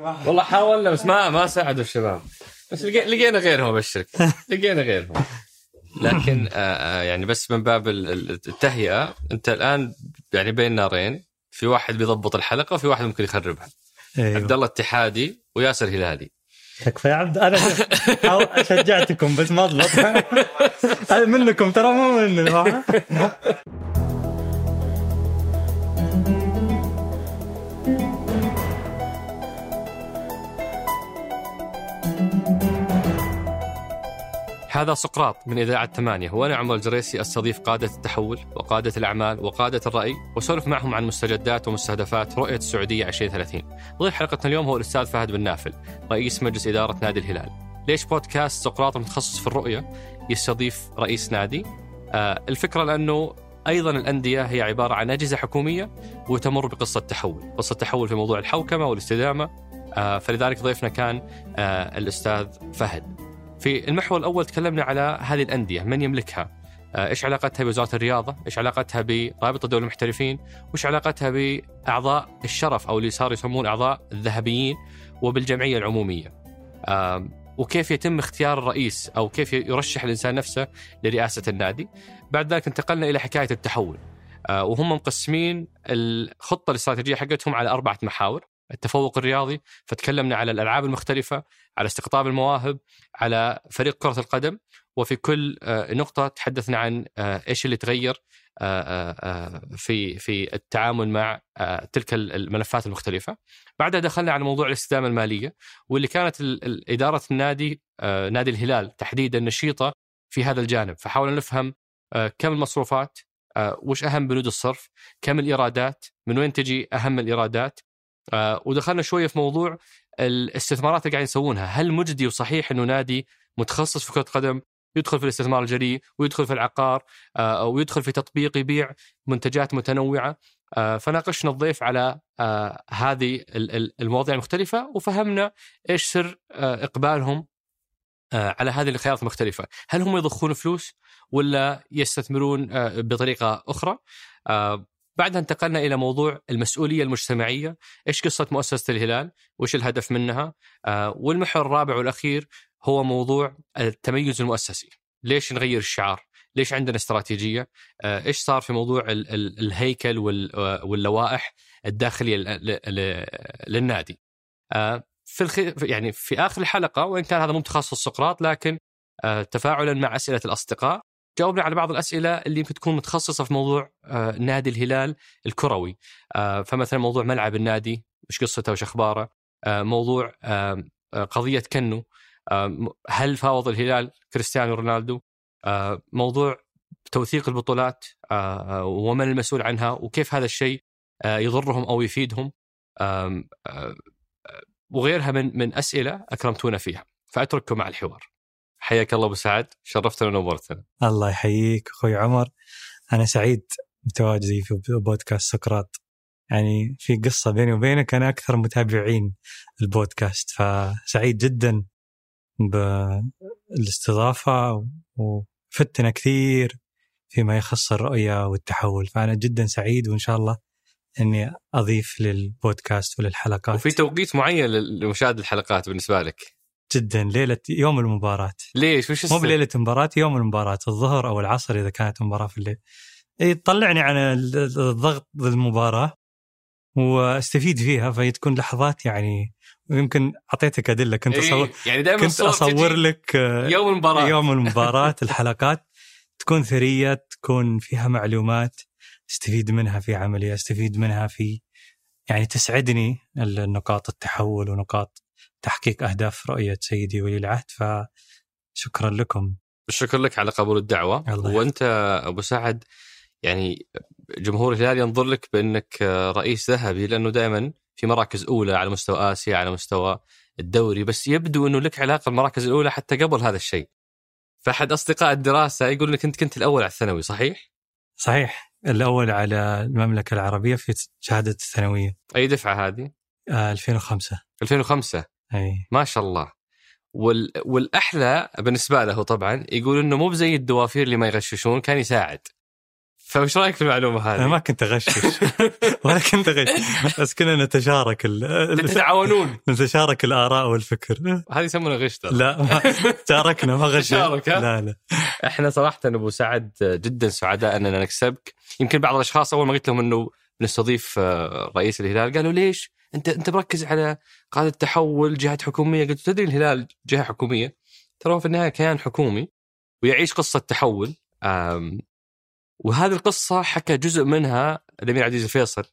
والله حاولنا بس ما ما ساعدوا الشباب. بس لقي- لقينا غيرهم أبشرك. لقينا غيرهم. لكن آه، آه، يعني بس من باب ال- ال- التهيئة أنت الآن يعني بين نارين. في واحد بيضبط الحلقة وفي واحد ممكن يخربها. عبد أيوه. الله اتحادي وياسر هلالي. تكفى يا عبد أنا شجعتكم بس ما ضبط منكم ترى مو مني هذا سقراط من إذاعة ثمانية. وأنا عمر الجريسي أستضيف قادة التحول وقادة الأعمال وقادة الرأي وأسولف معهم عن مستجدات ومستهدفات رؤية السعودية 2030 ضيف حلقتنا اليوم هو الأستاذ فهد بن نافل رئيس مجلس إدارة نادي الهلال. ليش بودكاست سقراط متخصص في الرؤية يستضيف رئيس نادي؟ آه الفكرة لأنه أيضا الأندية هي عبارة عن أجهزة حكومية وتمر بقصة تحول. قصة تحول في موضوع الحوكمة والاستدامة آه فلذلك ضيفنا كان آه الأستاذ فهد. في المحور الأول تكلمنا على هذه الأندية من يملكها؟ آه، إيش علاقتها بوزارة الرياضة؟ إيش علاقتها برابطه دول المحترفين؟ وإيش علاقتها بأعضاء الشرف أو اللي صاروا يسمون أعضاء الذهبيين وبالجمعية العمومية؟ وكيف يتم اختيار الرئيس أو كيف يرشح الإنسان نفسه لرئاسة النادي؟ بعد ذلك انتقلنا إلى حكاية التحول. آه، وهم مقسمين الخطة الاستراتيجية حقتهم على أربعة محاور. التفوق الرياضي فتكلمنا على الألعاب المختلفة على استقطاب المواهب على فريق كرة القدم وفي كل آه، نقطة تحدثنا عن آه، إيش اللي تغير آه، في في التعامل مع تلك الملفات المختلفة. بعدها دخلنا على موضوع الاستدامة المالية واللي كانت إدارة النادي نادي الهلال تحديدا نشيطة في هذا الجانب فحاولنا نفهم كم المصروفات وش أهم بنود الصرف كم الإيرادات من وين تجي أهم الإيرادات آه، ودخلنا شوية في موضوع الاستثمارات اللي قاعدين يسوونها. هل مجدي وصحيح إنه نادي متخصص في كرة قدم يدخل في الاستثمار الجريء ويدخل في العقار آه، أو يدخل في تطبيق يبيع منتجات متنوعة؟ آه، فناقشنا الضيف على هذه ال- ال- المواضيع المختلفة وفهمنا إيش سر إقبالهم على هذه الخيارات المختلفة، هل هم يضخون فلوس ولا يستثمرون بطريقة أخرى؟ آه، بعدها انتقلنا إلى موضوع المسؤولية المجتمعية، إيش قصة مؤسسة الهلال؟ وش الهدف منها؟ آه، والمحور الرابع والأخير هو موضوع التميز المؤسسي، ليش نغير الشعار؟ ليش عندنا استراتيجية؟ آه، إيش صار في موضوع ال- ال- الهيكل آه، واللوائح الداخلية للنادي؟ آه، في الخ... يعني في آخر الحلقة وإن كان هذا مو تخصص سقراط لكن آه، تفاعلا مع أسئلة الأصدقاء جاوبنا على بعض الأسئلة اللي يمكن تكون متخصصة في موضوع آه، نادي الهلال الكروي. آه، فمثلا موضوع ملعب النادي وش قصته وش أخباره؟ آه، موضوع قضية كنو. هل فاوض الهلال كريستيانو رونالدو؟ موضوع توثيق البطولات ومن المسؤول عنها وكيف هذا الشيء يضرهم أو يفيدهم. وغيرها من من أسئلة أكرمتونا فيها. فأترككم مع الحوار. حياك الله أبو سعد. شرفتنا ونورتنا. الله يحييك. أخوي عمر أنا سعيد بتواجدي في بودكاست سقراط. يعني في قصة بيني وبينك أنا أكثر متابعين البودكاست فسعيد جدا بالاستضافة وفتنا كثير فيما يخص الرؤية والتحول. فأنا جدا سعيد وإن شاء الله إني أضيف للبودكاست وللحلقات. وفي توقيت معين لمشاهدة الحلقات بالنسبة لك. جدا ليلة يوم المباراة. ليش؟ وش مو؟ بليلة المباراة يوم المباراة الظهر أو العصر إذا كانت المباراة في الليل. تطلعني عن الضغط المباراه واستفيد فيها فهي تكون لحظات يعني ويمكن أعطيتك أدلة. كنت إيه، اصور يعني دائما كنت أصور لك آه، يوم المباراة. يوم المباراة الحلقات تكون ثرية تكون فيها معلومات أستفيد منها في عملي أستفيد منها في يعني تسعدني النقاط التحول ونقاط تحقيق أهداف رؤية سيدي ولي العهد فشكرا لكم. الشكر لك على قبول الدعوة. الله وأنت أبو سعد يعني جمهور الهلال ينظر لك بأنك رئيس ذهبي لأنه دائما في مراكز أولى على مستوى آسيا على مستوى الدوري بس يبدو أنه لك علاقة بالمراكز الأولى حتى قبل هذا الشيء. فأحد أصدقاء الدراسة يقول لك أنت كنت الأول على الثانوي صحيح؟ صحيح. الأول على المملكة العربية في شهادة الثانوية. أي دفعة هذه؟ آه 2005 2005 ما شاء الله. وال... والأحلى بالنسبة له طبعا يقول إنه مو بزي الدوافير اللي ما يغششون كان يساعد. فايش رأيك في المعلومة أنا هذه؟ ما كنت أغشش ولا كنت أغش بس كنا نتشارك ال... تتعاونون نتشارك الآراء والفكر هذه يسمونها غش ترى لا ما شاركنا ما غش؟ لا لا إحنا صراحة أبو سعد جدا سعداء أننا نكسبك يمكن بعض الأشخاص أول ما قلت لهم إنه نستضيف آه، رئيس الهلال قالوا ليش؟ انت انت مركز على قاده التحول جهات حكومية؟ قلت تدري الهلال جهة حكومية؟ ترى في النهاية كيان حكومي ويعيش قصة تحول وهذه القصة حكى جزء منها الأمير عبد العزيز الفيصل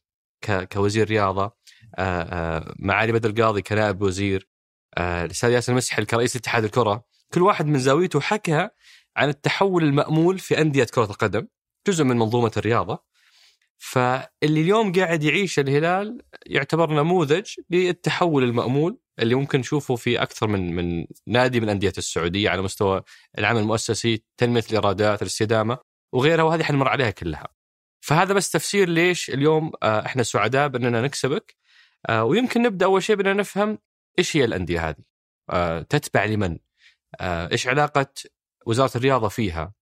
كوزير رياضة آه، آه، معالي بدر القاضي كنائب وزير آه، الأستاذ ياسر المسحل كرئيس اتحاد الكرة. كل واحد من زاويته حكى عن التحول المأمول في أندية كرة القدم جزء من منظومة الرياضة. فاللي اليوم قاعد يعيش الهلال يعتبر نموذج للتحول المأمول اللي ممكن نشوفه في أكثر من من نادي من أندية السعودية على مستوى العمل المؤسسي، تنمية الايرادات، الاستدامة وغيرها وهذه حنمر عليها كلها. فهذا بس تفسير ليش اليوم آه، إحنا سعداء بأننا نكسبك آه، ويمكن نبدأ أول شيء بأننا نفهم إيش هي الأندية هذه؟ آه، تتبع لمن؟ إيش علاقة وزارة الرياضة فيها؟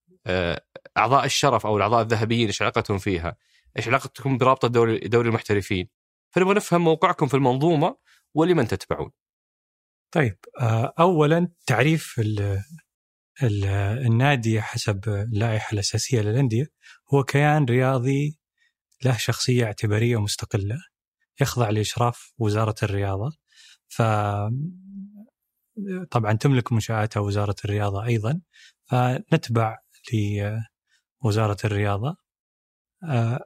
أعضاء الشرف أو الأعضاء الذهبيين إيش علاقتهم فيها؟ إيش علاقتكم برابطة دوري دوري المحترفين؟ فنبغى نفهم موقعكم في المنظومة ولمن تتبعون. طيب آه، اولا تعريف ال ال النادي حسب اللائحة الأساسية للأندية هو كيان رياضي له شخصية اعتبارية مستقله يخضع لإشراف وزارة الرياضة ف طبعا تملك منشآتها وزارة الرياضة أيضا فنتبع لوزارة الرياضة آه،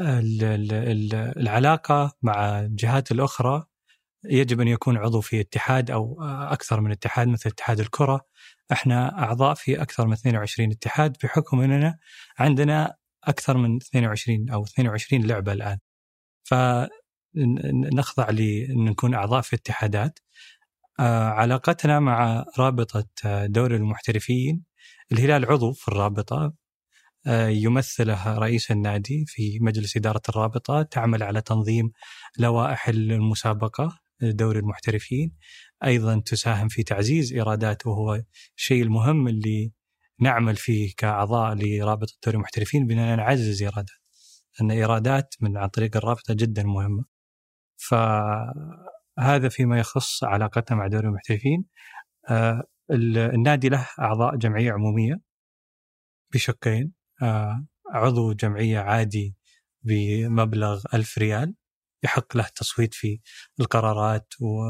العلاقة مع الجهات الأخرى يجب أن يكون عضو في اتحاد أو أكثر من اتحاد مثل اتحاد الكرة. إحنا أعضاء في أكثر من 22 اتحاد بحكم أننا عندنا أكثر من 22 أو 22 لعبة الآن. فنخضع لأن نكون أعضاء في اتحادات. آه، علاقتنا مع رابطة آه، دوري المحترفين الهلال عضو في الرابطة. يمثله رئيس النادي في مجلس إدارة الرابطة تعمل على تنظيم لوائح المسابقة دوري المحترفين. أيضا تساهم في تعزيز إيرادات وهو الشيء المهم اللي نعمل فيه كأعضاء لرابطة دوري المحترفين باننا نعزز إيرادات. أن إيرادات من عن طريق الرابطة جدا مهمة. فهذا فيما يخص علاقتنا مع دوري المحترفين. آه، ال- النادي له أعضاء جمعية عمومية بشقين. آه، عضو جمعية عادي بمبلغ ألف ريال يحق له التصويت في القرارات و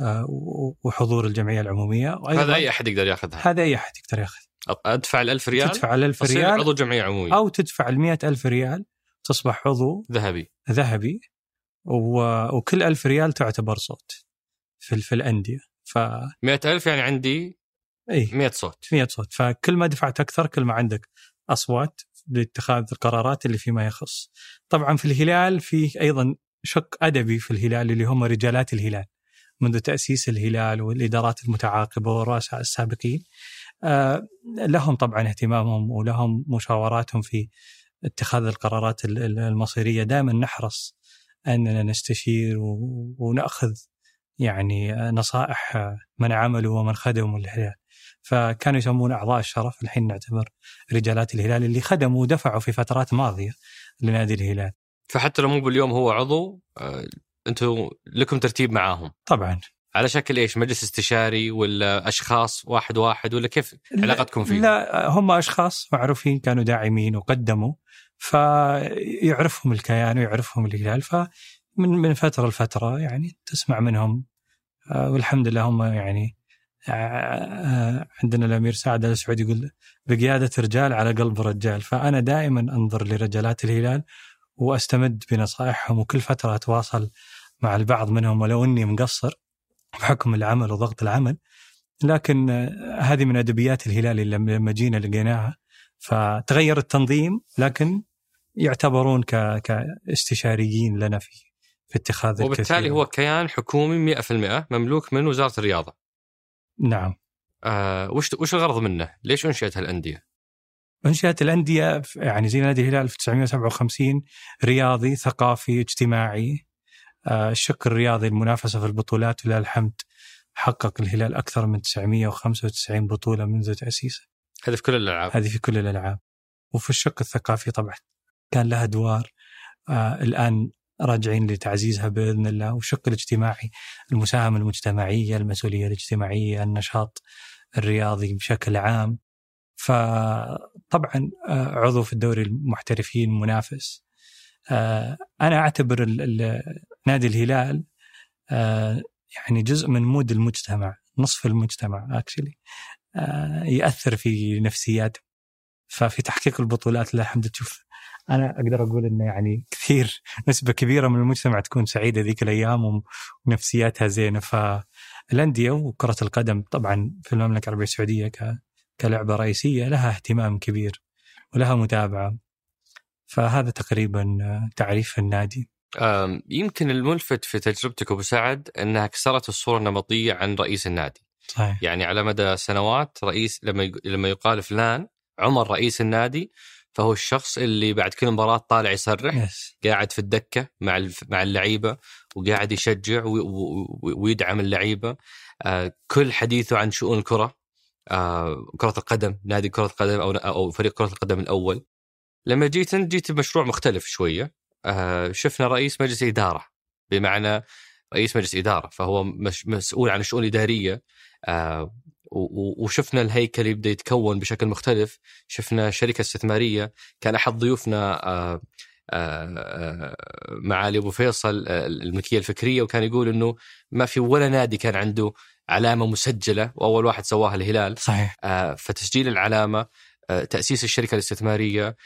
آه، و- وحضور الجمعية العمومية. وأيضاً- هذا أي أحد يقدر يأخذها. هذا أي أحد يقدر يأخذ. أدفع ال 1000 ريال؟ تدفع ال 1000 تصير ريال عضو جمعية عمومية. أو تدفع ال 100 ألف ريال تصبح عضو ذهبي. ذهبي. و... وكل ألف ريال تعتبر صوت في, في الأندية. ف 100000 يعني عندي أي 100 صوت. 100 صوت. فكل ما دفعت أكثر كل ما عندك أصوات لاتخاذ القرارات اللي فيما يخص. طبعا في الهلال في أيضا شق أدبي في الهلال اللي هم رجالات الهلال منذ تأسيس الهلال والإدارات المتعاقبة والرؤساء السابقين. آه، لهم طبعا اهتمامهم ولهم مشاوراتهم في اتخاذ القرارات ال- ال- المصيرية. دائما نحرص أننا نستشير و- ونأخذ يعني نصائح من عملوا ومن خدموا الهلال. فكانوا يسمون أعضاء الشرف الحين نعتبر رجالات الهلال اللي خدموا ودفعوا في فترات ماضية لنادي الهلال فحتى لو مو باليوم هو عضو آه، أنتم لكم ترتيب معاهم. طبعا على شكل إيش؟ مجلس استشاري ولا أشخاص واحد واحد ولا كيف علاقتكم فيهم؟ لا هم أشخاص معروفين كانوا داعمين وقدموا فيعرفهم الكيان ويعرفهم الهلال فمن من فترة لفترة يعني تسمع منهم آه، والحمد لله هم يعني عندنا الأمير سعد ال سعود يقول بقيادة رجال على قلب رجال فأنا دائما أنظر لرجالات الهلال وأستمد بنصائحهم وكل فترة أتواصل مع البعض منهم ولو إني مقصر بحكم العمل وضغط العمل لكن آه، هذه من أدبيات الهلال اللي لما جينا لقيناها فتغير التنظيم لكن يعتبرون كاستشاريين لنا في في اتخاذ وبالتالي الكثير. هو كيان حكومي 100% مملوك من وزارة الرياضة. نعم آه وش وش الغرض منه؟ ليش أنشئت هالأندية؟ أنشئت الأندية يعني زي نادي الهلال في 1957 رياضي ثقافي اجتماعي آه، الشق الرياضي المنافسة في البطولات ولله الحمد حقق الهلال أكثر من 995 بطولة منذ تأسيسه هذا في كل الألعاب. هذه في كل الألعاب وفي الشق الثقافي طبعا كان لها أدوار آه الآن راجعين لتعزيزها بإذن الله. والشق الاجتماعي المساهمة المجتمعية المسؤولية الاجتماعية النشاط الرياضي بشكل عام. فطبعا آه، عضو في الدوري المحترفين منافس. آه، أنا أعتبر نادي الهلال آه، يعني جزء من مود المجتمع نصف المجتمع actually يأثر في نفسيات ففي تحقيق البطولات لا الحمد تشوف أنا أقدر أقول إنه يعني كثير نسبة كبيرة من المجتمع تكون سعيدة ذيك الأيام ونفسياتها زينة. فالانديه وكرة القدم طبعا في المملكة العربية السعودية كلعبة رئيسية لها اهتمام كبير ولها متابعة. فهذا تقريبا تعريف النادي. يمكن الملفت في تجربتك أبو سعد إنها كسرت الصورة النمطية عن رئيس النادي. صحيح. يعني على مدى سنوات رئيس لما لما يقال فلان عمر رئيس النادي فهو الشخص اللي بعد كل مباراة طالع يصرح yes. قاعد في الدكة مع مع اللعيبة وقاعد يشجع ويدعم اللعيبة. آه، كل حديثه عن شؤون الكرة. آه، كرة القدم نادي كرة القدم أو أو فريق كرة القدم الأول. لما جيت أنت جيت بمشروع مختلف شوية. آه، شفنا رئيس مجلس إدارة. بمعنى رئيس مجلس إدارة فهو مسؤول عن الشؤون الاداريه وشفنا الهيكل يبدا يتكون بشكل مختلف. شفنا شركة استثمارية كان أحد ضيوفنا آه، آه، آه، معالي أبو فيصل الملكية الفكرية وكان يقول إنه ما في ولا نادي كان عنده علامة مسجلة وأول واحد سواها الهلال. صحيح. فتسجيل العلامة تأسيس الشركة الاستثمارية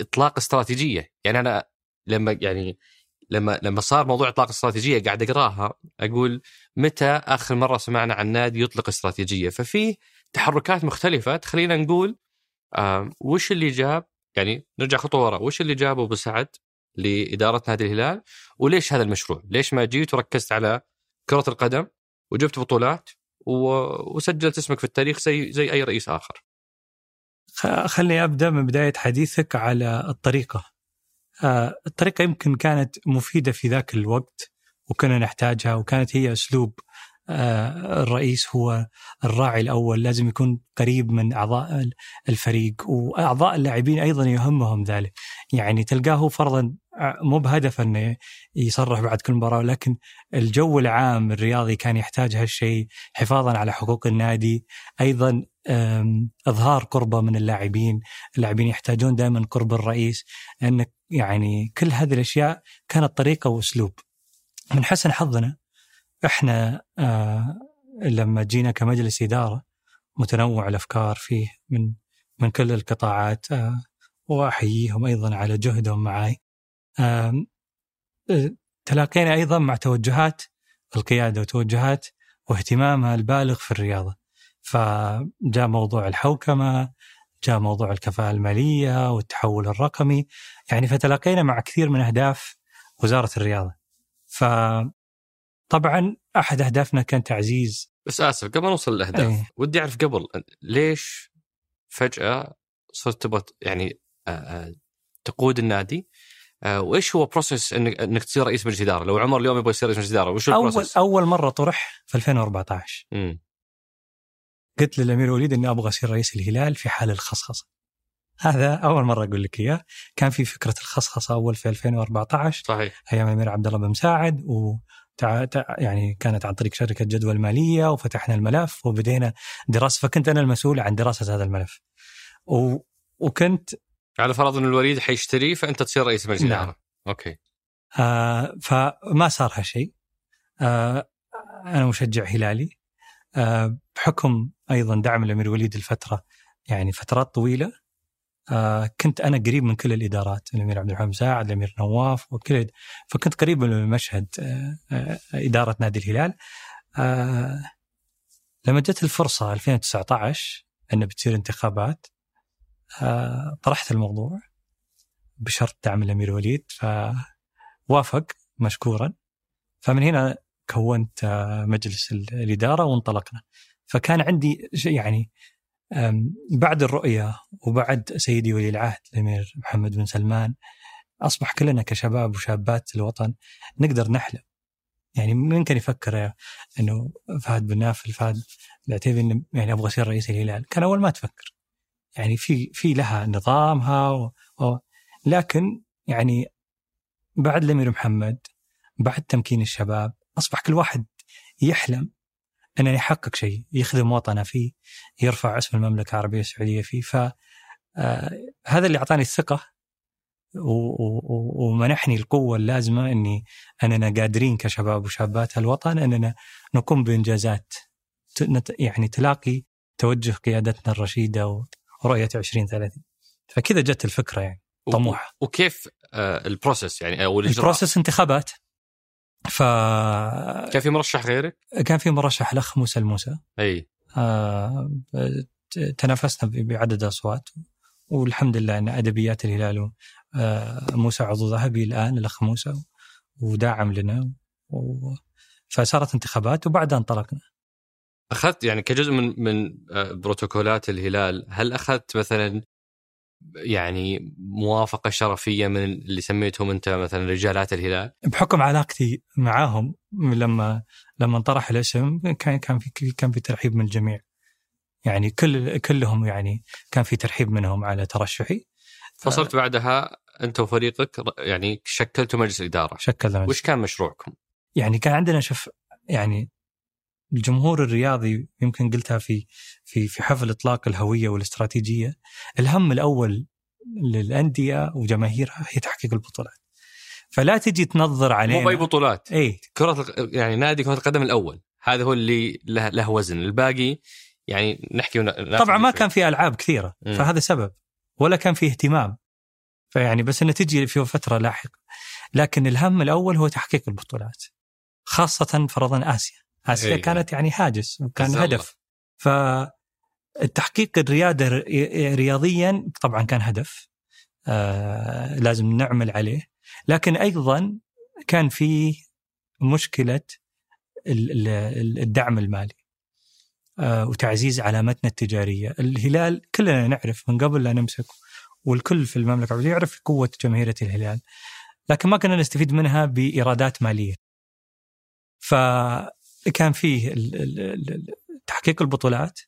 إطلاق استراتيجية. يعني أنا لما يعني لما لما صار موضوع إطلاق استراتيجية قاعد أقراها أقول متى آخر مرة سمعنا عن نادي يطلق استراتيجية ففي تحركات مختلفة تخلينا نقول آه وش اللي جاب يعني نرجع خطوة ورا وش اللي جابه أبو سعد لإدارة نادي الهلال وليش هذا المشروع؟ ليش ما جيت وركزت على كرة القدم وجبت بطولات وسجلت اسمك في التاريخ زي زي أي رئيس آخر؟ خليني أبدأ من بداية حديثك على الطريقة آه، الطريقة يمكن كانت مفيدة في ذاك الوقت وكنا نحتاجها وكانت هي أسلوب آه، الرئيس هو الراعي الأول لازم يكون قريب من أعضاء الفريق وأعضاء اللاعبين أيضا يهمهم ذلك يعني تلقاه فرضا آه، مو بهدف إنه يصرح بعد كل مباراة ولكن الجو العام الرياضي كان يحتاج هالشيء حفاظا على حقوق النادي أيضا إظهار قربه من اللاعبين، اللاعبين يحتاجون دائما قرب الرئيس انك يعني كل هذه الأشياء كانت طريقة وأسلوب. من حسن حظنا إحنا آه لما جينا كمجلس إدارة متنوع الأفكار فيه من من كل القطاعات آه وأحييهم أيضا على جهدهم معي. آه تلاقينا أيضا مع توجهات القيادة وتوجهات واهتمامها البالغ في الرياضة. فجاء موضوع الحوكمة جاء موضوع الكفاءة المالية والتحول الرقمي يعني فتلاقينا مع كثير من أهداف وزارة الرياضة فطبعا أحد أهدافنا كان تعزيز بس آسف قبل نوصل للأهداف إيه؟ ودي أعرف قبل ليش فجأة صرت تبغى يعني تقود النادي وإيش هو process انك إنك تصير رئيس مجلس إدارة؟ لو عمر اليوم يبغى يصير رئيس مجلس إدارة وش ال process؟ اول أول مرة طرح في 2014 امم قلت للأمير وليد إني أبغى أصير رئيس الهلال في حال الخصخصة. هذا أول مرة أقول لك إياه، كان في فكرة الخصخصة أول في 2014 صحيح أيام الامير عبد الله بن مساعد و يعني كانت عن طريق شركة جدوى الماليه وفتحنا الملف وبدينا دراسة فكنت أنا المسؤول عن دراسة هذا الملف. و... وكنت على فرض إن الوليد حيشتري فأنت تصير رئيس مجلس الاداره. نعم. أوكي. آه فما صار هالشيء. آه أنا مشجع هلالي آه، بحكم أيضا دعم الأمير وليد الفترة يعني فترات طويلة آه، كنت أنا قريب من كل الإدارات الأمير عبد الرحمن مساعد الأمير نواف وكل فكنت قريب من المشهد آه، إدارة نادي الهلال. لما جت الفرصة 2019 انه بتصير انتخابات طرحت الموضوع بشرط دعم الأمير وليد فوافق مشكورا. فمن هنا كونت آه، مجلس الإدارة وانطلقنا. فكان عندي يعني بعد الرؤيه وبعد سيدي ولي العهد الأمير محمد بن سلمان أصبح كلنا كشباب وشابات الوطن نقدر نحلم. يعني من كان يفكر إنه فهد بن نافل فهد العتيبي يعني أبغى أصير رئيس الهلال كان أول ما تفكر. يعني في في لها نظامها و... و... لكن يعني بعد الأمير محمد بعد تمكين الشباب أصبح كل واحد يحلم إنه يحقق شيء يخدم وطنه فيه يرفع اسم المملكة العربية السعودية فيه. ف آه، هذا اللي أعطاني الثقة ومنحني القوة اللازمة إني أننا قادرين كشباب وشابات هالوطن أننا نقوم بإنجازات يعني تلاقي توجه قيادتنا الرشيدة ورؤية 2030 فكذا جت الفكرة يعني طموح وكيف آه، ال process يعني أو. ال process انتخابات. ف كان في مرشح غيرك؟ كان في مرشح الاخ موسى الموسى. أي. آه تنافسنا بعدد أصوات والحمد لله أن أدبيات الهلال آه موسى عضو ذهبي الآن الاخ موسى وداعم لنا و... فصارت انتخابات وبعدها انطلقنا. أخذت يعني كجزء من من آه، بروتوكولات الهلال هل أخذت مثلا يعني موافقة شرفية من اللي سميتهم أنت مثلا رجالات الهلال؟ بحكم علاقتي معاهم لما لما انطرح الاسم كان كان في كان في ترحيب من الجميع. يعني كل كلهم يعني كان في ترحيب منهم على ترشحي. فصرت بعدها أنت وفريقك يعني شكلتوا مجلس اداره. شكلنا مجلس. وش كان مشروعكم؟ يعني كان عندنا شوف يعني الجمهور الرياضي يمكن قلتها في في في حفل إطلاق الهوية والاستراتيجية الهم الأول للأندية وجماهيرها هي تحقيق البطولات. فلا تجي تنظر علينا. مو بأي بطولات. إي. كرة يعني نادي كرة القدم الأول. هذا هو اللي له, له وزن. الباقي يعني نحكي طبعا ما كان في ألعاب كثيرة. م. فهذا سبب. ولا كان في اهتمام. فيعني بس إنه تجي في فترة لاحقة. لكن الهم الأول هو تحقيق البطولات. خاصة فرضا آسيا. اسيا إيه. كانت يعني هاجس وكان هدف. فالتحقيق الرياده رياضيا طبعا كان هدف آه لازم نعمل عليه. لكن أيضا كان في مشكلة الدعم المالي آه وتعزيز علامتنا التجارية. الهلال كلنا نعرف من قبل لا نمسك والكل في المملكة العربيه يعرف قوة جماهيريه الهلال لكن ما كنا نستفيد منها بإيرادات مالية. ف كان فيه تحقيق البطولات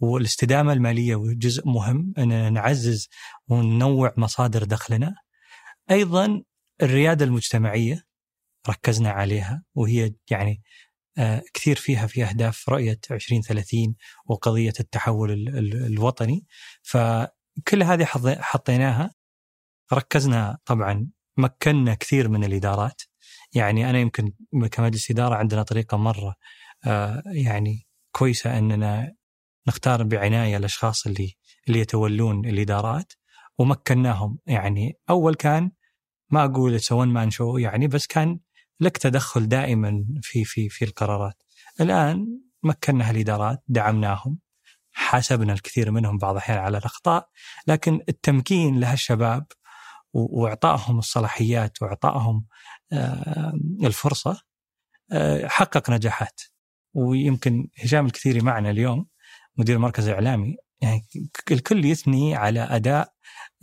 والاستدامة المالية جزء مهم أن نعزز وننوع مصادر دخلنا. أيضا الريادة المجتمعية ركزنا عليها وهي يعني آه، كثير فيها في أهداف رؤية 2030 وقضية التحول الوطني. فكل هذه حطيناها. ركزنا طبعا مكنا كثير من الإدارات. يعني أنا يمكن كمجلس إدارة عندنا طريقة مرة آه، يعني كويسة أننا نختار بعناية الأشخاص اللي اللي يتولون الإدارات ومكناهم يعني أول كان ما أقول اتس مان شو يعني بس كان لك تدخل دائما في في في القرارات. الآن مكنا الإدارات دعمناهم حاسبنا الكثير منهم بعض الأحيان على الأخطاء لكن التمكين لهالشباب وإعطائهم الصلاحيات وإعطائهم الفرصة آه، حقق نجاحات ويمكن هشام الكثيري معنا اليوم مدير المركز الاعلامي يعني الكل يثني على أداء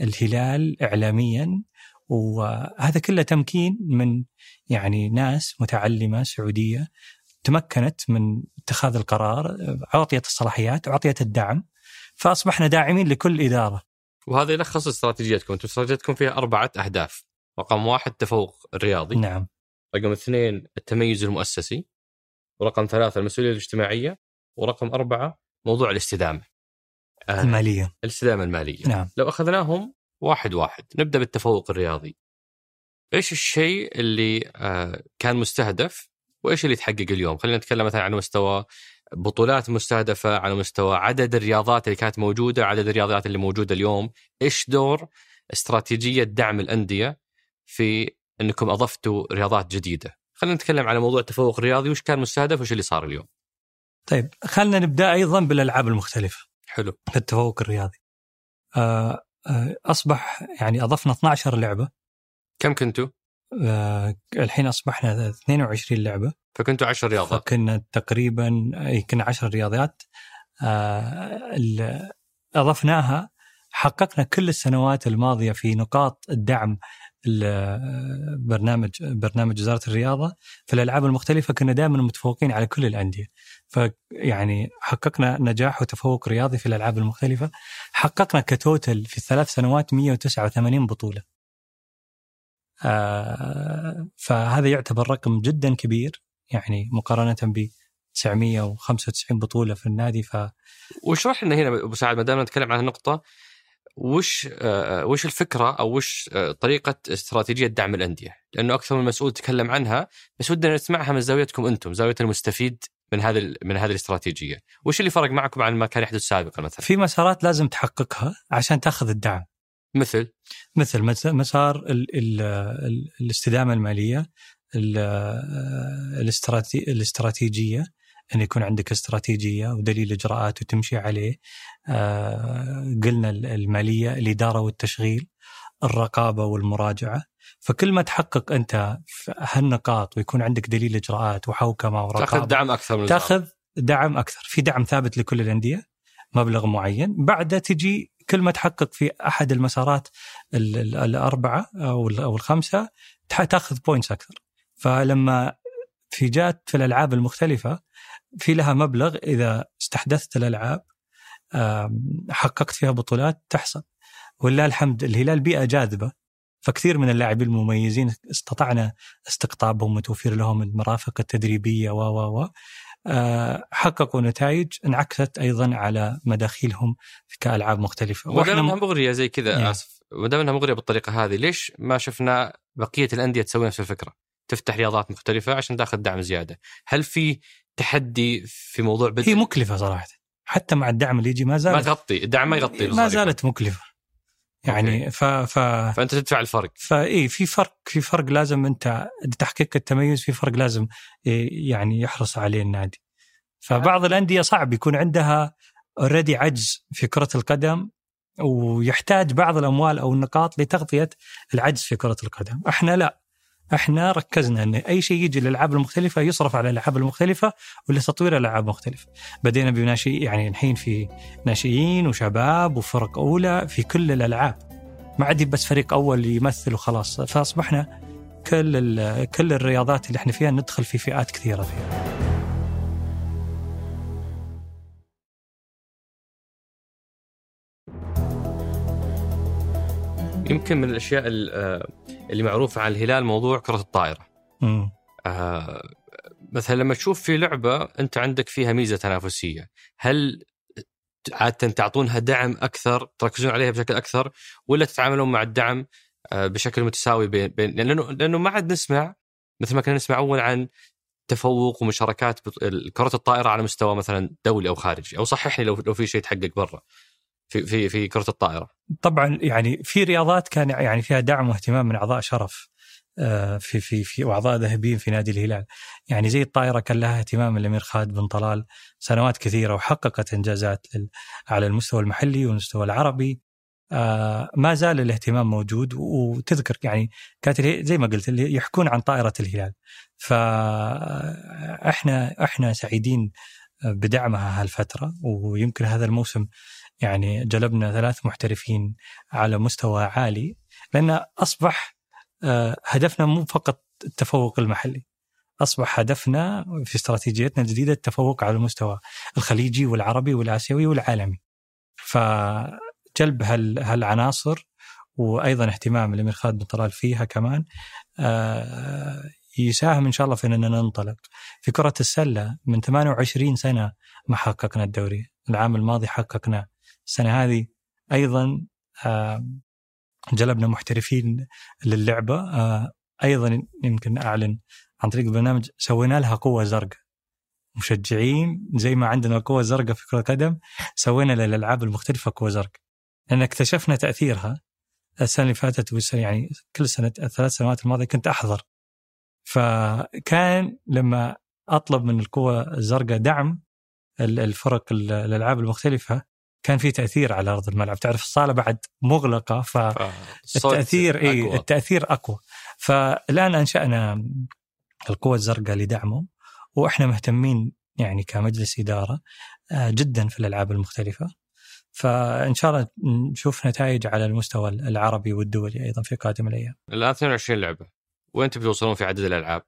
الهلال اعلاميا وهذا كله تمكين من يعني ناس متعلمة سعودية تمكنت من اتخاذ القرار اعطيت الصلاحيات اعطيت الدعم فأصبحنا داعمين لكل إدارة. وهذا يلخص استراتيجيتكم، أنتم استراتيجيتكم فيها أربعة أهداف. رقم واحد التفوق الرياضي. نعم. رقم اثنين التميز المؤسسي. ورقم ثلاثة المسؤولية الاجتماعية. ورقم أربعة موضوع الاستدامة. آه المالية. الاستدامة المالية. نعم. لو أخذناهم واحد واحد. نبدأ بالتفوق الرياضي. إيش الشيء اللي آه كان مستهدف؟ وإيش اللي تحقق اليوم؟ خلينا نتكلم مثلا عن مستوى بطولات مستهدفة على مستوى عدد الرياضات اللي كانت موجودة، عدد الرياضات اللي موجودة اليوم، إيش دور استراتيجية دعم الأندية في انكم اضفتوا رياضات جديدة. خلينا نتكلم على موضوع التفوق الرياضي وش كان مستهدف وش اللي صار اليوم؟ طيب خلينا نبدأ أيضا بالألعاب المختلفة. حلو. في التفوق الرياضي. آه آه أصبح يعني أضفنا 12 لعبة. كم كنتوا؟ آه الحين أصبحنا 22 لعبة. فكنتوا 10 رياضات. كنا تقريبا كنا 10 رياضيات. أضفناها حققنا كل السنوات الماضية في نقاط الدعم برنامج برنامج وزارة الرياضة في الألعاب المختلفة كنا دائما متفوقين على كل الأندية. فيعني حققنا نجاح وتفوق رياضي في الألعاب المختلفة. حققنا كتوتل في الثلاث سنوات 189 بطولة. آه فهذا يعتبر رقم جدا كبير. يعني مقارنة ب 995 بطولة في النادي ف واشرح لنا هنا أبو سعد ما دام نتكلم عن النقطة وش آه وش الفكرة أو وش آه طريقة استراتيجية دعم الأندية؟ لأنه أكثر من مسؤول تكلم عنها بس ودنا نسمعها من زاويتكم أنتم، زاوية المستفيد من هذه من هذه الاستراتيجية، وش اللي فرق معكم عن ما كان يحدث سابقا مثلا؟ في مسارات لازم تحققها عشان تأخذ الدعم. مثل مثل مسار ال ال ال الاستدامة المالية الاستراتيجية إن يكون عندك استراتيجية ودليل إجراءات وتمشي عليه. آه قلنا المالية الإدارة والتشغيل الرقابة والمراجعة. فكل ما تحقق أنت هالنقاط ويكون عندك دليل إجراءات وحوكمة ورقابة تأخذ دعم أكثر من تأخذ دعم أكثر. في دعم ثابت لكل الأندية مبلغ معين. بعدها تجي كل ما تحقق في أحد المسارات الأربعة أو الخمسة تأخذ points أكثر. فلما في جات في الألعاب المختلفة في لها مبلغ إذا استحدثت الألعاب حققت فيها بطولات تحصل ولله الحمد الهلال بيئة جاذبة فكثير من اللاعبين المميزين استطعنا استقطابهم وتوفير لهم المرافق التدريبية و و و حققوا نتائج انعكست أيضا على مداخيلهم كالعاب مختلفة ما دام إنها مغرية زي كذا يعني. آسف ما دام إنها مغرية بالطريقة هذه ليش ما شفنا بقية الأندية تسوي نفس الفكرة؟ تفتح رياضات مختلفة عشان تاخذ دعم زيادة، هل في تحدي في موضوع بدء؟ هي مكلفة صراحة. حتى مع الدعم اللي يجي ما زالت ما تغطي الدعم ما يغطي ما زالت مكلفة. يعني ف ف فأنت تدفع الفرق. فاي في فرق في فرق لازم أنت لتحقيق التميز في فرق لازم يعني يحرص عليه النادي. فبعض الأندية صعب يكون عندها اوريدي عجز في كرة القدم ويحتاج بعض الأموال أو النقاط لتغطية العجز في كرة القدم. إحنا لا. إحنا ركزنا ان اي شيء يجي للألعاب المختلفة يصرف على الألعاب المختلفة ولتطوير الألعاب المختلفة. بدينا بناشئ يعني الحين في ناشئين وشباب وفرق أولى في كل الألعاب. ما عاد بس فريق أول يمثل وخلاص فأصبحنا كل كل الرياضات اللي إحنا فيها ندخل في فئات كثيرة فيها. يمكن من الأشياء اللي معروفه عن الهلال موضوع كرة الطائرة. آه مثلا لما تشوف في لعبة أنت عندك فيها ميزة تنافسية، هل عادة تعطونها دعم أكثر، تركزون عليها بشكل أكثر ولا تتعاملون مع الدعم آه بشكل متساوي بين بين لأنه لأنه ما عاد نسمع مثل ما كنا نسمع أول عن تفوق ومشاركات كرة الطائرة على مستوى مثلا دولي أو خارجي أو صححني لو لو في شيء تحقق برا. في في في كرة الطائرة؟ طبعا يعني في رياضات كان يعني فيها دعم واهتمام من أعضاء شرف آه، في في في وأعضاء ذهبيين في نادي الهلال. يعني زي الطائرة كان لها اهتمام الأمير خالد بن طلال سنوات كثيرة وحققت إنجازات على المستوى المحلي والمستوى العربي. آه، ما زال الاهتمام موجود وتذكر يعني كانت زي ما قلت اللي يحكون عن طائرة الهلال. فاحنا إحنا سعيدين بدعمها هالفترة ويمكن هذا الموسم يعني جلبنا ثلاث محترفين على مستوى عالي لأن أصبح آه، هدفنا مو فقط التفوق المحلي أصبح هدفنا في استراتيجيتنا الجديدة التفوق على المستوى الخليجي والعربي والآسيوي والعالمي فجلب هالعناصر وأيضا اهتمام الأمير خالد بن طلال فيها كمان آه، يساهم إن شاء الله في إننا ننطلق. في كرة السلة من 28 سنة ما حققنا الدوري، العام الماضي حققناه. السنة هذه أيضا جلبنا محترفين للعبة. أيضا يمكن أعلن عن طريق البرنامج سوينا لها قوة زرقاء. مشجعين زي ما عندنا قوة زرقاء في كرة القدم سوينا للألعاب المختلفة قوة زرقاء. لأن اكتشفنا تأثيرها السنة اللي فاتت والسنة يعني كل سنة الثلاث سنوات الماضية كنت احضر فكان لما أطلب من القوة الزرقاء دعم الفرق الألعاب المختلفة كان في تأثير على أرض الملعب. تعرف الصالة بعد مغلقة فالتاثير اي التأثير أقوى. فالآن أنشأنا القوة الزرقاء لدعمه وإحنا مهتمين يعني كمجلس إدارة آه، جدا في الألعاب المختلفة. فإن شاء الله نشوف نتائج على المستوى العربي والدولي أيضا في قادم الأيام. الان 22 لعبة. وين تبي توصلون في عدد الألعاب؟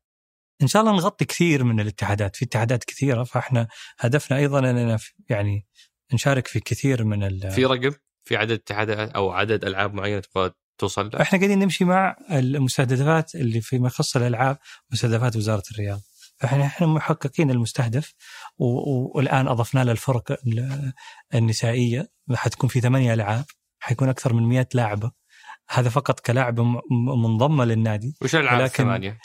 إن شاء الله نغطي كثير من الاتحادات، في اتحادات كثيرة فإحنا هدفنا أيضا إننا يعني نشارك في كثير من ال في رقم في عدد اتحادات أو عدد ألعاب معينة تبغى توصل له؟ إحنا قاعدين نمشي مع المستهدفات اللي فيما يخص الألعاب مستهدفات وزارة الرياضة. فاحنا إحنا محققين المستهدف والآن أضفنا له الفرق النسائية حتكون في ثمانية ألعاب حيكون أكثر من 100 لاعبة هذا فقط كلاعبه منضمه للنادي وش الألعاب الثمانية؟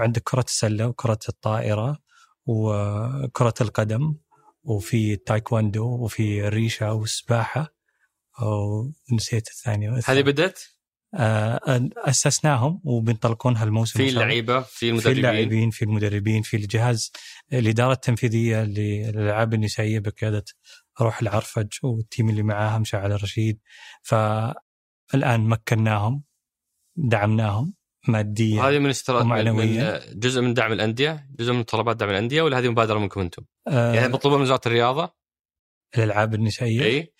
عندك كرة السلة وكرة الطائرة وكرة القدم وفي التايكوندو وفي الريشه والسباحه ونسيت الثانية. هذه بدت؟ آه، أسسناهم وبنطلقون هالموسم في اللعيبة في المدربين. في اللاعبين في المدربين في الجهاز. الإدارة التنفيذية للألعاب النسائية بقيادة روح العرفج والتيم اللي معاها مشعل الرشيد. فالآن مكناهم دعمناهم. ماديا هذه من استرات من جزء من دعم الأندية جزء من طلبات دعم الأندية ولا هذه مبادرة منكم أنتم؟ آه يعني مطلوبه من وزارة الرياضة؟ الألعاب النسائية إي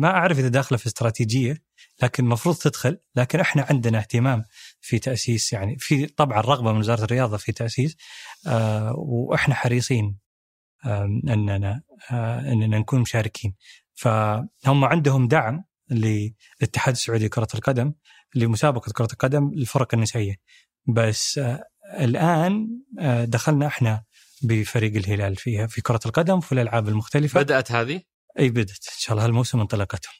ما أعرف إذا داخلة في استراتيجية لكن المفروض تدخل لكن إحنا عندنا اهتمام في تأسيس يعني في طبعا رغبة من وزارة الرياضة في تأسيس آه وإحنا حريصين آه أننا آه أننا نكون مشاركين فهم عندهم دعم للاتحاد السعودي لكرة القدم لمسابقة كرة القدم للفرق النسائية. بس آه الآن آه دخلنا إحنا بفريق الهلال فيها في كرة القدم في الألعاب المختلفة. بدأت هذه؟ إي بدت إن شاء الله هالموسم انطلقتهم.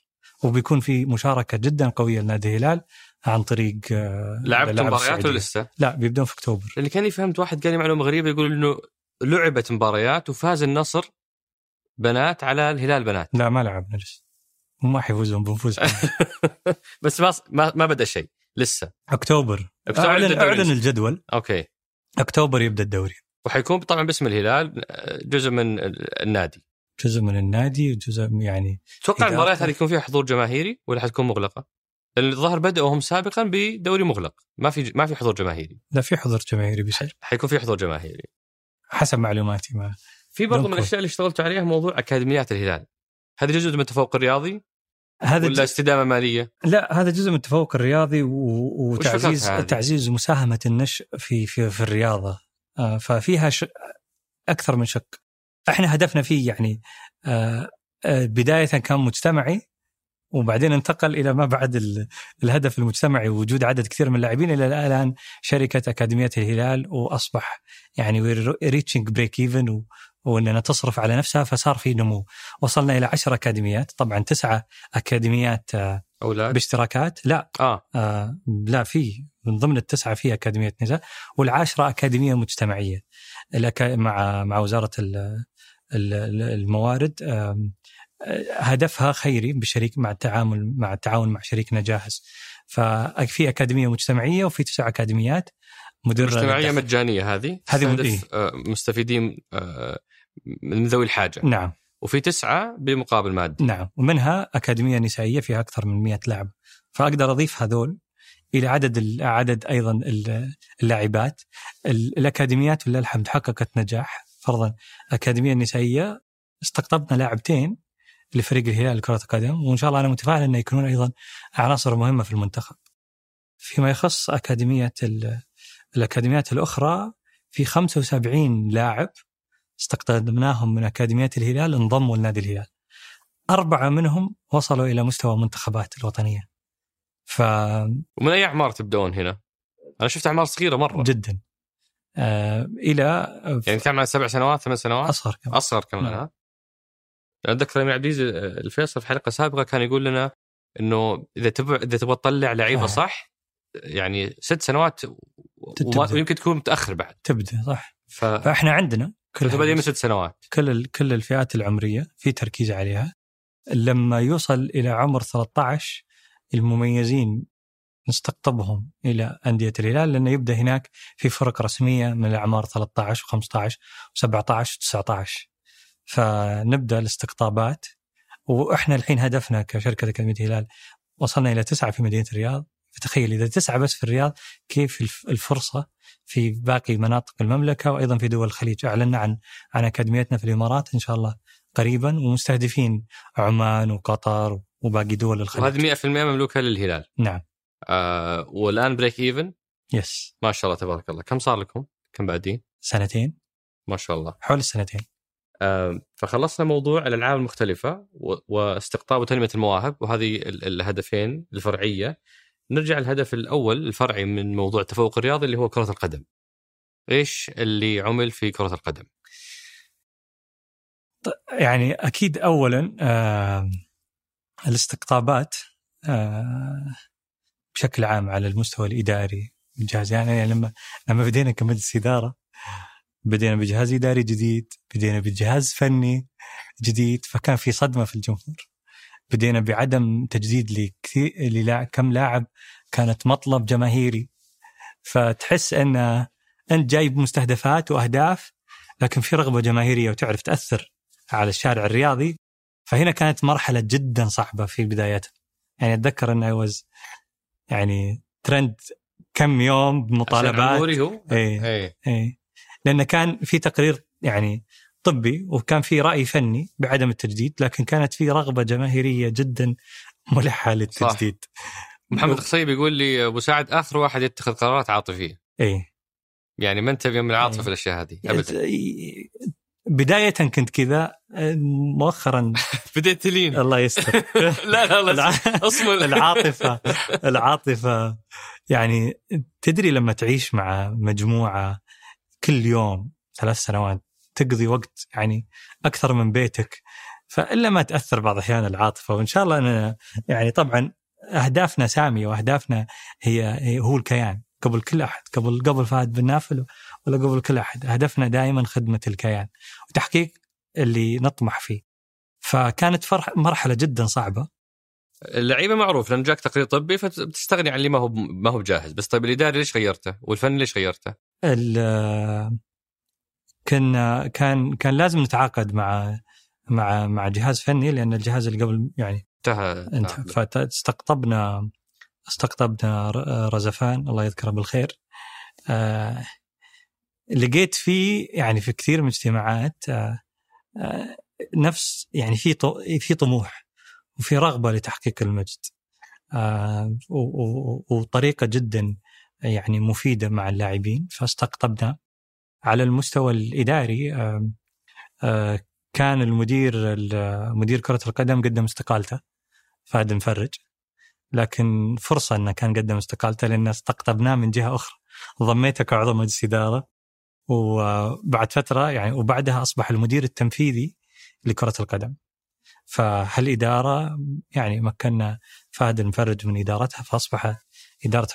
وبيكون في مشاركة جدا قوية لنادي الهلال عن طريق آه، لعبت مباريات ولا لسه؟ لا بيبدون في أكتوبر. لاني كاني فهمت واحد قال لي معلومة غريبة يقول إنه لعبت مباريات وفاز النصر بنات على الهلال بنات. لا ما لعبنا لسه. وما حيفوزون بنفوز بس ما ما, ما بدأ شيء لسه. أكتوبر. أكتوبر اعلن, أعلن الجدول. أوكي. أكتوبر يبدأ الدوري. وحيكون طبعا باسم الهلال جزء من النادي. جزء من النادي وجزء يعني تتوقع المباريات هذه يكون فيها حضور جماهيري ولا حتكون مغلقة؟ لأن الظاهر بدأوا هم سابقا بدوري مغلق. ما في ما في حضور جماهيري. لا في حضور جماهيري بيصير. حيكون في حضور جماهيري. حسب معلوماتي ما في برضو من الأشياء اللي اشتغلتوا عليها موضوع أكاديميات الهلال. هذا جزء من التفوق الرياضي. هذا ولا استدامة مالية؟ لا هذا جزء من التفوق الرياضي. وتعزيز تعزيز مساهمة النشء في في في الرياضة آه ففيها ش... أكثر من شق إحنا هدفنا فيه يعني آه، آه، بداية كان مجتمعي وبعدين انتقل إلى ما بعد الهدف المجتمعي وجود عدد كثير من اللاعبين إلى الآن شركة أكاديمية الهلال وأصبح يعني reaching break even وإننا تصرف على نفسها فصار في نمو. وصلنا إلى عشر أكاديميات. طبعا تسعة أكاديميات آه، أولاد؟ باشتراكات. لا آه, آه لا في من ضمن التسعة في أكاديمية نساء والعاشره أكاديمية مجتمعية. مع مع وزارة الموارد هدفها خيري بشريك مع التعامل مع التعاون مع شريكنا جاهز. ففي أكاديمية مجتمعية وفي تسع أكاديميات مجتمعية مجانية هذه؟ هذه إيه؟ مستفيدين من ذوي الحاجة. نعم. وفي تسعة بمقابل مادي نعم. ومنها أكاديمية نسائية فيها أكثر من 100 لاعب. فأقدر أضيف هذول إلى عدد عدد أيضا اللاعبات. الأكاديميات ولله الحمد حققت نجاح. فرضا الاكاديميه النسائيه استقطبنا لاعبتين لفريق الهلال لكره القدم. وإن شاء الله أنا متفائل انه يكونون أيضا عناصر مهمة في المنتخب. فيما يخص أكاديمية الأكاديميات الأخرى في 75 لاعب استقطبناهم من أكاديميات الهلال انضموا لنادي الهلال. أربعة منهم وصلوا إلى مستوى المنتخبات الوطنية. ف ومن أي أعمار تبدون هنا؟ أنا شفت أعمار صغيرة مرة جدا آه إلى يعني كم عن سبع سنوات ثمان سنوات؟ أصغر كمان أصغر كمان نعم. ها؟ اتذكر امير عبد العزيز الفيصل في حلقة سابقة كان يقول لنا إنه إذا تبغى إذا تبغى تطلع لعيبة آه. صح يعني ست سنوات ويمكن تكون متأخر بعد تبدأ صح ف... فإحنا عندنا كل تبدا من ست سنوات. كل. كل الفئات العمرية في تركيز عليها. لما يوصل إلى عمر 13 المميزين نستقطبهم إلى أندية الهلال لأنه يبدأ هناك في فرق رسمية من الأعمار 13 و15 و17 و19 فنبدأ الاستقطابات. وإحنا الحين هدفنا كشركة أكاديمية الهلال وصلنا إلى تسعة في مدينة الرياض. فتخيل إذا تسعة بس في الرياض كيف الفرصة في باقي مناطق المملكة وأيضا في دول الخليج. أعلنا عن عن أكاديميتنا في الإمارات إن شاء الله قريبا ومستهدفين عمان وقطر وباقي دول الخليج. وهذه 100% مملوكة للهلال. نعم. آه والآن break even yes ما شاء الله تبارك الله. كم صار لكم؟ كم بعدين؟ سنتين. ما شاء الله. حول السنتين. آه فخلصنا موضوع الألعاب المختلفة و- واستقطاب وتنمية المواهب وهذه ال- الهدفين الفرعية. نرجع الهدف الأول الفرعي من موضوع التفوق الرياضي اللي هو كرة القدم. إيش اللي عمل في كرة القدم؟ يعني أكيد اولا آه الاستقطابات آه بشكل عام على المستوى الإداري الجهاز يعني لما لما بدينا كمجلس إدارة بدينا بجهاز إداري جديد بدينا بجهاز فني جديد فكان في صدمة في الجمهور. بدينا بعدم تجديد لكثير كم لاعب كانت مطلب جماهيري. فتحس إن أنت جايب مستهدفات وأهداف لكن في رغبة جماهيرية وتعرف تأثر على الشارع الرياضي. فهنا كانت مرحلة جدا صعبة في بدايتها يعني أتذكر انه وز يعني ترند كم يوم عشان بمطالبات عموري هو؟ إيه. إيه. إيه. لأن كان في تقرير يعني طبي وكان في رأي فني بعدم التجديد لكن كانت في رغبة جماهيرية جدا ملحة للتجديد. محمد الخصيب يقول لي أبو سعد آخر واحد يتخذ قرارات عاطفية. إيه. يعني ما أنت من العاطفة إيه. في الأشياء هذه ابدا. بداية كنت كذا مؤخرا. بديت تلين. الله يستر. لا لا لا الع- اصمل العاطفة العاطفة. يعني تدري لما تعيش مع مجموعة كل يوم ثلاث سنوات تقضي وقت يعني أكثر من بيتك فإلا ما تأثر بعض الاحيان العاطفة وإن شاء الله أنا يعني طبعا أهدافنا سامية وأهدافنا هي, هو الكيان قبل كل أحد قبل قبل فهد بن نافل ولا قبل كل أحد. هدفنا دائما خدمة الكيان وتحقيق اللي نطمح فيه. فكانت فرح مرحلة جدا صعبة. اللعيبة معروف لأن جاك تقرير طبي فبتستغني عن اللي ما هو ما هو جاهز بس طيب الإداري ليش غيرته؟ والفني ليش غيرته؟ كنا كان كان لازم نتعاقد مع مع مع جهاز فني لأن الجهاز اللي قبل يعني انتهى انتهى. فاستقطبنا استقطبنا رزفان الله يذكره بالخير. آه لقيت فيه يعني في كثير من الاجتماعات آه آه نفس يعني في في طموح وفي رغبة لتحقيق المجد. آه وطريقة جدا يعني مفيدة مع اللاعبين. فاستقطبنا على المستوى الإداري آه كان المدير ال- مدير كرة القدم قدم استقالته فهد المفرج لكن فرصة إنه كان قدم استقالته لأن استقطبناه من جهة أخرى. ضميته كعضو مجلس إدارة. وبعد فترة يعني وبعدها أصبح المدير التنفيذي لكرة القدم. فهالإدارة يعني مكنا فهد المفرج من إدارتها فأصبح إدارة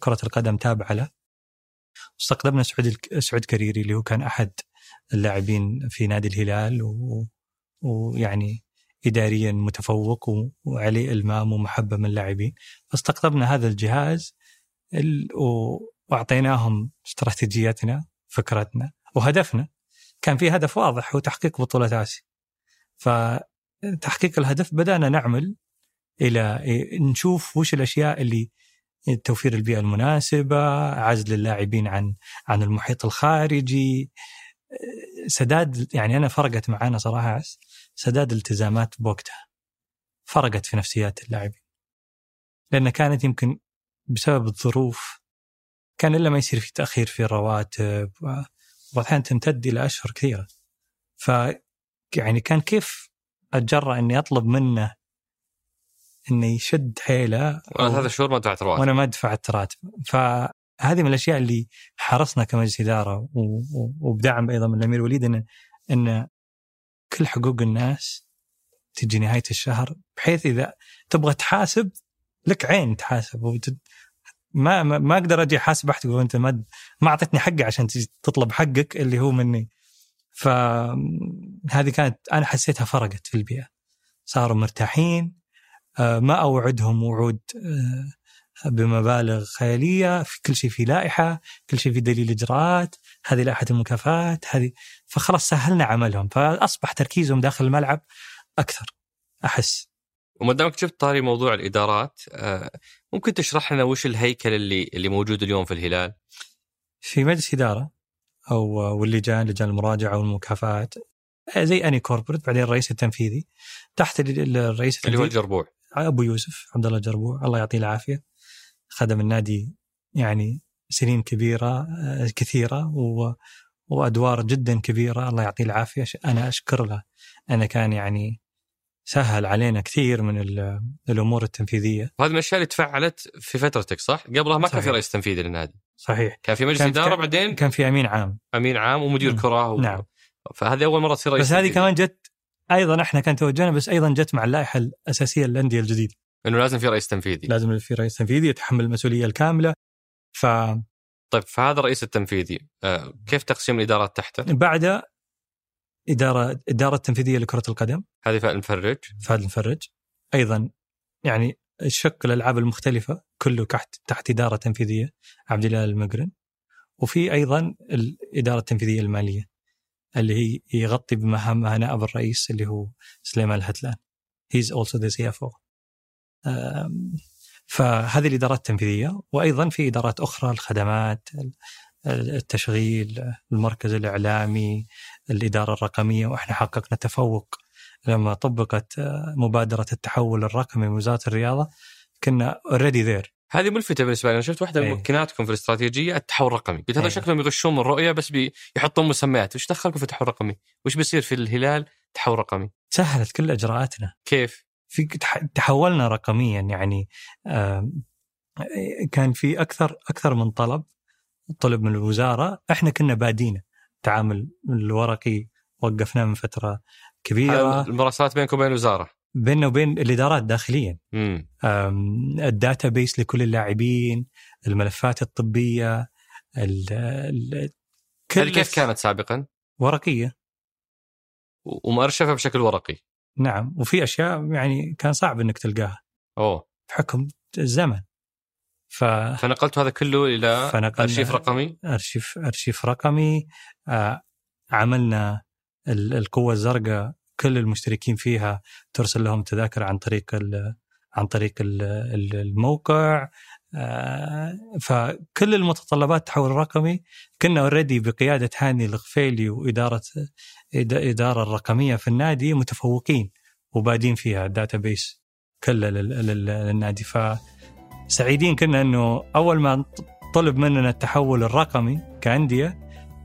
كرة القدم تابعة له. واستقطبنا سعود سعود كريري اللي هو كان أحد اللاعبين في نادي الهلال و- ويعني اداريا متفوق و- وعليه إلمام ومحبة من اللاعبين. فاستقطبنا هذا الجهاز ال- و- وأعطيناهم استراتيجيتنا فكرتنا وهدفنا. كان في هدف واضح هو تحقيق بطولة آسيا. فتحقيق الهدف بدأنا نعمل إلى نشوف وش الأشياء اللي توفير البيئة المناسبة عزل اللاعبين عن عن المحيط الخارجي. سداد يعني أنا فرقت معانا صراحة عس سداد التزامات بوقتها. فرقت في نفسيات اللاعبين. لأن كانت يمكن بسبب الظروف كان إلا ما يصير في تأخير في الرواتب و- واحيانا تمتد إلى أشهر كثيرة. ف يعني كان كيف أتجرأ إني أطلب منه إنه يشد حيله وأنا هذا الشهور ما دفعت رواتب وأنا ما ادفع الراتب فهذه من الأشياء اللي حرصنا كمجلس إدارة وبدعم أيضا من الأمير وليد ان إن كل حقوق الناس تجي نهاية الشهر بحيث إذا تبغى تحاسب لك عين تحاسب. وت- ما ما, أقدر أجي أحاسب أحد تقول أنت ما ما أعطيتني حقي عشان تجي تطلب حقك اللي هو مني. فهذه كانت أنا حسيتها فرقت في البيئة. صاروا مرتاحين ما أوعدهم وعود آه، بمبالغ خيالية في كل شيء في لائحة كل شيء في دليل إجراءات هذه لائحة المكافآت هذه فخلاص سهلنا عملهم فأصبح تركيزهم داخل الملعب أكثر أحس. وما دامك جبت طاري موضوع الإدارات آه، ممكن تشرح لنا وش الهيكل اللي اللي موجود اليوم في الهلال؟ في مجلس إدارة أو واللجان لجان المراجعة والمكافآت زي أني كوربريت بعدين الرئيس التنفيذي تحت ال- الرئيس اللي هو التنفيذي. الجربوع. أبو يوسف عبد الله الجربوع الله يعطيه العافية خدم النادي يعني سنين كبيرة آه، كثيرة و وأدوار جدا كبيرة الله يعطيه العافية أنا أشكر له أنا كان يعني سهل علينا كثير من ال- الأمور التنفيذية وهذه من الأشياء اللي تفعلت في فترتك صح؟ قبلها ما كان في صحيح. رئيس تنفيذي للنادي صحيح كان في مجلس إدارة بعدين كان في أمين عام أمين عام ومدير. كرة و... نعم. فهذه أول مرة تصير رئيس بس هذه. كمان جت أيضا إحنا كان توجهنا بس أيضا جت مع اللائحة الأساسية للأندية الجديدة. إنه لازم في رئيس تنفيذي. لازم في رئيس تنفيذي يتحمل المسؤولية الكاملة. فبعد طيب فهذا الرئيس التنفيذي آه كيف تقسيم الإدارات تحته؟ إدارة إدارة تنفيذية لكرة القدم. هذه فهد المفرج فهد المفرج أيضا يعني الشق الألعاب المختلفة كله تحت تحت إدارة تنفيذية عبد الله المقرن. وفي أيضا الاداره التنفيذيه المالية. اللي هي يغطي بمهامها نائب الرئيس اللي هو سليمان الهتلان. he's also the CFO فهذه الإدارات التنفيذية وأيضا في إدارات أخرى الخدمات التشغيل المركز الإعلامي الإدارة الرقمية وإحنا حققنا تفوق لما طبقت آه، مبادرة التحول الرقمي من وزارة الرياضة. كنا already there هذه ملفتة بالنسبة لي. أنا شفت واحدة من إيه. ممكناتكم في الاستراتيجية التحول الرقمي. قلت هذا إيه. شكلهم يغشون من الرؤية بس بيحطون مسميات. وش دخلكم في التحول الرقمي؟ وش بيصير في الهلال تحول رقمي؟ سهلت كل إجراءاتنا. كيف؟ في تح- تحولنا رقميا يعني كان في أكثر أكثر من طلب طلب من الوزارة. إحنا كنا بادينا التعامل الورقي وقفناه من فترة كبيرة. المراسلات بينكم وبين الوزارة؟ بيننا وبين الإدارات داخليا. ال database لكل اللاعبين الملفات الطبية ال ال كل كيف كانت سابقا؟ ورقية. و- ومؤرشفة بشكل ورقي. نعم وفي أشياء يعني كان صعب إنك تلقاها. أوه. بحكم الزمن. ف فنقلت هذا كله إلى فنقلنا- أرشيف رقمي؟ أرشيف أرشيف رقمي. آه، عملنا ال- القوة الزرقاء كل المشتركين فيها ترسل لهم تذاكر عن طريق عن طريق ال- ال- الموقع آه، فكل المتطلبات التحول الرقمي كنا اوريدي بقيادة هاني الغفيلي وإدارة إدارة الرقمية في النادي متفوقين وبادين فيها ال database كله لل- لل- للنادي فسعيدين كنا إنه أول ما طلب مننا التحول الرقمي كأندية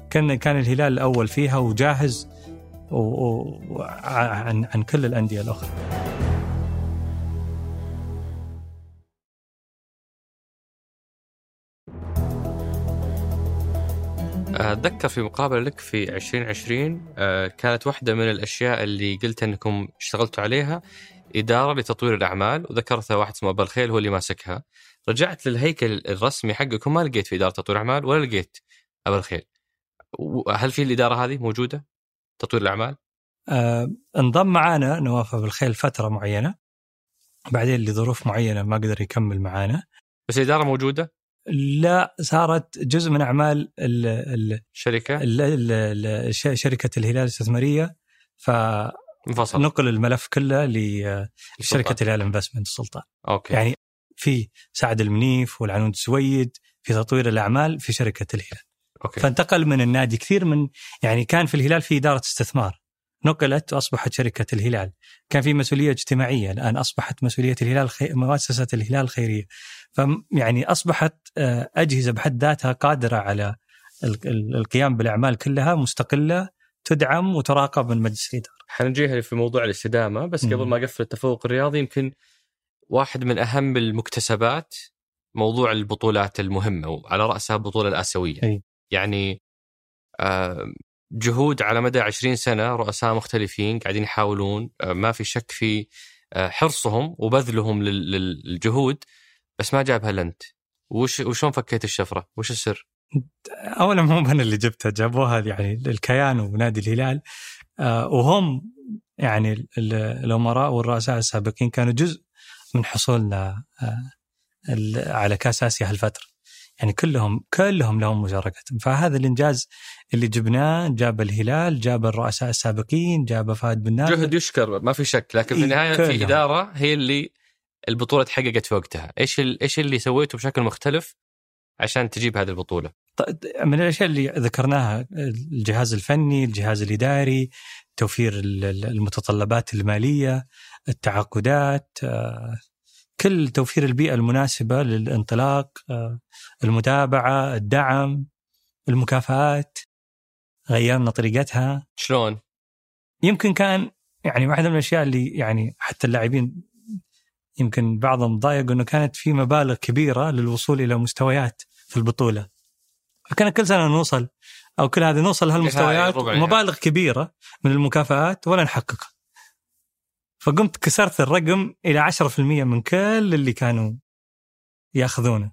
كان كان الهلال الأول فيها وجاهز. عن عن كل الأندية الأخرى. أتذكر في مقابلة لك في 2020 آه، كانت واحدة من الأشياء اللي قلت أنكم اشتغلتوا عليها إدارة لتطوير الأعمال وذكرتها واحد اسمه أبو الخيل هو اللي ماسكها. رجعت للهيكل الرسمي حقكم ما لقيت في إدارة تطوير الأعمال ولا لقيت أبو الخيل. هل في الإدارة هذه موجودة؟ تطوير الأعمال؟ آه انضم معانا نواف أبو الخيل فترة معينة. بعدين لظروف معينة ما قدر يكمل معانا. بس الإدارة موجودة؟ لا صارت جزء من أعمال ال... ال... شركة ال... ال... ال... ش- شركة الهلال الاستثمارية. فنقل منفصل الملف كله لشركة الهلال investment السلطان. okay. يعني في سعد المنيف والعنود السويد في تطوير الأعمال في شركة الهلال. okay. فانتقل من النادي كثير من يعني كان في الهلال في إدارة استثمار. نقلت وأصبحت شركة الهلال. كان في مسؤولية اجتماعية. الآن أصبحت مسؤولية الهلال الخي... مؤسسة الهلال الخيريه ف يعني أصبحت آه، أجهزة بحد ذاتها قادرة على ال- ال- القيام بالأعمال كلها مستقلة تدعم وتراقب من مجلس الإدارة. حنجيها في موضوع الاستدامة بس. قبل ما أقفل التفوق الرياضي يمكن واحد من أهم المكتسبات موضوع البطولات المهمة وعلى رأسها البطولة الآسيوية. أي. يعني آه، جهود على مدى 20 سنة رؤساء مختلفين قاعدين يحاولون آه، ما في شك في آه، حرصهم وبذلهم لل- لل- للجهود بس ما جابها إلا أنت وش وشلون فكيت الشفرة؟ وش السر؟ اولا مو أنا اللي جبتها جابوها يعني الكيان ونادي الهلال وهم يعني ال- ال- الأمراء والرؤساء السابقين كانوا جزء من حصولنا على كأس آسيا هالفترة يعني كلهم كلهم لهم مشاركة. فهذا الإنجاز اللي جبناه جاب الهلال جاب الرؤساء السابقين جاب فهد بن نافع جهد يشكر ما في شك. لكن في إيه، النهاية في كلهم. إدارة هي اللي البطولة تحققت في وقتها. إيش ال- إيش اللي سويته بشكل مختلف عشان تجيب هذه البطولة؟ من الأشياء اللي ذكرناها الجهاز الفني، الجهاز الإداري، توفير المتطلبات المالية، التعاقدات، آه، كل توفير البيئة المناسبة للانطلاق، آه، المتابعة، الدعم، المكافآت غيرنا طريقتها شلون؟ يمكن كان يعني واحدة من الأشياء اللي يعني حتى اللاعبين يمكن بعضهم ضايق إنه كانت في مبالغ كبيرة للوصول إلى مستويات في البطولة. فكان كل سنة نوصل أو كل هذه نوصل لهالمستويات ومبالغ كبيرة من المكافآت ولا نحققها. فقمت كسرت الرقم إلى 10% من كل اللي كانوا ياخذونه.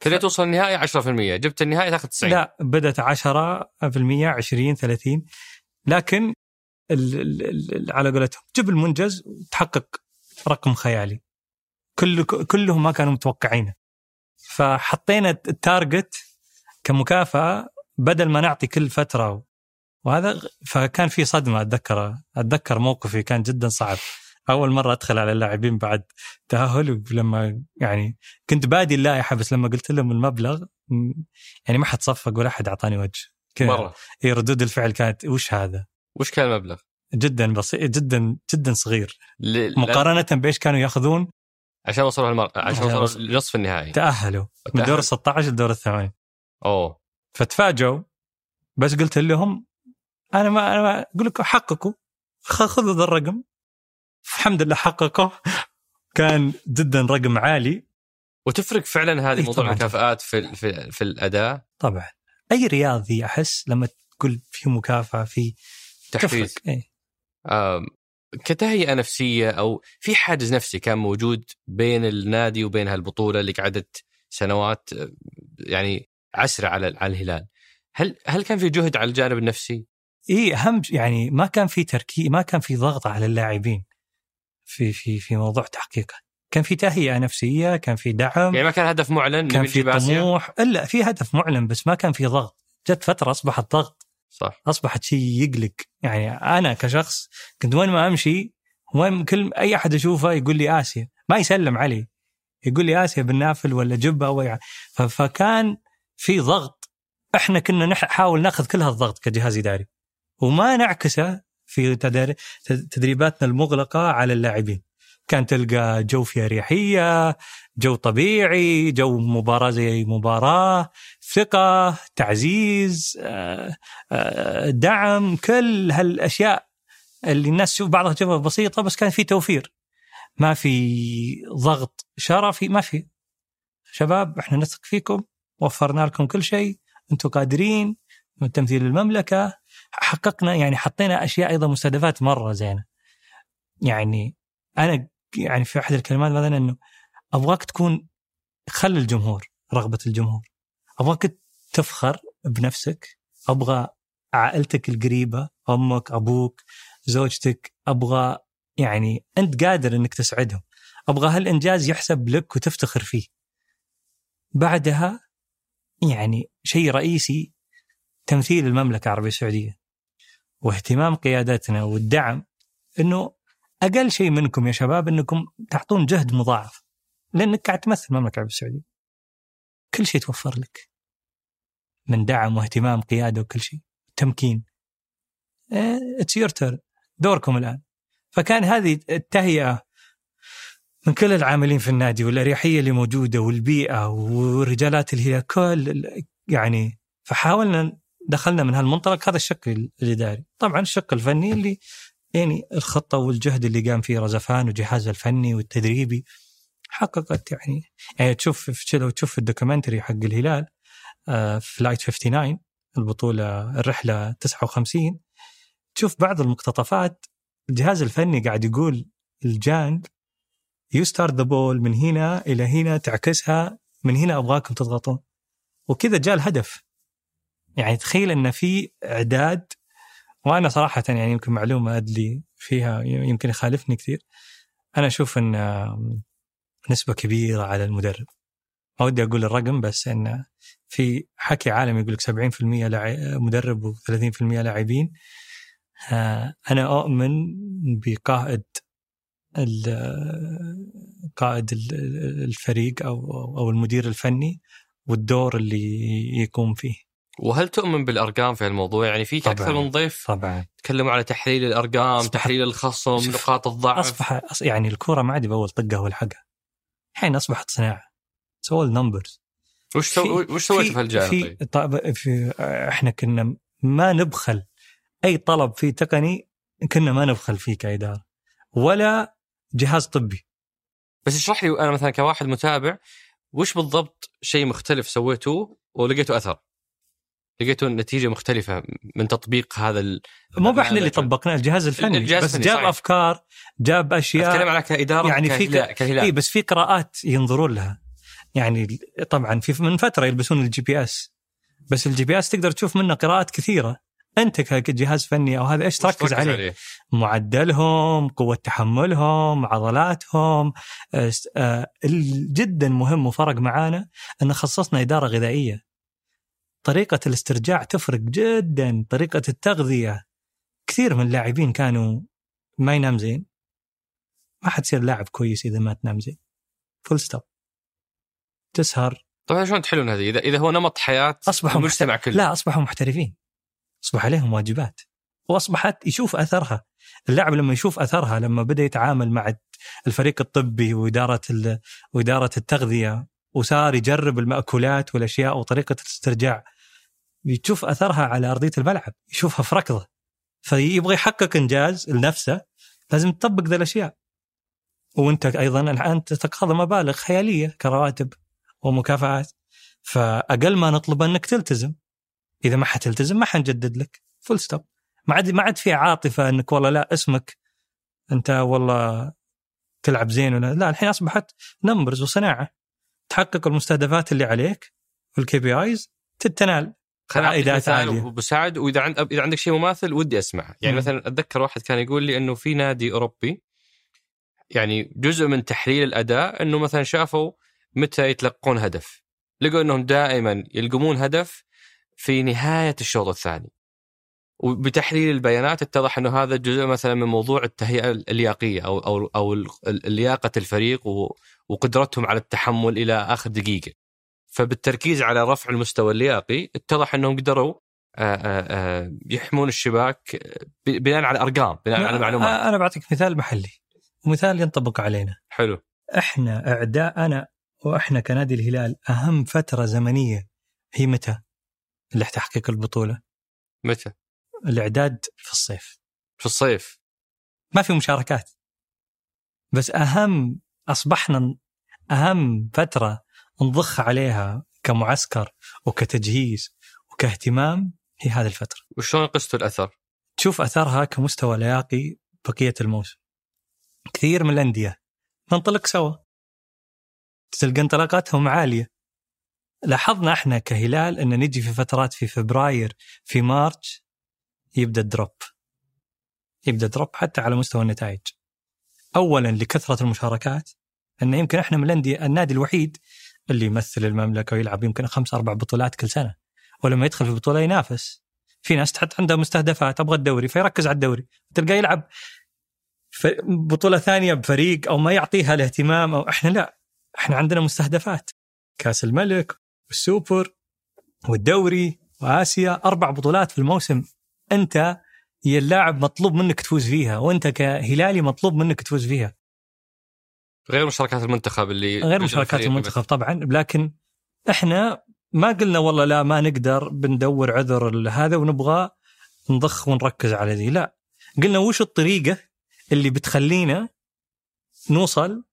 كذا توصل النهائي 10% جبت النهائي تاخذ 90 لا بدأت 10% 20 30 لكن ال ال على قولتهم جيب المنجز وتحقق رقم خيالي. كل كلهم ما كانوا متوقعينه. فحطينا ال target كمكافأة بدل ما نعطي كل فترة وهذا فكان في صدمة أتذكر أتذكر موقفي كان جدا صعب. أول مرة أدخل على اللاعبين بعد تأهل لما يعني كنت بادي اللائحة بس لما قلت لهم المبلغ يعني ما حد صفق ولا حد أعطاني وجه. مرة. اي ردود الفعل كانت وش هذا؟ وش كان المبلغ؟ جدا بسيط جدا جدا صغير. ل... مقارنة بإيش كانوا يأخذون؟ عشان وصلوا المر... عشان وصلوا لنصف النهائي. تأهلوا من دور ال 16 لدور الثمانية. أوه. فتفاجئوا بس قلت لهم أنا ما أنا ما أقول لكم حققوا خذوا ذا الرقم. الحمد لله حققوا كان جدا رقم عالي. وتفرق فعلا هذه موضوع المكافآت في في في الأداء؟ طبعا. أي رياضي أحس لما تقول في مكافأة في تحفيز. إيه؟ كتهيئة نفسية أو في حاجز نفسي كان موجود بين النادي وبين هالبطولة اللي قعدت سنوات يعني عسرة على على الهلال. هل هل كان في جهد على الجانب النفسي؟ اي أهم يعني ما كان في تركيز ما كان في ضغط على اللاعبين في في في موضوع تحقيقه. كان في تهيئة نفسية كان في دعم يعني ما كان هدف معلن كان في طموح. إلا في هدف معلن بس ما كان في ضغط. جت فترة أصبحت ضغط. صح. أصبحت شيء يقلق. يعني أنا كشخص كنت وين ما أمشي وين كل أي أحد أشوفه يقول لي آسيا. ما يسلم علي. يقول لي آسيا بالنافل ولا جبة أو فكان في ضغط. إحنا كنا نحاول ناخذ كل هالضغط كجهاز إداري. وما نعكسه في تدريباتنا المغلقة على اللاعبين. كان تلقى جو في اريحيه جو طبيعي جو مباراة زي مباراة ثقة تعزيز آه، آه، دعم كل هالأشياء اللي الناس تشوف بعضها تشوفها بسيطة بس كان في توفير. ما في ضغط شرفي ما في. شباب إحنا نثق فيكم وفرنا لكم كل شيء أنتم قادرين من تمثيل المملكة حققنا يعني حطينا أشياء أيضا مستهدفات مرة زينة. يعني أنا يعني في أحد الكلمات مثلا إنه أبغاك تكون خل الجمهور رغبة الجمهور. أبغاك تفخر بنفسك. أبغى عائلتك القريبة أمك أبوك زوجتك. أبغى يعني أنت قادر إنك تسعدهم. أبغى هالإنجاز يحسب لك وتفتخر فيه. بعدها يعني شيء رئيسي تمثيل المملكة العربية السعودية. واهتمام قيادتنا والدعم إنه أقل شيء منكم يا شباب إنكم تعطون جهد مضاعف. لأنك قاعد تمثل المملكة العربية السعودية. كل شيء توفر لك. من دعم واهتمام قيادة وكل شيء. تمكين. it's your turn دوركم الآن. فكان هذه التهيئة من كل العاملين في النادي والأريحية اللي موجودة والبيئة ورجالات الهلال كل يعني فحاولنا دخلنا من هالمنطلق هذا الشق الإداري. طبعا الشق الفني اللي يعني الخطة والجهد اللي قام فيه رزفان وجهازه الفني والتدريبي حققت يعني. يعني تشوف لو تشوف ال documentary حق الهلال flight 59 البطولة الرحلة 59 تشوف بعض المقتطفات الجهاز الفني قاعد يقول لجانج you start the ball من هنا إلى هنا تعكسها من هنا أبغاكم تضغطون. وكذا جاء الهدف. يعني تخيل إن في إعداد وأنا صراحة يعني يمكن معلومة أدلي فيها يمكن يخالفني كثير. أنا أشوف إن نسبة كبيرة على المدرب. ما ودي أقول الرقم بس إن في حكي عالمي يقول لك 70% مدرب و30% لاعبين. آه، أنا أؤمن بقائد قائد الفريق أو أو المدير الفني والدور اللي يقوم فيه. وهل تؤمن بالأرقام في الموضوع؟ يعني فيك طبعاً. أكثر من ضيف طبعا تكلموا على تحليل الأرقام، تحليل الخصم، نقاط الضعف اصبح يعني الكورة ما عاد بأول طقة والحقها الحين أصبحت صناعة سووا ال numbers وش سو... وش سويت في هالجانب في طيب؟ في إحنا كنا ما نبخل أي طلب فيه تقني كنا ما نبخل فيه كإدارة ولا جهاز طبي بس اشرح لي أنا مثلا كواحد متابع وش بالضبط شيء مختلف سويتوه ولقيتوا أثر؟ لقيتوا نتيجة مختلفة من تطبيق هذا ال... مو بإحنا اللي. طبقناه الجهاز الفني. الجهاز بس جاب صحيح. أفكار جاب أشياء. أتكلم عنها كإدارة يعني في كهلال, ك- كهلال. اي بس في قراءات ينظرون لها. يعني طبعا في من فترة يلبسون ال GPS بس ال GPS تقدر تشوف منه قراءات كثيرة. أنت كجهاز فني أو هذا إيش تركز عليه؟ معدلهم قوة تحملهم عضلاتهم. آه، آه، جدا مهم وفرق معانا أن خصصنا إدارة غذائية. طريقة الاسترجاع تفرق جدا. طريقة التغذية. كثير من اللاعبين كانوا ما ينام زين. ما حتصير لاعب كويس إذا ما تنام زين. full stop تسهر. طيب شلون تحلون هذه؟ اذا إذا هو نمط حياة أصبحوا المجتمع كله. لا أصبحوا محترفين. أصبح عليهم واجبات. وأصبحت يشوف أثرها. اللاعب لما يشوف أثرها لما بدأ يتعامل مع الفريق الطبي وإدارة ال- وإدارة التغذية وصار يجرب المأكولات والأشياء وطريقة الاسترجاع يشوف أثرها على أرضية الملعب يشوفها في ركضة. فيبغى يحقق إنجاز لنفسه لازم تطبق ذا الأشياء. وأنت أيضا الآن تتقاضى مبالغ خيالية كرواتب ومكافآت. فأقل ما نطلب أنك تلتزم. إذا ما حتلتزم ما حنجدد لك. full stop ما عاد ما عاد في عاطفة أنك والله لا اسمك. أنت والله تلعب زين ولا لا الحين أصبحت numbers وصناعة. تحقق المستهدفات اللي عليك وال KPIs تتنال. عائدات. أبو سعد وإذا عند إذا عندك شيء مماثل ودي أسمعه، يعني. مثلا أتذكر واحد كان يقول لي إنه في نادي أوروبي يعني جزء من تحليل الأداء إنه مثلا شافوا متى يتلقون هدف، لقوا إنهم دائما يلقمون هدف في نهاية الشوط الثاني. وبتحليل البيانات اتضح إنه هذا جزء مثلا من موضوع التهيئة اللياقيه أو أو أو لياقة الفريق وقدرتهم على التحمل إلى آخر دقيقة. فبالتركيز على رفع المستوى اللياقي اتضح أنهم قدروا آه، آه، آه، يحمون الشباك بناء على أرقام بناء على معلومات. أنا بعطيك مثال محلي ومثال ينطبق علينا. حلو. إحنا أعداءنا وإحنا كنادي الهلال أهم فترة زمنية هي متى؟ اللي تحقيق البطولة. متى؟ الإعداد في الصيف. في الصيف. ما في مشاركات. بس أهم أصبحنا أهم فترة نضخ عليها كمعسكر وكتجهيز وكاهتمام هي هذه الفترة. وشلون قستوا الأثر؟ تشوف أثرها كمستوى لياقي بقية الموسم. كثير من الأندية ننطلق سوا. تلقى انطلاقاتهم عالية. لاحظنا إحنا كهلال إن نجي في فترات في فبراير في March يبدأ ال drop يبدأ drop حتى على مستوى النتائج. اولا لكثرة المشاركات إن يمكن إحنا من الأندية النادي الوحيد اللي يمثل المملكة ويلعب يمكن خمس أربع بطولات كل سنة. ولما يدخل في البطولة ينافس. في ناس تحط عندها مستهدفات أبغى الدوري فيركز على الدوري. تلقاه يلعب بطولة ثانية بفريق أو ما يعطيها الاهتمام أو إحنا لا. إحنا عندنا مستهدفات. كأس الملك والسوبر والدوري وآسيا أربع بطولات في الموسم. أنت يا اللاعب مطلوب منك تفوز فيها وأنت كهلالي مطلوب منك تفوز فيها. غير مشاركات المنتخب اللي غير مشاركات المنتخب طبعا لكن إحنا ما قلنا والله لا ما نقدر بندور عذر هذا ونبغى نضخ ونركز على ذي. لا. قلنا وش الطريقة اللي بتخلينا نوصل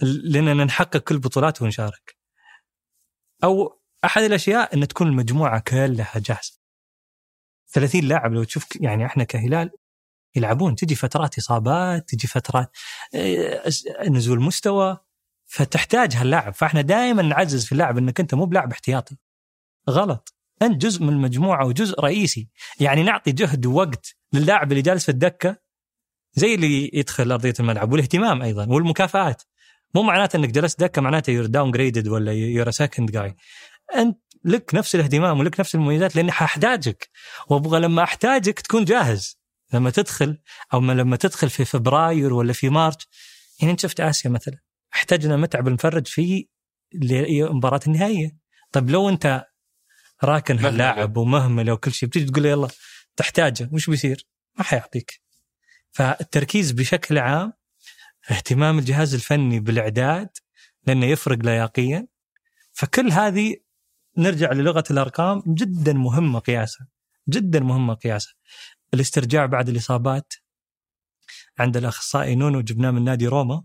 لأننا نحقق كل البطولات ونشارك. أو أحد الأشياء أن تكون المجموعة كلها جاهزة. 30 لاعب لو تشوف يعني إحنا كهلال يلعبون تجي فترات إصابات تجي فترات آه، نزول مستوى فتحتاج هاللاعب. فإحنا دائما نعزز في اللاعب إنك أنت مو بلاعب احتياطي. غلط. أنت جزء من المجموعة وجزء رئيسي. يعني نعطي جهد ووقت للاعب اللي جالس في الدكة زي اللي يدخل أرضية الملعب والاهتمام أيضا والمكافآت. مو معناته إنك جلست دكة معناته you're downgraded ولا you're second guy أنت لك نفس الاهتمام ولك نفس المميزات لأني حأحتاجك. وأبغى لما أحتاجك تكون جاهز. لما تدخل أو ما لما تدخل في فبراير ولا في مارس يعني أنت شفت آسيا مثلا احتاجنا متعب المفرج في ل- مباراة النهائية طيب لو أنت راكن. هاللاعب ومهمل وكل شيء بتيجي تقول له يلا تحتاجه وش بيصير؟ ما حيعطيك فالتركيز بشكل عام اهتمام الجهاز الفني بالإعداد لأنه يفرق لياقيا فكل هذه نرجع للغة الأرقام جدا مهمة قياسها جدا مهمة قياسها الاسترجاع بعد الإصابات عند الأخصائي نونو جبناه من نادي روما.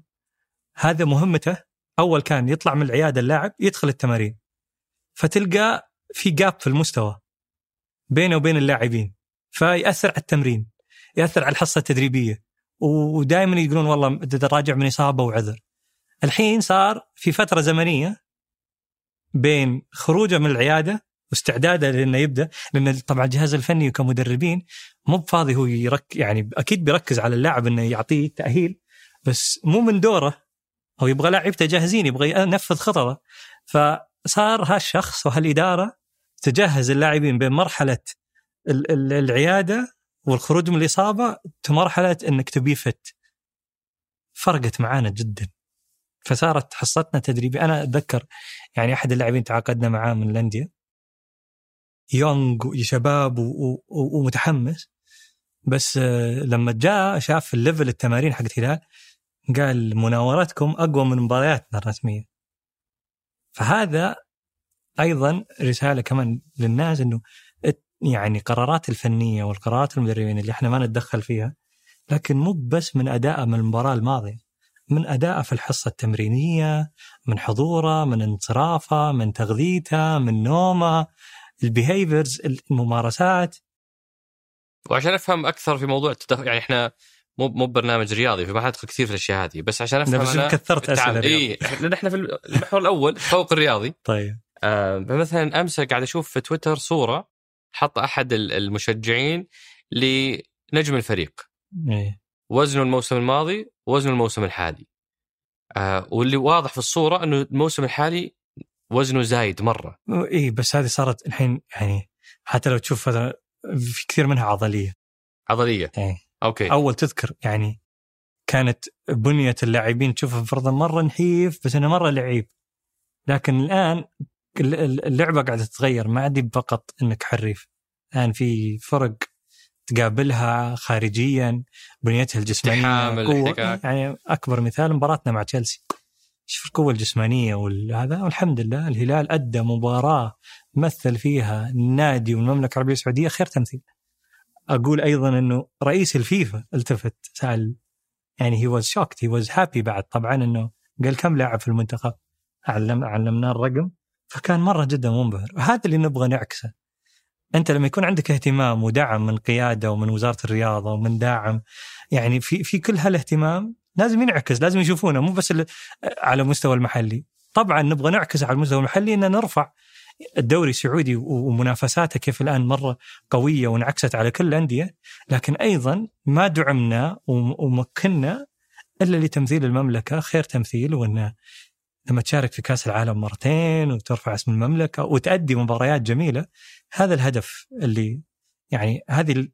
هذا مهمته أول كان يطلع من العيادة اللاعب يدخل التمارين. فتلقى في جاب في المستوى بينه وبين اللاعبين فيأثر على التمرين يأثر على الحصة التدريبية. ودائما يقولون والله راجع من إصابة وعذر. الحين صار في فترة زمنية بين خروجه من العيادة واستعداده لأنه يبدأ لأن طبعا الجهاز الفني كمدربين مو بفاضي هو يرك يعني أكيد بيركز على اللاعب إنه يعطيه تأهيل بس مو من دوره. هو يبغى لاعبته جاهزين يبغى ينفذ خططه. فصار هالشخص وهالإدارة تجهز اللاعبين بين مرحلة ال- ال- العيادة والخروج من الإصابة مرحلة إنك تبي فت. فرقت معانا جدا. فصارت حصتنا تدريبي أنا أتذكر يعني أحد اللاعبين تعاقدنا معاه من الأندية. يونغ وشباب ومتحمس. بس آه، لما جاء شاف الليفل التمارين حقت هلال قال مناورتكم أقوى من مبارياتنا الرسمية. فهذا أيضا رسالة كمان للناس إنه يعني قرارات الفنية والقرارات المدربين اللي إحنا ما نتدخل فيها لكن مو بس من ادائه من المباراة الماضية من ادائه في الحصة التمرينية من حضوره من انصرافه من تغذيته من نومه. ال behaviors الممارسات. وعشان أفهم أكثر في موضوع التدخل يعني إحنا مو مو برنامج رياضي فما حندخل كثير في الأشياء هذه. بس عشان أفهم بس أنا كثرت أسئلة. إي لأن إحنا في المحور الأول التفوق الرياضي. طيب. آه فمثلا امس قاعد أشوف في تويتر صورة حط أحد ال- المشجعين لنجم الفريق. إيه. وزنه الموسم الماضي ووزنه الموسم الحالي. آه واللي واضح في الصورة إنه الموسم الحالي وزنه زايد مرة. اي بس هذه صارت الحين يعني حتى لو تشوف في كثير منها عضلية. عضلية. إيه. أوكي. أول تذكر يعني كانت بنية اللاعبين تشوفها فرضا مرة نحيف بس إنه مرة لعيب. لكن الآن ال- ال- اللعبة قاعدة تتغير ما عاد فقط إنك حريف. الآن في فرق تقابلها خارجيا بنيتها الجسمانية قوة. يعني أكبر مثال مباراتنا مع تشيلسي. شوف القوة الجسمانية وهذا والحمد لله الهلال أدى مباراة مثل فيها النادي والمملكة العربية السعودية خير تمثيل. أقول أيضا إنه رئيس الفيفا التفت سأل يعني he was shocked he was happy بعد. طبعا إنه قال كم لاعب في المنتخب؟ علم علمناه الرقم. فكان مرة جدا منبهر. وهذا اللي نبغى نعكسه. أنت لما يكون عندك اهتمام ودعم من قيادة ومن وزارة الرياضة ومن داعم يعني في في كل هالاهتمام لازم ينعكس لازم يشوفونه مو بس على مستوى المحلي. طبعا نبغى نعكس على المستوى المحلي ان نرفع الدوري السعودي ومنافساته كيف الآن مرة قوية وانعكست على كل الأندية. لكن أيضا ما دعمنا وم- ومكنا إلا لتمثيل المملكة خير تمثيل وانه لما تشارك في كأس العالم مرتين وترفع اسم المملكة وتأدي مباريات جميلة هذا الهدف اللي يعني هذه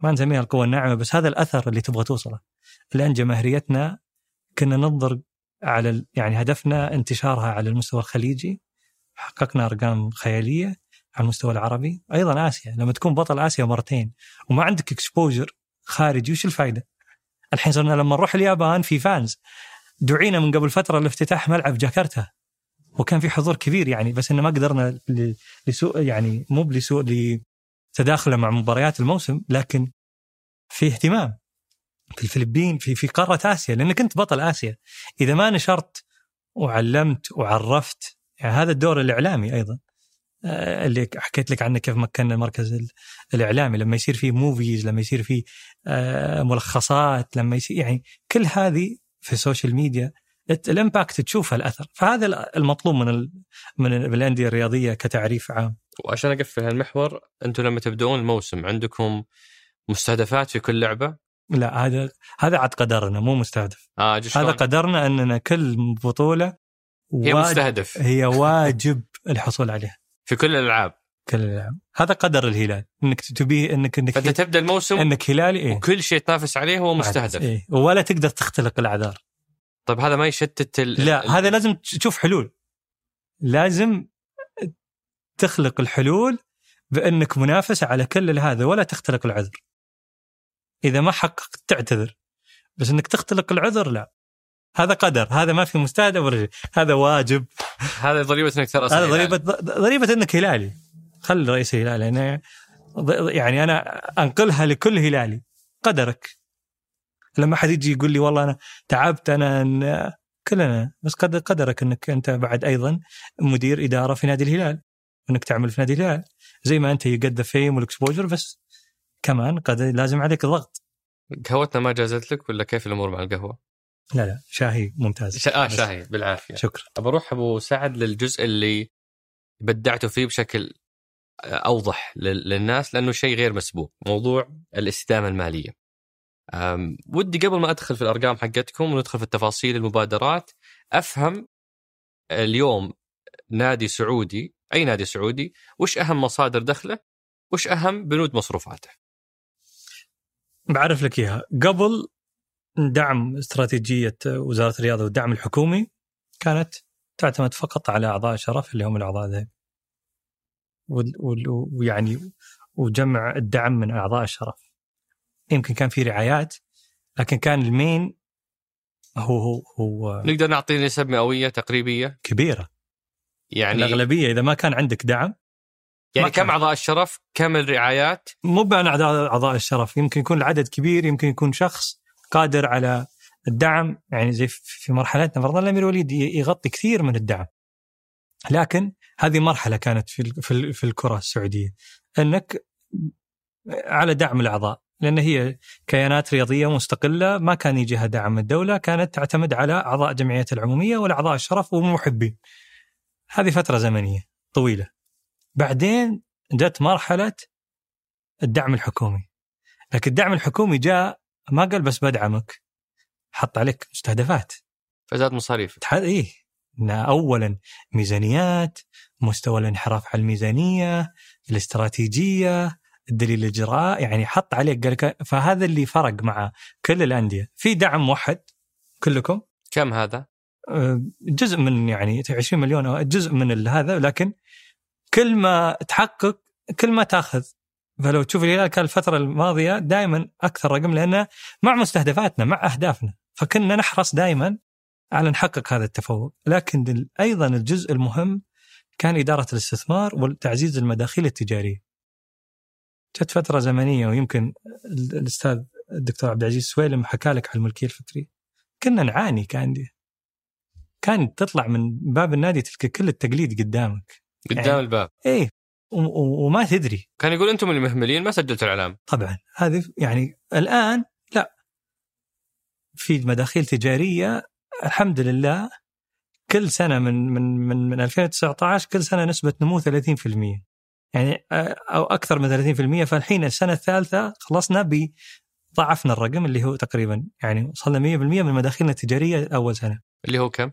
ما نسميها القوة الناعمة بس هذا الأثر اللي تبغى توصله. الان جماهيريتنا كنا ننظر على يعني هدفنا انتشارها على المستوى الخليجي حققنا أرقام خيالية على المستوى العربي أيضا آسيا لما تكون بطل آسيا مرتين وما عندك اكسبوجر خارجي وش الفائده؟ الحين صرنا لما نروح اليابان في فانز دعينا من قبل فترة لافتتاح ملعب جاكرتا وكان في حضور كبير يعني بس إنه ما قدرنا لسوء يعني مو بلسوء لتداخله مع مباريات الموسم لكن في اهتمام في الفلبين في في قارة آسيا لأنك أنت بطل آسيا. إذا ما نشرت وعلمت وعرفت يعني هذا الدور الإعلامي أيضا. آه، اللي حكيت لك عنه كيف مكنا المركز ال- الإعلامي. لما يصير فيه movies لما يصير فيه آه، ملخصات لما يصير يعني كل هذه في ال social media ال impact تشوفها الأثر. فهذا ال- المطلوب من من ال- من الانديه الرياضية كتعريف عام. وعشان أقفل هالمحور أنتم لما تبدون الموسم عندكم مستهدفات في كل لعبة؟ لا هذا هذا عاد قدرنا مو مستهدف. أجل هذا؟ قدرنا أننا كل بطولة هي واجب- مستهدف. هي واجب الحصول عليها. في كل الألعاب. كل الألعاب. هذا قدر الهلال. إنك تبي إنك إنك فأنت تبدأ الموسم إنك هلالي إيه؟ وكل شيء تنافس عليه هو مستهدف. إيه؟ ولا تقدر تختلق الأعذار. طيب هذا ما يشتت ال... لا ال- هذا لازم تشوف حلول. لازم تخلق الحلول بأنك منافس على كل هذا ولا تختلق العذر. إذا ما حققت تعتذر. بس إنك تختلق العذر لا. هذا قدر هذا ما في مستهدف ولا شيء. هذا واجب. هذا ضريبة إنك ترى هذا ضريبه ضريبة إنك هلالي. خل رئيس هلالي يعني يعني أنا أنقلها لكل هلالي. قدرك. لما حد يجي يقول لي والله أنا تعبت أنا كلنا. بس قدر قدرك إنك أنت بعد أيضا مدير إدارة في نادي الهلال. إنك تعمل في نادي الهلال. زي ما أنت يقد فيم والاكسبوجر بس كمان قد لازم عليك ضغط قهوتنا ما جازت لك ولا كيف الأمور مع القهوة؟ لا لا شاهي ممتاز. شا... آه شاهي بالعافية. شكرا بروح أبو سعد للجزء اللي بدعته فيه بشكل أوضح للناس لأنه شيء غير مسبوق موضوع الاستدامة المالية. ودي قبل ما أدخل في الأرقام حقتكم وندخل في التفاصيل المبادرات أفهم اليوم نادي سعودي أي نادي سعودي؟ وش أهم مصادر دخله؟ وش أهم بنود مصروفاته؟ بعرف لك إياها. قبل دعم استراتيجية وزارة الرياضة والدعم الحكومي كانت تعتمد فقط على أعضاء الشرف اللي هم الأعضاء ذي. ويعني وجمع الدعم من أعضاء الشرف. يمكن كان في رعايات لكن كان المين هو هو هو نقدر نعطي نسب مئوية تقريبية؟ كبيرة. يعني الأغلبية إذا ما كان عندك دعم يعني كم أعضاء الشرف كم الرعايات مو بأن أعضاء الشرف يمكن يكون العدد كبير يمكن يكون شخص قادر على الدعم يعني زي في مرحلتنا فرضا الأمير وليد يغطي كثير من الدعم لكن هذه مرحلة كانت في في في الكرة السعودية أنك على دعم الأعضاء لأن هي كيانات رياضية مستقلة ما كان يجيها دعم من الدولة كانت تعتمد على أعضاء جمعية العمومية والأعضاء الشرف والمحبين. هذه فترة زمنية طويلة. بعدين جت مرحلة الدعم الحكومي. لكن الدعم الحكومي جاء ما قال بس بدعمك حط عليك مستهدفات. فزاد مصاريف إيه. اولا ميزانيات مستوى الانحراف على الميزانية الاستراتيجية الدليل الإجراء يعني حط عليك قال فهذا اللي فرق مع كل الأندية. في دعم موحد كلكم؟ كم هذا؟ آه، جزء من يعني 20 مليون أو جزء من هذا لكن كل ما تحقق كل ما تاخذ. فلو تشوف الهلال كان الفترة الماضية دائما أكثر رقم لأنه مع مستهدفاتنا مع أهدافنا. فكنا نحرص دائما على نحقق هذا التفوق. لكن أيضا الجزء المهم كان إدارة الاستثمار وتعزيز المداخيل التجارية. جت فترة زمنية ويمكن الأستاذ الدكتور عبد العزيز سويلم حكى لك على الملكية الفكريه كنا نعاني كانديه كان تطلع من باب النادي تلقى كل التقليد قدامك. قدام يعني الباب. إيه. وما تدري. كان يقول أنتم اللي مهملين ما سجلتوا الإعلام. طبعا. هذه يعني الآن لا. في مداخيل تجارية الحمد لله كل سنة من من من من 2019 كل سنة نسبة نمو 30% يعني أو أكثر من 30% فالحين السنة الثالثة خلصنا ب ضعفنا الرقم اللي هو تقريبا يعني وصلنا 100% من مداخيلنا التجارية أول سنة. اللي هو كم؟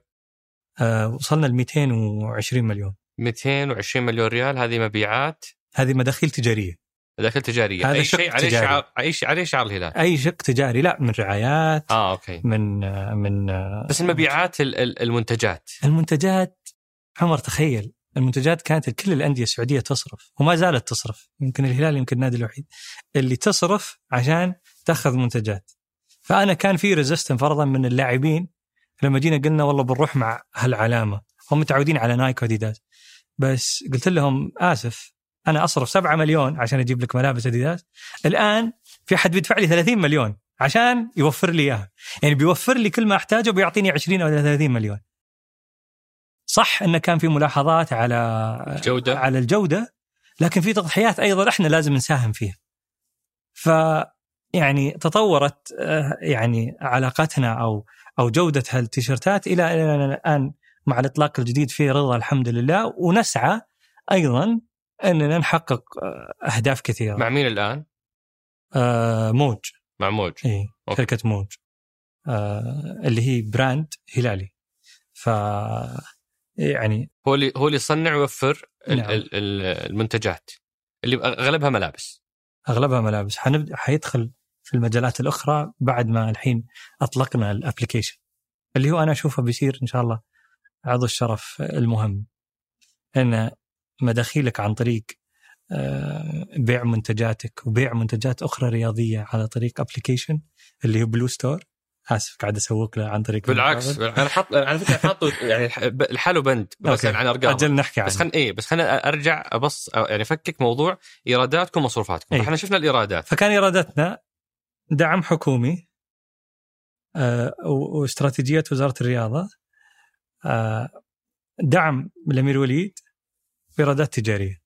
آه وصلنا ل 220 مليون. 220 مليون ريال هذه مبيعات. هذه مداخيل تجارية. مداخيل تجارية. هذا أي شيء عليه. شعار أي شيء عليه شعار الهلال. أي شق تجاري. لا من رعايات آه أوكي. من من بس المبيعات ال- ال- المنتجات. المنتجات عمر تخيل المنتجات كانت كل الأندية السعودية تصرف وما زالت تصرف. يمكن الهلال يمكن النادي الوحيد اللي تصرف عشان تأخذ منتجات. فأنا كان في resistance فرضا من اللاعبين. لما جينا قلنا والله بنروح مع هالعلامة. هم متعودين على نايك واديداس بس قلت لهم آسف أنا أصرف 7 مليون عشان أجيب لك ملابس أديداس. الآن في أحد بيدفع لي 30 مليون عشان يوفر لي إياها. يعني بيوفر لي كل ما أحتاجه بيعطيني 20 أو 30 مليون. صح انه كان في ملاحظات على الجودة. على الجودة لكن في تضحيات أيضا إحنا لازم نساهم فيها. ف يعني تطورت آه، يعني علاقتنا أو أو جودة هالتيشيرتات إلى الان مع الإطلاق الجديد في رضا الحمد لله. ونسعى أيضا أننا نحقق آه، أهداف كثيرة. مع مين الآن؟ آه موج. مع موج. إي. شركة موج. آه اللي هي brand هلالي. ف يعني هو اللي هو اللي يصنع ويوفر نعم. ال- ال- المنتجات. اللي أغلبها ملابس. أغلبها ملابس. حنبدا حيدخل في المجالات الأخرى بعد ما الحين أطلقنا ال application. اللي هو أنا أشوفه بيصير إن شاء الله عضو الشرف المهم أن مداخيلك عن طريق آه، بيع منتجاتك وبيع منتجات أخرى رياضية على طريق application اللي هو Blue Store آسف قاعد أسوق له عن طريق بالعكس أنا حط على فكرة حاطه يعني لحاله بند بس. عن ارقام أجل نحكي عنه. بس خلينا إيه بس خلينا أرجع أبص يعني أفكك موضوع إيراداتكم ومصروفاتكم إيه. إحنا شفنا الإيرادات. فكان إيراداتنا دعم حكومي آه، واستراتيجية وزارة الرياضة دعم الامير وليد وايرادات تجارية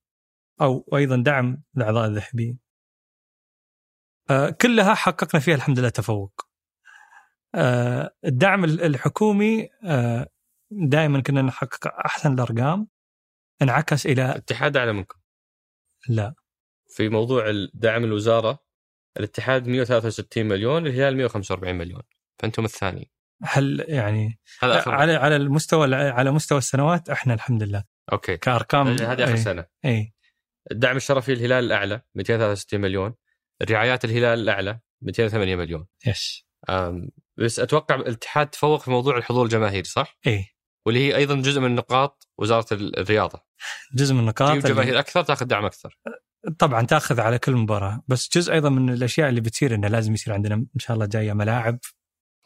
أو وأيضا دعم الاعضاء الذهبيين. آه، كلها حققنا فيها الحمد لله تفوق. آه، الدعم ال- الحكومي دائما كنا نحقق أحسن الأرقام انعكس إلى الاتحاد أعلى منكم؟ لا. في موضوع دعم الوزارة الاتحاد 163 مليون الهلال 145 مليون. فأنتم الثاني. هل يعني هذا على على المستوى على مستوى السنوات إحنا الحمد لله. okay. كأرقام هذه آخر إيه، سنة. اي الدعم الشرفي الهلال الأعلى 263 مليون. الرعايات الهلال الأعلى 208 مليون. yes. بس أتوقع الاتحاد تفوق في موضوع الحضور الجماهيري صح؟ اي واللي هي أيضا جزء من نقاط وزارة ال- الرياضة. جزء من النقاط تجيب اللي جماهير أكثر تاخذ دعم أكثر. طبعا تاخذ على كل مباراة بس جزء أيضا من الأشياء اللي بتصير إنه لازم يصير عندنا إن شاء الله جاية ملاعب.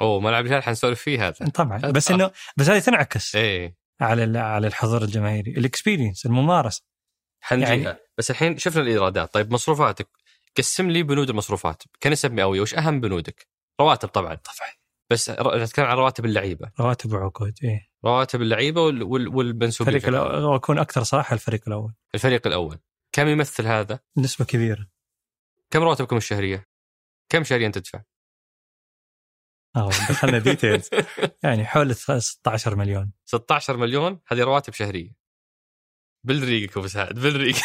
أوه ملعب الهلال حنسولف فيه هذا. طبعا. بس انه بس هذه تنعكس إيه. على على الحضور الجماهيري. الإكسبيرينس الممارسة. حنجيها يعني- بس الحين شفنا الإيرادات. طيب مصروفاتك. قسم لي بنود المصروفات. كنسب مئويه وش أهم بنودك؟ رواتب طبعا. طبعا. بس نتكلم عن رواتب اللعيبة. رواتب وعقود إيه. رواتب اللعيبة وال- وال- والمنسوبين الفريق في الأول أكون أكثر صراحة الفريق الأول. الفريق الأول. كم يمثل هذا؟ نسبة كبيرة. كم رواتبكم الشهرية؟ كم شهريا تدفع؟ آه دخلنا ديتيلز يعني حول 16 مليون. 16 مليون؟ هذه رواتب شهرية. بالريق أبو سعد بالريق.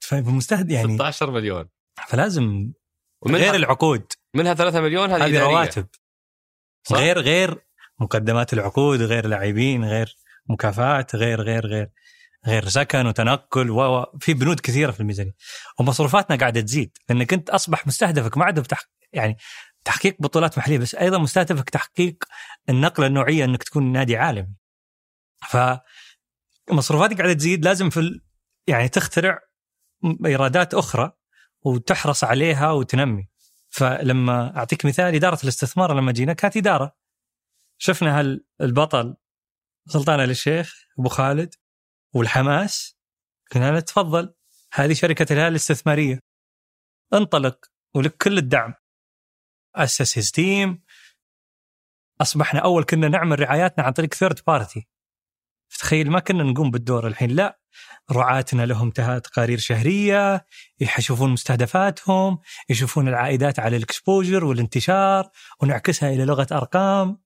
فمستهد يعني 16 مليون. فلازم ومنها غير العقود. منها 3 مليون؟ هذه هذه. رواتب. صح؟ غير غير مقدمات العقود غير لاعبين غير مكافآت غير غير غير غير سكن وتنقل و في بنود كثيرة في الميزانية. ومصروفاتنا قاعدة تزيد. لأنك أنت أصبح مستهدفك ما عاد بتح... يعني تحقيق بطولات محلية بس أيضا مستهدفك تحقيق النقلة النوعية إنك تكون نادي عالمي. ف مصروفاتك قاعدة تزيد لازم في. يعني تخترع إيرادات أخرى وتحرص عليها وتنمي. فلما أعطيك مثال إدارة الاستثمار لما جينا كانت إدارة. شفنا هال البطل سلطان ال الشيخ أبو خالد والحماس. قلنا له تفضل هذه شركة الهلال الاستثمارية. انطلق ولك كل الدعم. أسس his team أصبحنا أول كنا نعمل رعاياتنا عن طريق third party تخيل ما كنا نقوم بالدور الحين. لا رعاتنا لهم تقارير شهرية يشوفون مستهدفاتهم يشوفون العائدات على ال exposure والانتشار ونعكسها إلى لغة أرقام.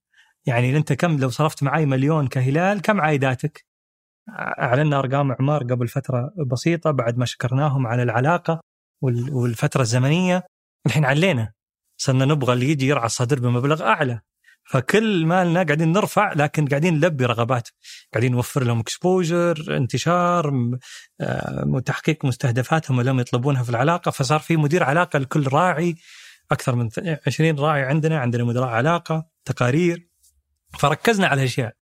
يعني انت كم لو صرفت معي مليون كهلال كم عائداتك؟ أعلنا أرقام اعمار قبل فترة بسيطة بعد ما شكرناهم على العلاقة وال- والفترة الزمنية. الحين علينا. صرنا نبغى اللي يجي يرعى الصدر بمبلغ أعلى. فكل مالنا قاعدين نرفع لكن قاعدين نلبي رغبات. قاعدين نوفر لهم اكسبوجر انتشار آه، تحقيق مستهدفاتهم اللي هم يطلبونها في العلاقة. فصار في مدير علاقة لكل راعي أكثر من 20 راعي عندنا عندنا مدراء علاقة تقارير. فركزنا على الاشياء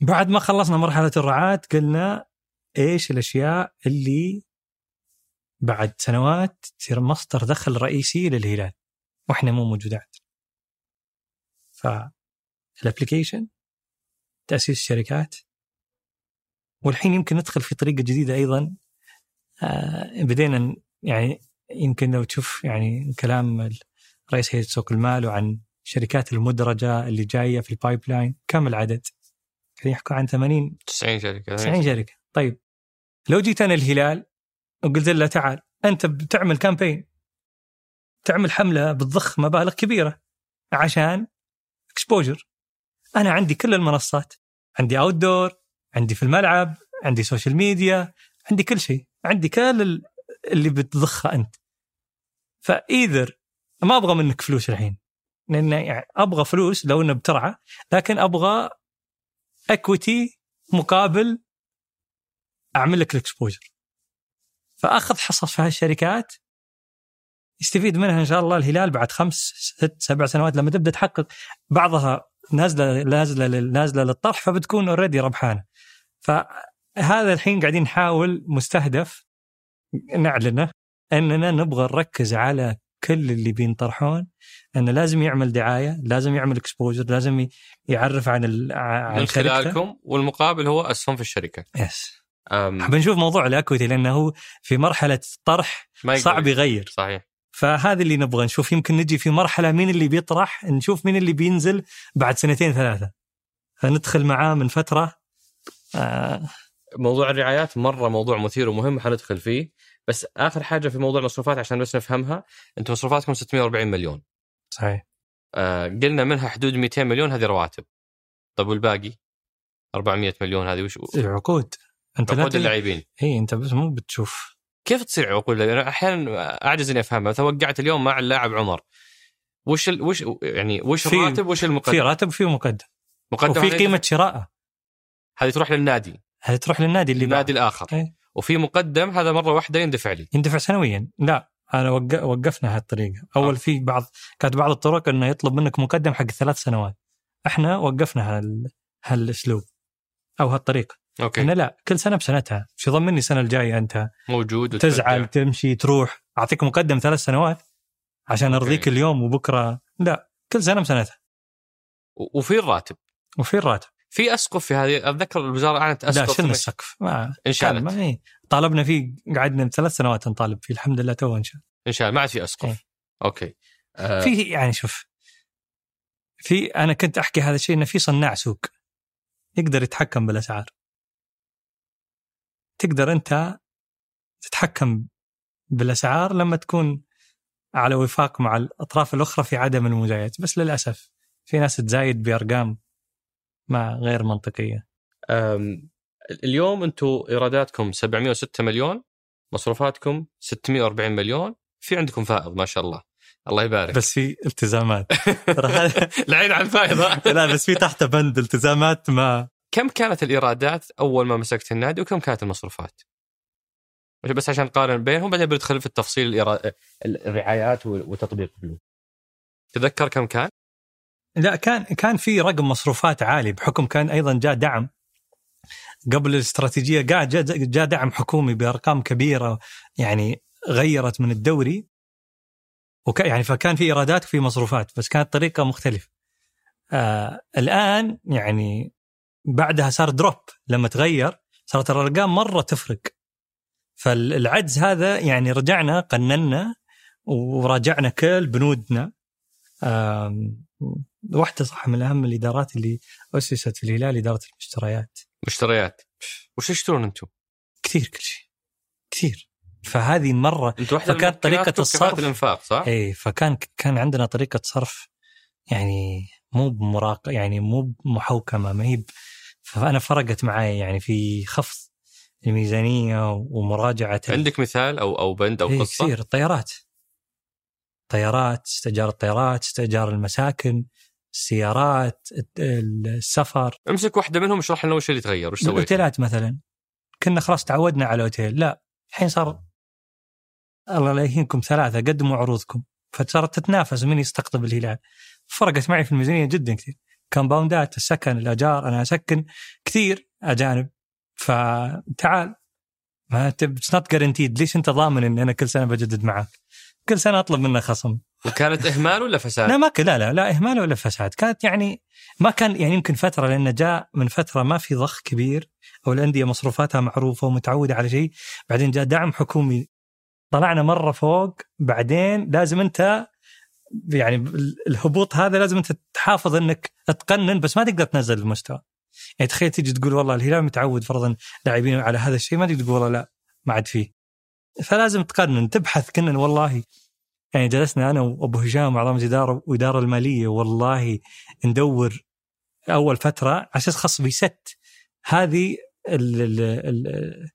بعد ما خلصنا مرحلة الرعاة قلنا إيش الأشياء اللي بعد سنوات تصير مصدر دخل رئيسي للهلال؟ وإحنا مو موجودات فالابلكيشن تأسيس شركات والحين يمكن ندخل في طريقة جديدة أيضا. آه بدينا يعني يمكن لو تشوف يعني كلام رئيس هيئة سوق المال وعن الشركات المدرجة اللي جاية في ال pipeline كم العدد؟ قاعدين يحكوا عن 80 90 شركة. 90 شركة. طيب لو جيت أنا الهلال وقلت له تعال أنت بتعمل campaign تعمل حملة بتضخ مبالغ كبيرة عشان exposure أنا عندي كل المنصات عندي outdoor عندي في الملعب عندي social media عندي كل شيء عندي كل ال- اللي بتضخه أنت. ف either ما أبغى منك فلوس الحين لأن يعني أبغى فلوس لو إنه بترعى لكن أبغى equity مقابل أعمل لك ال exposure فأخذ حصص في هالشركات يستفيد منها إن شاء الله الهلال بعد خمس ست سبع سنوات لما تبدأ تحقق بعضها نازلة نازلة نازلة للطرح فبتكون already ربحانة. هذا الحين قاعدين نحاول مستهدف نعلنه إننا نبغى نركز على كل اللي بينطرحون إنه لازم يعمل دعاية، لازم يعمل exposure، لازم يعرف عن ال... عن من. خلالكم والمقابل هو أسهم في الشركة. yes أم، بنشوف موضوع ال equity لأنه في مرحلة طرح صعب يغير. صحيح. فهذا اللي نبغى نشوف. يمكن نجي في مرحلة مين اللي بيطرح نشوف مين اللي بينزل بعد سنتين ثلاثة. فندخل معاه من فترة. آه. موضوع الرعايات مرة موضوع مثير ومهم حندخل فيه. بس آخر حاجة في موضوع المصروفات عشان بس نفهمها أنتم مصروفاتكم 640 مليون. صحيح. آه قلنا منها حدود 200 مليون هذه رواتب. طيب والباقي؟ 400 مليون هذه وش؟ عقود أنت عقود. اللاعبين. اي أنت بس مو بتشوف. كيف تصير عقود اللاعبين؟ أحيانا أعجز إني أفهمها. مثلا وقعت اليوم مع اللاعب عمر. وش ال... وش يعني وش في- الراتب وش في المقدم؟ راتب وفي مقدم. مقدم وفي قيمة شراء هذه تروح للنادي. هذه تروح للنادي اللي النادي. الآخر. إيه. وفي مقدم هذا مرة واحدة يندفع لي. يندفع سنويا. لا أنا وق... وقفنا هالطريقة. أول آه. في بعض كانت بعض الطرق إنه يطلب منك مقدم حق ثلاث سنوات. إحنا وقفنا هال... هالأسلوب. أو هالطريقة. أوكي. إحنا لا كل سنة بسنتها. شو ضمني السنة الجاية أنت؟ موجود تزعل وترجع. تمشي تروح. أعطيك مقدم ثلاث سنوات عشان okay. أرضيك اليوم وبكرة. لا كل سنة بسنتها. وفي الراتب؟ وفي الراتب. في أسقف في هذه أتذكر الوزارة أعلنت لا اسقف شلنا السقف. ما انشالت. ما إيه. طالبنا فيه قعدنا ثلاث سنوات نطالب فيه. الحمد لله تو انشاء انشالت ما عاد في أسقف. إيه. okay. آه. في يعني شوف في أنا كنت أحكي هذا الشيء إنه في صناع سوق يقدر يتحكم بالأسعار. تقدر أنت تتحكم بالأسعار لما تكون على وفاق مع الأطراف الأخرى في عدم المزايدات بس للأسف في ناس تزايد بأرقام ما غير منطقية. اليوم أنتم إيراداتكم 706 مليون مصروفاتكم 640 مليون في عندكم فائض ما شاء الله. الله يبارك. بس في التزامات. العين على الفائض لا بس في تحت بند التزامات ما كم كانت الإيرادات أول ما مسكت النادي وكم كانت المصروفات؟ بس عشان نقارن بينهم بعدين بندخل في التفصيل الرعايات وتطبيق الفلوس. تذكر كم كان؟ لا كان كان في رقم مصروفات عالي بحكم كان أيضا جاء دعم قبل الاستراتيجية قاعد جاء جاء دعم حكومي بأرقام كبيرة يعني غيرت من الدوري وك يعني فكان في إيرادات وفي مصروفات بس كانت طريقة مختلفة. آه الآن يعني بعدها صار دروب لما تغير صارت الأرقام مرة تفرق. فالعجز هذا يعني رجعنا قننا وراجعنا كل بنودنا واحدة صح من أهم الإدارات اللي أسست في الهلال إدارة المشتريات مشتريات. وش تشترون أنتم؟ كثير كل شيء كثير فهذه مرة أنتم واحدة فكانت طريقة الصرف- كفاءة الإنفاق صح؟ إيه فكان كان عندنا طريقة صرف يعني مو بمراق يعني مو بمحوكمة ما هي فأنا فرقت معي يعني في خفض الميزانية ومراجعة ال- عندك مثال أو أو بند أو إيه قصة؟ كثير. الطيارات. طيارات استئجار الطيارات استئجار المساكن السيارات السفر. امسك واحدة منهم اشرح لنا وش اللي تغير وش سويت؟ الأوتيلات مثلا. كنا خلاص تعودنا على اوتيل لا الحين صار الله لا يهينكم ثلاثة قدموا عروضكم. فصارت تتنافس من يستقطب الهلال. فرقت معي في الميزانية جدا كثير. كمباوندات السكن الأجار. أنا أسكن كثير أجانب. فتعال ما it's not guaranteed ليش أنت ضامن ان أنا كل سنة بجدد معك؟ كل سنة أطلب منه خصم. وكانت إهمال ولا فساد؟ لا ما لا لا لا إهمال ولا فساد. كانت يعني ما كان يعني يمكن فترة لأنه جاء من فترة ما في ضخ كبير أو الأندية مصروفاتها معروفة ومتعودة على شيء. بعدين جاء دعم حكومي. طلعنا مرة فوق بعدين لازم أنت يعني ال- الهبوط هذا لازم أنت تحافظ إنك تقنن بس ما تقدر تنزل المستوى. يعني تخيل تيجي تقول والله الهلال متعود فرضا لاعبين على هذا الشيء ما تقدر تقول والله لا ما عاد فيه. فلازم تقنن تبحث كنا والله. يعني جلسنا أنا وأبو هشام واعضاء الاداره والاداره المالية والله ندور أول فترة على أساس خاص بيست. هذه ال- ال- ال-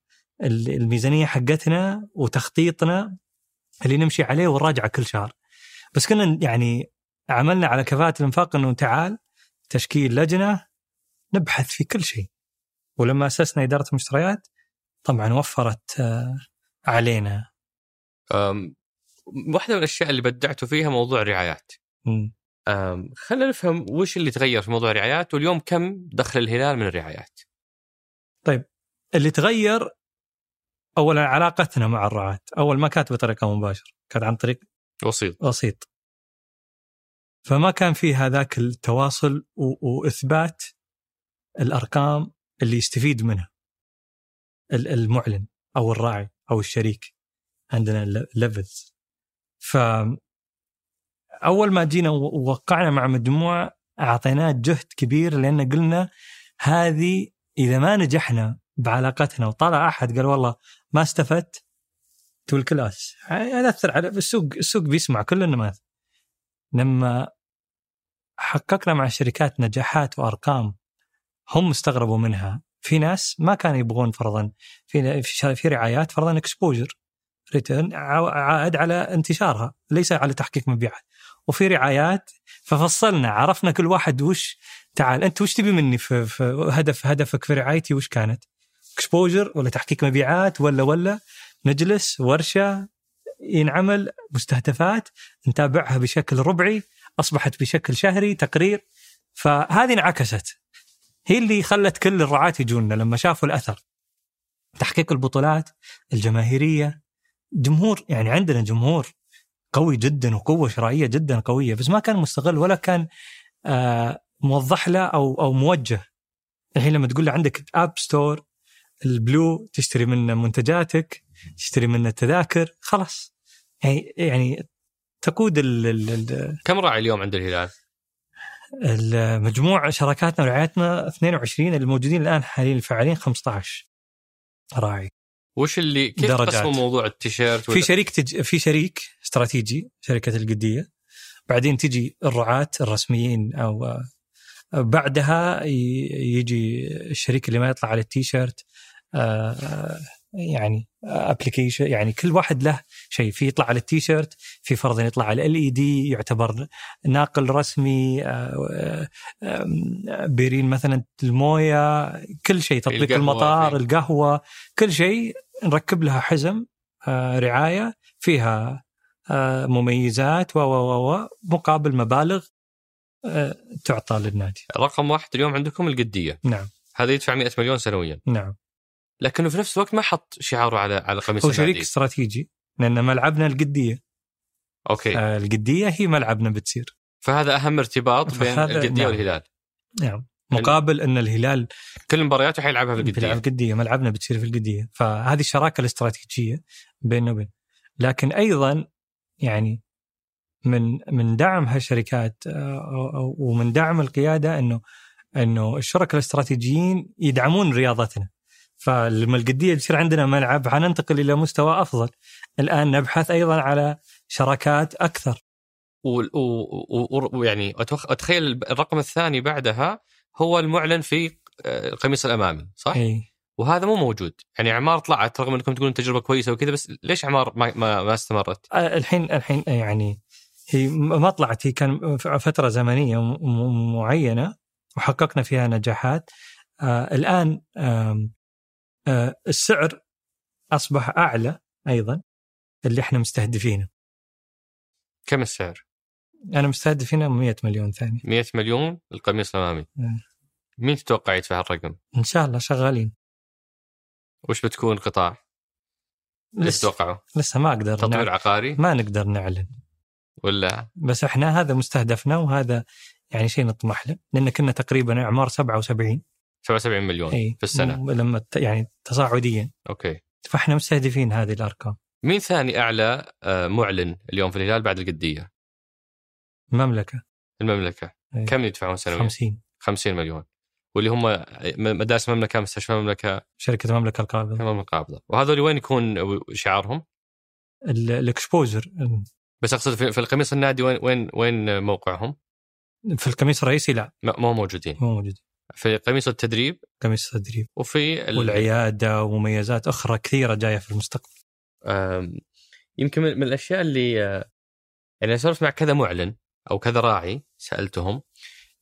ال- الميزانية حقتنا وتخطيطنا اللي نمشي عليه ونراجعه كل شهر. بس كنا يعني عملنا على كفاءة الإنفاق إنه تعال تشكيل لجنة نبحث في كل شيء ولما أسسنا إدارة المشتريات طبعا وفرت آه، علينا أم، واحدة من الأشياء اللي بدعتوا فيها موضوع الرعايات. خلينا نفهم وش اللي تغير في موضوع الرعايات واليوم كم دخل الهلال من الرعايات؟ اللي تغير اولا علاقتنا مع الرعاة أول ما كانت بطريقة مباشرة كانت عن طريق وسيط وسيط فما كان في هذاك التواصل وإثبات الأرقام اللي يستفيد منها. ال- المعلن أو الراعي أو الشريك عندنا levels ف أول ما جينا ووقعنا مع مجموعة أعطيناه جهد كبير لأن قلنا هذه إذا ما نجحنا بعلاقتنا وطلع أحد قال والله ما استفدت تقول خلاص هذا أثر على السوق السوق بيسمع كل النماذج لما حققنا مع الشركات نجاحات وأرقام هم استغربوا منها. في ناس ما كانوا يبغون فرضا في في رعايات فرضا exposure return عائد على انتشارها ليس على تحقيق مبيعات. وفي رعايات ففصلنا عرفنا كل واحد وش تعال أنت وش تبي مني في, في هدف هدفك في رعايتي وش كانت؟ exposure ولا تحقيق مبيعات ولا ولا نجلس ورشة ينعمل مستهدفات نتابعها بشكل ربعي أصبحت بشكل شهري تقرير. فهذه انعكست. هي اللي خلت كل الرعاة يجونا لما شافوا الأثر. تحقيق البطولات الجماهيرية. جمهور يعني عندنا جمهور قوي جدا وقوة شرائية جدا قوية بس ما كان مستغل ولا كان آه موضح له أو أو موجه. الحين لما تقول له عندك app store ال Blu تشتري منه منتجاتك تشتري منه التذاكر خلاص يعني يعني تقود ال- ال- كم راعي اليوم عند الهلال؟ المجموع شراكاتنا ورعايتنا 22 الموجودين الآن حاليا الفعالين 15 راعي وش اللي كيف. تقسموا موضوع التيشيرت في شريك تج... في شريك استراتيجي شركة القدية بعدين تجي الرعاة الرسميين أو آه، بعدها يجي الشريك اللي ما يطلع على التيشيرت آه، يعني application يعني كل واحد له شيء. في يطلع على التيشيرت في فرضا يطلع على LED يعتبر ناقل رسمي آه، آه، آه، Berain مثلا الموية كل شيء تطبيق القهوة، المطار إيه. القهوة كل شيء نركب لها حزم آه، رعاية فيها آه، مميزات و و و مقابل مبالغ آه، تعطى للنادي. رقم واحد اليوم عندكم القدية. نعم. هذا يدفع 100 مليون سنويا. نعم. لكنه في نفس الوقت ما حط شعاره على على قميص هو شريك استراتيجي لأن ملعبنا القدية. أوكي. آه، القديه هي ملعبنا بتصير. فهذا أهم ارتباط بين القدية نعم. والهلال. نعم. مقابل أن الهلال كل مبارياته حيلعبها في القدية. القديه ملعبنا بتصير في القدية. فهذه الشراكة الاستراتيجية بيننا وبين. لكن أيضا يعني من من دعم هالشركات آه، أو- أو- ومن دعم القيادة انه إنه الشركاء الاستراتيجيين يدعمون رياضتنا. فلما القدية بيصير عندنا ملعب حننتقل إلى مستوى أفضل الآن نبحث أيضا على شراكات أكثر ويعني. يعني. أتخيل الرقم الثاني بعدها هو المعلن في آه، القميص الأمامي صح؟ إي وهذا مو موجود يعني أعمار طلعت رغم إنكم تقولون تجربة كويسة وكذا بس ليش أعمار ما, ما... ما استمرت؟ آه، الحين الحين يعني هي ما طلعت هي كان فترة زمنية معينه وحققنا فيها نجاحات آه الآن آه السعر أصبح أعلى أيضا اللي إحنا مستهدفينه كم السعر؟ أنا مستهدفينه 100 مليون ثاني 100 مليون القميص الأمامي مم. مين تتوقع يدفع الرقم؟ إن شاء الله شغالين وش بتكون قطاع؟ لسه تتوقعوا؟ لسه ما أقدر تطوير نعلن. عقاري ما نقدر نعلن ولا بس إحنا هذا مستهدفنا وهذا يعني شيء نطمح له لأن كنا تقريبا اعمار 77 77 مليون إي في السنة. م- لما ت- يعني تصاعديا. أوكي. فإحنا مستهدفين هذه الأرقام. مين ثاني أعلى آه، معلن اليوم في الهلال بعد القدية؟ المملكة. المملكة. إيه. كم يدفعون سنويا؟ 50 50 مليون. واللي هم مدارس المملكة مستشفى المملكة. شركة المملكة القابضة. المملكة القابضة. وهذول وين يكون شعارهم؟ ال- ال exposure بس أقصد في القميص النادي وين وين وين موقعهم؟ في القميص الرئيسي لا. ما هو موجودين. مو موجود في قميص التدريب. قميص التدريب. وفي ال- والعيادة ومميزات أخرى كثيرة جاية في المستقبل. يمكن من الأشياء اللي آه، يعني سولفت مع كذا معلن أو كذا راعي سألتهم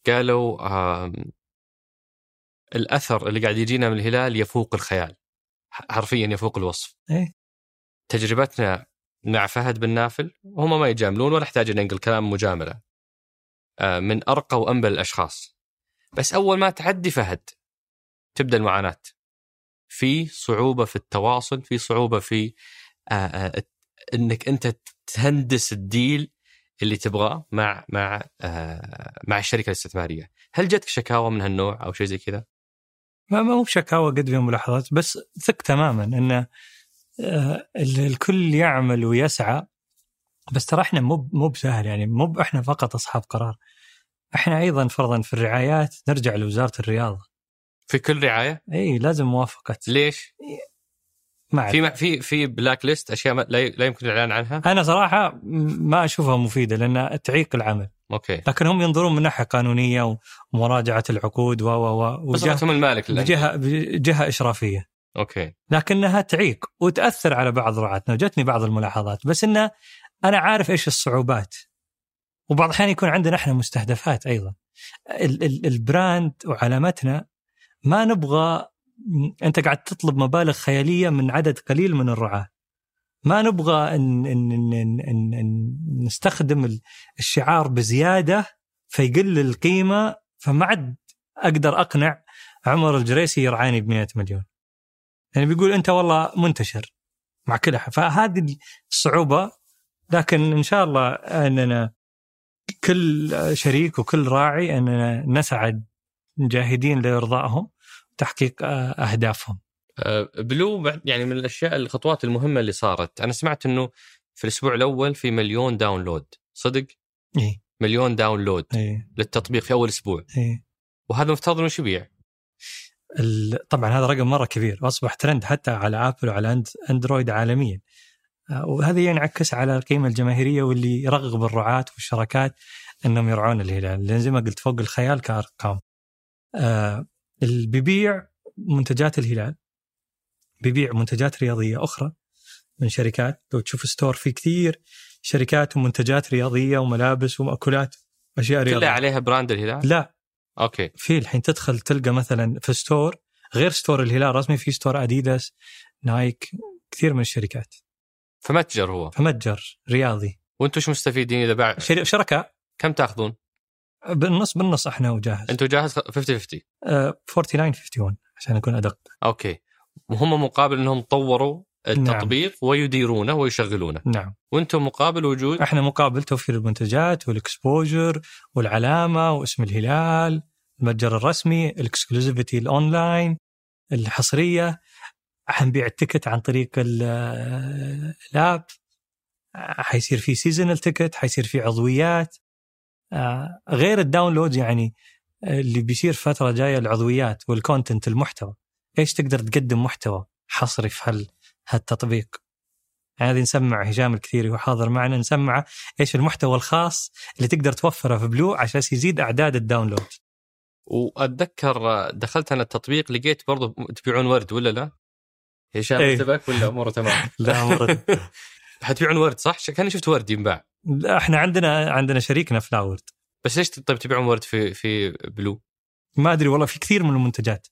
قالوا الأثر اللي قاعد يجينا من الهلال يفوق الخيال. حرفيا يفوق الوصف. إيه. تجربتنا مع فهد بن نافل وهم ما يجاملون ولا احتاج ان إنقل كلام مجاملة. آه، من أرقى وأنبل الأشخاص. بس أول ما تعدي فهد تبدأ المعاناة. في صعوبة في التواصل في صعوبة في آه، آه، إنك أنت تهندس الديل اللي تبغاه مع مع آه، مع الشركة الاستثمارية. هل جتك شكاوى من هالنوع أو شيء زي كذا؟ ما مو بشكاوى قد في ملاحظات بس ثق تماما إن الكل يعمل ويسعى. بس ترى إحنا مو مو بسهل يعني مو إحنا فقط أصحاب قرار. إحنا أيضا فرضا في الرعايات نرجع لوزارة الرياضة في كل رعاية؟ إي لازم موافقة ليش؟ ما في في في black list أشياء لا يمكن الإعلان عنها؟ أنا صراحة ما أشوفها مفيدة لانها تعيق العمل. okay. لكن هم ينظرون من ناحية قانونية ومراجعة العقود و و و بس المالك بجهه بجهة إشرافية. okay. لكنها تعيق وتأثر على بعض رعاتنا وجتني بعض الملاحظات بس إنه أنا عارف إيش الصعوبات. وبعض الأحيان يكون عندنا إحنا مستهدفات أيضا. ال brand وعلامتنا ما نبغى أنت قاعد تطلب مبالغ خيالية من عدد قليل من الرعاة ما نبغى ان, إن, إن, إن, إن, إن نستخدم الشعار بزيادة فيقل القيمة فما عاد أقدر أقنع عمر الجريسي يرعاني ب 100 مليون. يعني بيقول أنت والله منتشر مع كل أحد فهذه الصعوبة لكن إن شاء الله أننا كل شريك وكل راعي أننا نسعى جاهدين لإرضائهم وتحقيق أهدافهم. أه، Blu يعني من الأشياء الخطوات المهمة اللي صارت، أنا سمعت إنه في الأسبوع الأول في مليون download، صدق؟ إيه مليون download إيه؟ للتطبيق في أول أسبوع. إيه؟ وهذا مفترض إنه يبيع؟ طبعا هذا رقم مرة كبير واصبح ترند حتى على Apple وعلى Android عالميا. أه، وهذا ينعكس على القيمة الجماهيرية واللي يرغب الرعاة والشركات أنهم يرعون الهلال. لأن زي ما قلت فوق الخيال كأرقام. آه اللي بيبيع منتجات الهلال. بيبيع منتجات رياضية أخرى من شركات. لو تشوف store في كثير شركات ومنتجات رياضية وملابس ومأكولات أشياء رياضية. كلها عليها brand الهلال؟ لا. okay. في الحين تدخل تلقى مثلا في store غير store الهلال رسمي في store Adidas Nike كثير من الشركات. فمتجر هو. فمتجر رياضي. وأنتم شو مستفيدين إذا باع؟ شركاء. كم تاخذون؟ بالنص بالنص إحنا وجاهز. انت جاهز؟ 50 50 uh, 49 51 عشان أكون أدق. okay. وهم مقابل إنهم طوروا التطبيق نعم. ويديرونه ويشغلونه. نعم. وأنتم مقابل وجود؟ إحنا مقابل توفير المنتجات وال exposure والعلامة واسم الهلال المتجر الرسمي ال exclusivity ال online الحصرية. حنبيع ال ticket عن طريق ال app. حيصير في seasonal ticket حيصير في عضويات. آه، غير ال download يعني آه، اللي بيصير فترة جاية العضويات وال content المحتوى. إيش تقدر تقدم محتوى حصري في هال هالتطبيق؟ هذه نسمع هشام الكثيري وهو حاضر معنا نسمعه إيش المحتوى الخاص اللي تقدر توفره في Blu عشان يزيد أعداد ال download. وأتذكر دخلت أنا التطبيق لقيت برضو تبيعون ورد ولا لا؟ هشام إيه؟ ولا أموره تمام؟ لا أموره حتبيعون ورد صح؟ كاني شفت ورد ينباع لا إحنا عندنا عندنا شريكنا فلاورد بس ليش طيب تبيعون ورد في في بلو؟ ما أدري والله في كثير من المنتجات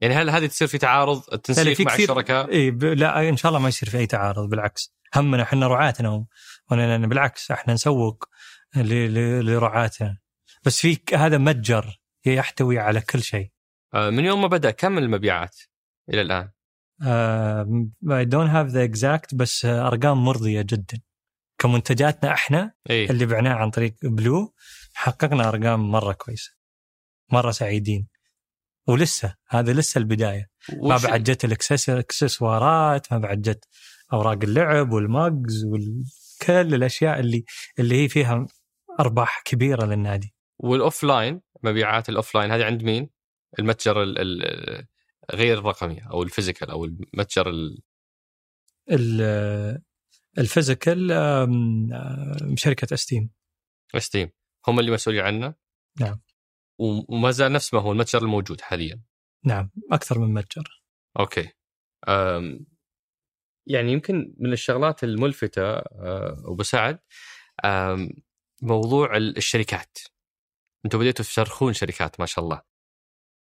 يعني هل هذه تصير في تعارض التنسيق مع الشركاء؟ اي ب... لا إن شاء الله ما يصير في أي تعارض بالعكس همنا إحنا رعاتنا ونحن بالعكس إحنا نسوق ل... ل... لرعاتنا بس في هذا متجر يحتوي على كل شيء آه، من يوم ما بدأ كم المبيعات إلى الآن؟ I don't have the exact بس أرقام مرضية جدا كمنتجاتنا إحنا إيه؟ اللي بعناه عن طريق بلو حققنا أرقام مرة كويسة مرة سعيدين ولسه هذا لسه البداية ما بعد جت الاكسسوارات ما بعد جت أوراق اللعب وال mugs وكل الأشياء اللي اللي هي فيها أرباح كبيرة للنادي وال offline مبيعات ال offline هذه عند مين؟ المتجر غير الرقمي أو ال physical أو المتجر ال... ال physical شركة استيم استيم هم اللي مسؤولين عنه؟ نعم. وما زال نفس ما هو المتجر الموجود حاليا. نعم أكثر من متجر. أوكي. أم يعني يمكن من الشغلات الملفتة أه، أبو سعد موضوع الشركات. أنتم بديتوا تشرخون شركات ما شاء الله.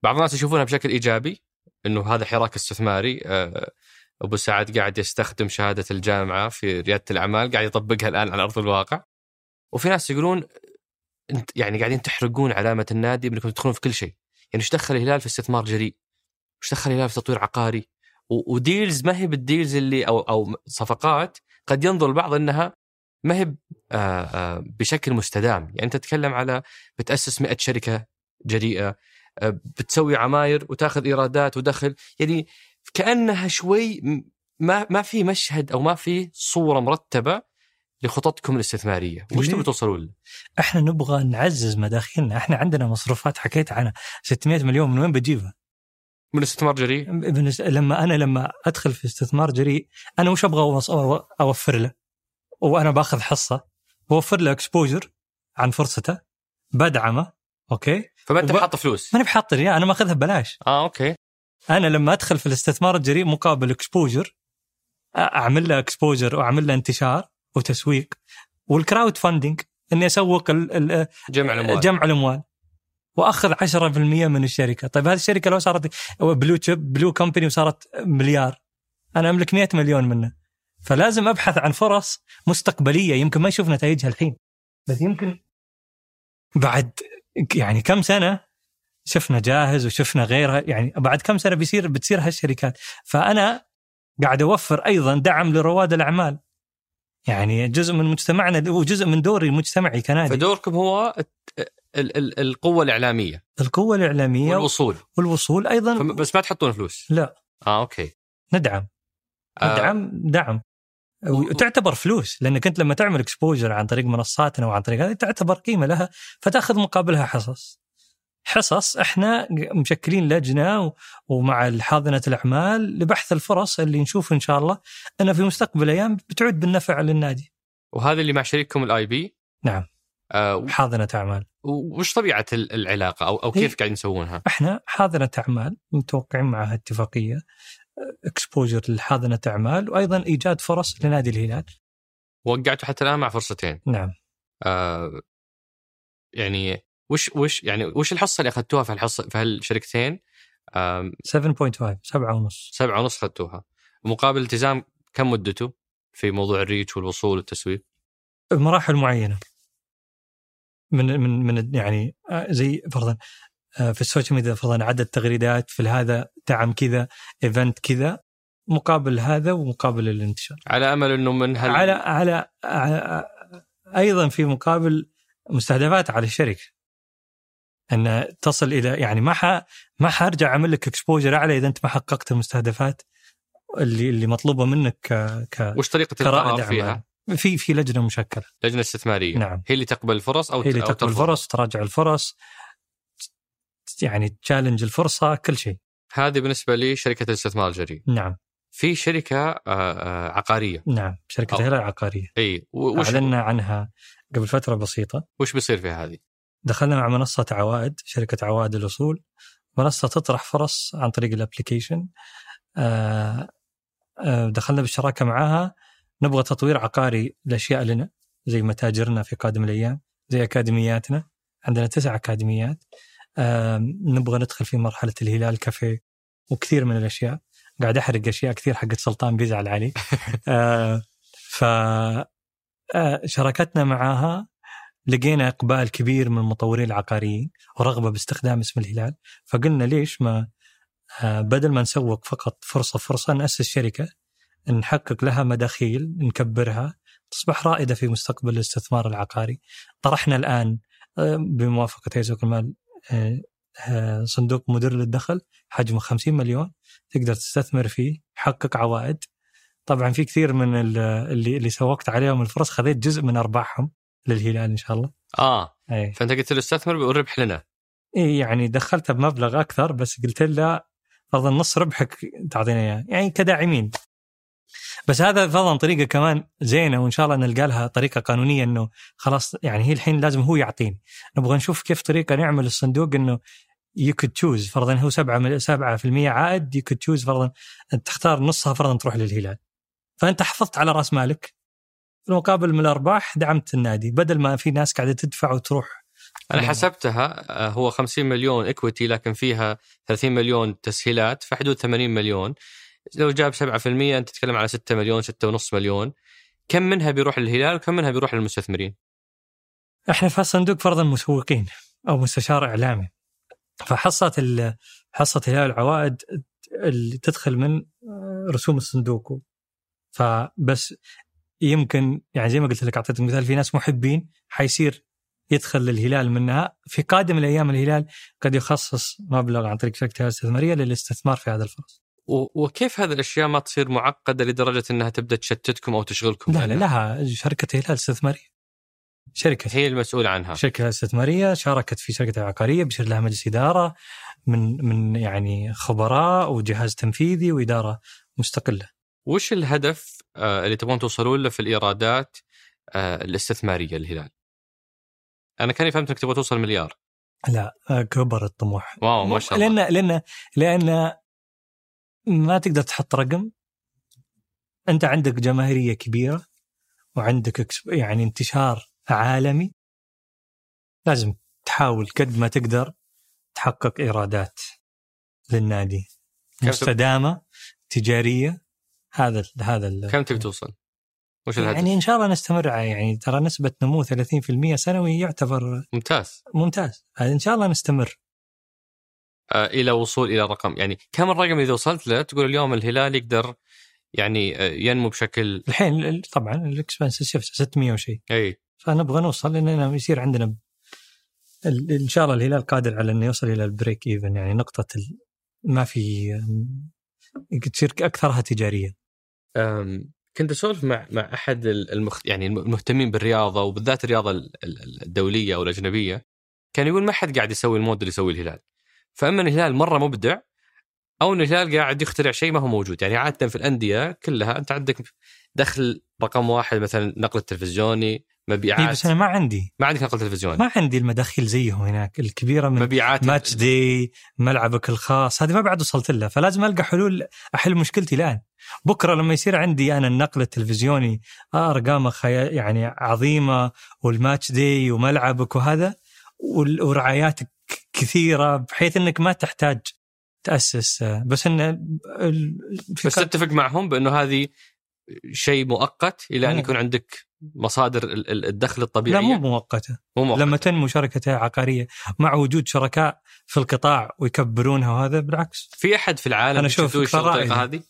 بعض الناس يشوفونها بشكل إيجابي إنه هذا حراك استثماري. أه، أبو سعد قاعد يستخدم شهادة الجامعة في ريادة الأعمال قاعد يطبقها الآن على أرض الواقع. وفي ناس يقولون انت يعني قاعدين تحرقون علامة النادي بإنكم تدخلون في كل شيء. يعني إيش دخل الهلال في استثمار جريء؟ إيش دخل الهلال في تطوير عقاري؟ وديلز ما هي بالديلز اللي أو أو صفقات قد ينظر البعض إنها ما هي آه، آه، بشكل مستدام. يعني أنت تتكلم على بتأسس 100 شركة جريئة. آه، بتسوي عماير وتاخذ إيرادات ودخل. يعني كأنها شوي ما ما في مشهد أو ما في صورة مرتبة لخططكم الاستثمارية. وش؟ تبي توصلوا له؟ إحنا نبغى نعزز مداخلنا. إحنا عندنا مصروفات حكيت عنها. 600 مليون من وين بجيبها؟ من استثمار جريء؟ لما أنا لما أدخل في استثمار جريء أنا وش أبغى أوفر له؟ وأنا باخذ حصة بوفر له exposure عن فرصته بدعمه أوكي. فما أنت وب- حاط فلوس؟ ماني بحاط اياه أنا ماخذها ببلاش. آه أوكي. أنا لما أدخل في الاستثمار الجريء مقابل exposure أعمل له exposure وأعمل له انتشار وتسويق. وال crowdfunding إني أسوق ال- ال- جمع الأموال. جمع الأموال. وأخذ 10% من الشركة، طيب هذه الشركة لو صارت blue chip blue company وصارت مليار أنا أملك 100 مليون منه. فلازم أبحث عن فرص مستقبلية يمكن ما يشوف نتائجها الحين. بس يمكن بعد يعني كم سنة شفنا جاهز وشفنا غيرها؟ يعني بعد كم سنة بيصير بتصير هالشركات؟ فأنا قاعد أوفر أيضا دعم لرواد الأعمال. يعني جزء من مجتمعنا وجزء من دوري المجتمعي كنادي. فدوركم هو ال- ال- القوة الإعلامية. القوة الإعلامية والوصول. والوصول أيضا. فم- بس ما تحطون فلوس. لا. آه أوكي. ندعم. آه، ندعم دعم. وتعتبر فلوس لأنك أنت لما تعمل exposure عن طريق منصاتنا وعن طريق هذه تعتبر قيمة لها فتأخذ مقابلها حصص. حصص إحنا مشكلين لجنة ومع حاضنة الأعمال لبحث الفرص اللي نشوف إن شاء الله انها في مستقبل الأيام بتعود بالنفع للنادي. وهذا اللي مع شريككم ال IP نعم. آه حاضنة أعمال. وش طبيعة ال- العلاقة أو أو كيف قاعدين تسوونها؟ إحنا حاضنة أعمال متوقعين معها اتفاقية exposure لحاضنه أعمال وأيضا إيجاد فرص لنادي الهلال. وقعتوا حتى الآن مع فرصتين نعم. آه يعني وش وش يعني وش الحصة اللي أخذتوها في الحصة في هالشركتين؟ آم، 7.5 سبعة ونص سبعة ونص أخذتوها مقابل التزام كم مدته في موضوع ال reach والوصول والتسويق؟ بمراحل معينة من من من يعني آه، زي فرضا آه، في ال social media فرضا عدد تغريدات في هذا دعم كذا event كذا مقابل هذا ومقابل الانتشار على أمل إنه من هال على على على- أيضا في مقابل مستهدفات على الشركة أن تصل إلى يعني ما ح ما حارجع أعمل لك exposure أعلى إذا أنت ما حققت المستهدفات اللي اللي مطلوبة منك ك ك وش طريقة القرار. فيها؟ في في لجنة مشكلة لجنة استثمارية نعم هي اللي تقبل الفرص أو هي اللي أو تقبل؟ الفرص تراجع الفرص يعني challenge الفرصة كل شيء. هذه بالنسبة لشركه الاستثمار الجريء نعم. في شركة آه، آه، عقارية. نعم. شركة أو- الهلال العقاريه إي وش أعلنا عنها قبل فترة بسيطة. وش بيصير في هذه؟ دخلنا مع منصة عوائد شركة عوائد الأصول. منصة تطرح فرص عن طريق الابلكيشن آه، دخلنا بالشراكة معاها. نبغى تطوير عقاري لأشياء لنا زي متاجرنا في قادم الأيام زي أكاديمياتنا. عندنا تسع أكاديميات. نبغى ندخل في مرحلة الهلال كافيه وكثير من الأشياء. قاعد أحرق أشياء كثير حقت سلطان بيزعل علي آه، ف آه، شراكتنا معاها لقينا إقبال كبير من المطورين العقاريين ورغبة باستخدام اسم الهلال. فقلنا ليش ما آه، بدل ما نسوق فقط فرصة فرصة نأسس شركة نحقق لها مداخيل نكبرها تصبح رائدة في مستقبل الاستثمار العقاري. طرحنا الآن بموافقة هيئه المال صندوق مدير للدخل حجمه 50 مليون تقدر تستثمر فيه حقق عوائد. طبعا في كثير من ال- اللي اللي سوقت عليهم الفرص خذيت جزء من أرباحهم للهلال إن شاء الله. آه. اي فأنت قلت له استثمر والربح لنا. إيه يعني دخلتها بمبلغ أكثر بس قلت له فرضا نص ربحك تعطينا إياه. يعني كداعمين. بس هذا فرضا طريقة كمان زينة وإن شاء الله نلقى لها طريقة قانونية إنه خلاص يعني هي الحين لازم هو يعطيني. نبغى نشوف كيف طريقة نعمل الصندوق إنه you could choose فرضا هو 7 7% عائد you could choose فرضا تختار نصها فرضا تروح للهلال. فأنت حافظت على رأس مالك. في المقابل من الأرباح دعمت النادي بدل ما في ناس قاعدة تدفع وتروح. أنا. حسبتها آه، هو 50 مليون equity لكن فيها 30 مليون تسهيلات في حدود 80 مليون. لو جاب 7% أنت تتكلم على 6 مليون 6.5 مليون كم منها بيروح للهلال وكم منها بيروح للمستثمرين؟ إحنا في الصندوق فرضا مسوقين أو مستشار إعلامي فحصة حصة هلال العوائد اللي تدخل من آه، رسوم الصندوق فبس يمكن يعني زي ما قلت لك اعطيتك مثال في ناس محبين حيصير يدخل الهلال منها في قادم الأيام الهلال قد يخصص مبلغ عن طريق شركة الاستثماريه للاستثمار في هذا الفرص. وكيف هذه الأشياء ما تصير معقدة لدرجة إنها تبدأ تشتتكم أو تشغلكم؟ لا لا لها شركة هلال استثماريه. شركة هي المسؤولة عنها. شركة استثماريه شاركت في شركة العقارية بيصير لها مجلس إدارة من من يعني خبراء وجهاز تنفيذي وإدارة مستقلة. وش الهدف آه، اللي تبغون توصلون له في الإيرادات آه، الاستثماريه للهلال؟ أنا كاني فهمت إنك تبغى توصل مليار. لا آه، كبر الطموح. واو ما شاء الله. لأن لأن لأن ما تقدر تحط رقم أنت عندك جماهيرية كبيرة وعندك يعني انتشار عالمي لازم تحاول قد ما تقدر تحقق إيرادات للنادي مستدامة تجارية هذا ال- هذا ال- كم تبي توصل؟ وش الهدف؟ يعني إن شاء الله نستمر يعني ترى نسبة نمو 30% سنوي يعتبر ممتاز. ممتاز إن شاء الله نستمر إلى وصول إلى رقم يعني كم الرقم إذا وصلت له تقول اليوم الهلال يقدر يعني آه، ينمو بشكل الحين ال- طبعا ال expense شفت 600 وشيء. إي. فنبغى نوصل لاننا يصير عندنا إن شاء الله الهلال قادر على إنه يوصل إلى ال break even. يعني نقطة ال... ما في تصير أكثرها تجارية. أم، كنت أسولف مع مع أحد ال- المخ... يعني المهتمين بالرياضة وبالذات الرياضة ال- ال- الدولية أو الاجنبيه كان يقول ما حد قاعد يسوي المود اللي يسويه الهلال. فأما ان الهلال مرة مبدع أو ان الهلال قاعد يخترع شيء ما هو موجود. يعني عادة في الأندية كلها أنت عندك دخل رقم واحد مثلا نقل التلفزيوني إيه مبيعات بس أنا ما عندي. ما عندك نقل تلفزيوني. ما عندي المداخيل زيهم هناك. الكبيرة من مبيعات. ماتش دي ملعبك الخاص هذه ما بعد وصلت لها. فلازم ألقى حلول أحل مشكلتي الآن. بكرة لما يصير عندي أنا النقل التلفزيوني ارقامه خيا يعني عظيمة والماتش دي وملعبك وهذا ورعاياتك كثيرة بحيث إنك ما تحتاج تأسس بس إن بس تتفق معهم بأنه هذه شيء مؤقت إلى أن. يكون عندك مصادر ال- ال- الدخل لا الطبيعيه مو مؤقتة. مو مؤقت. لما تنمو شركة عقارية مع وجود شركاء في القطاع ويكبرونها وهذا بالعكس. في أحد في العالم يسوي فكرة الطريقة رائدة. هذه؟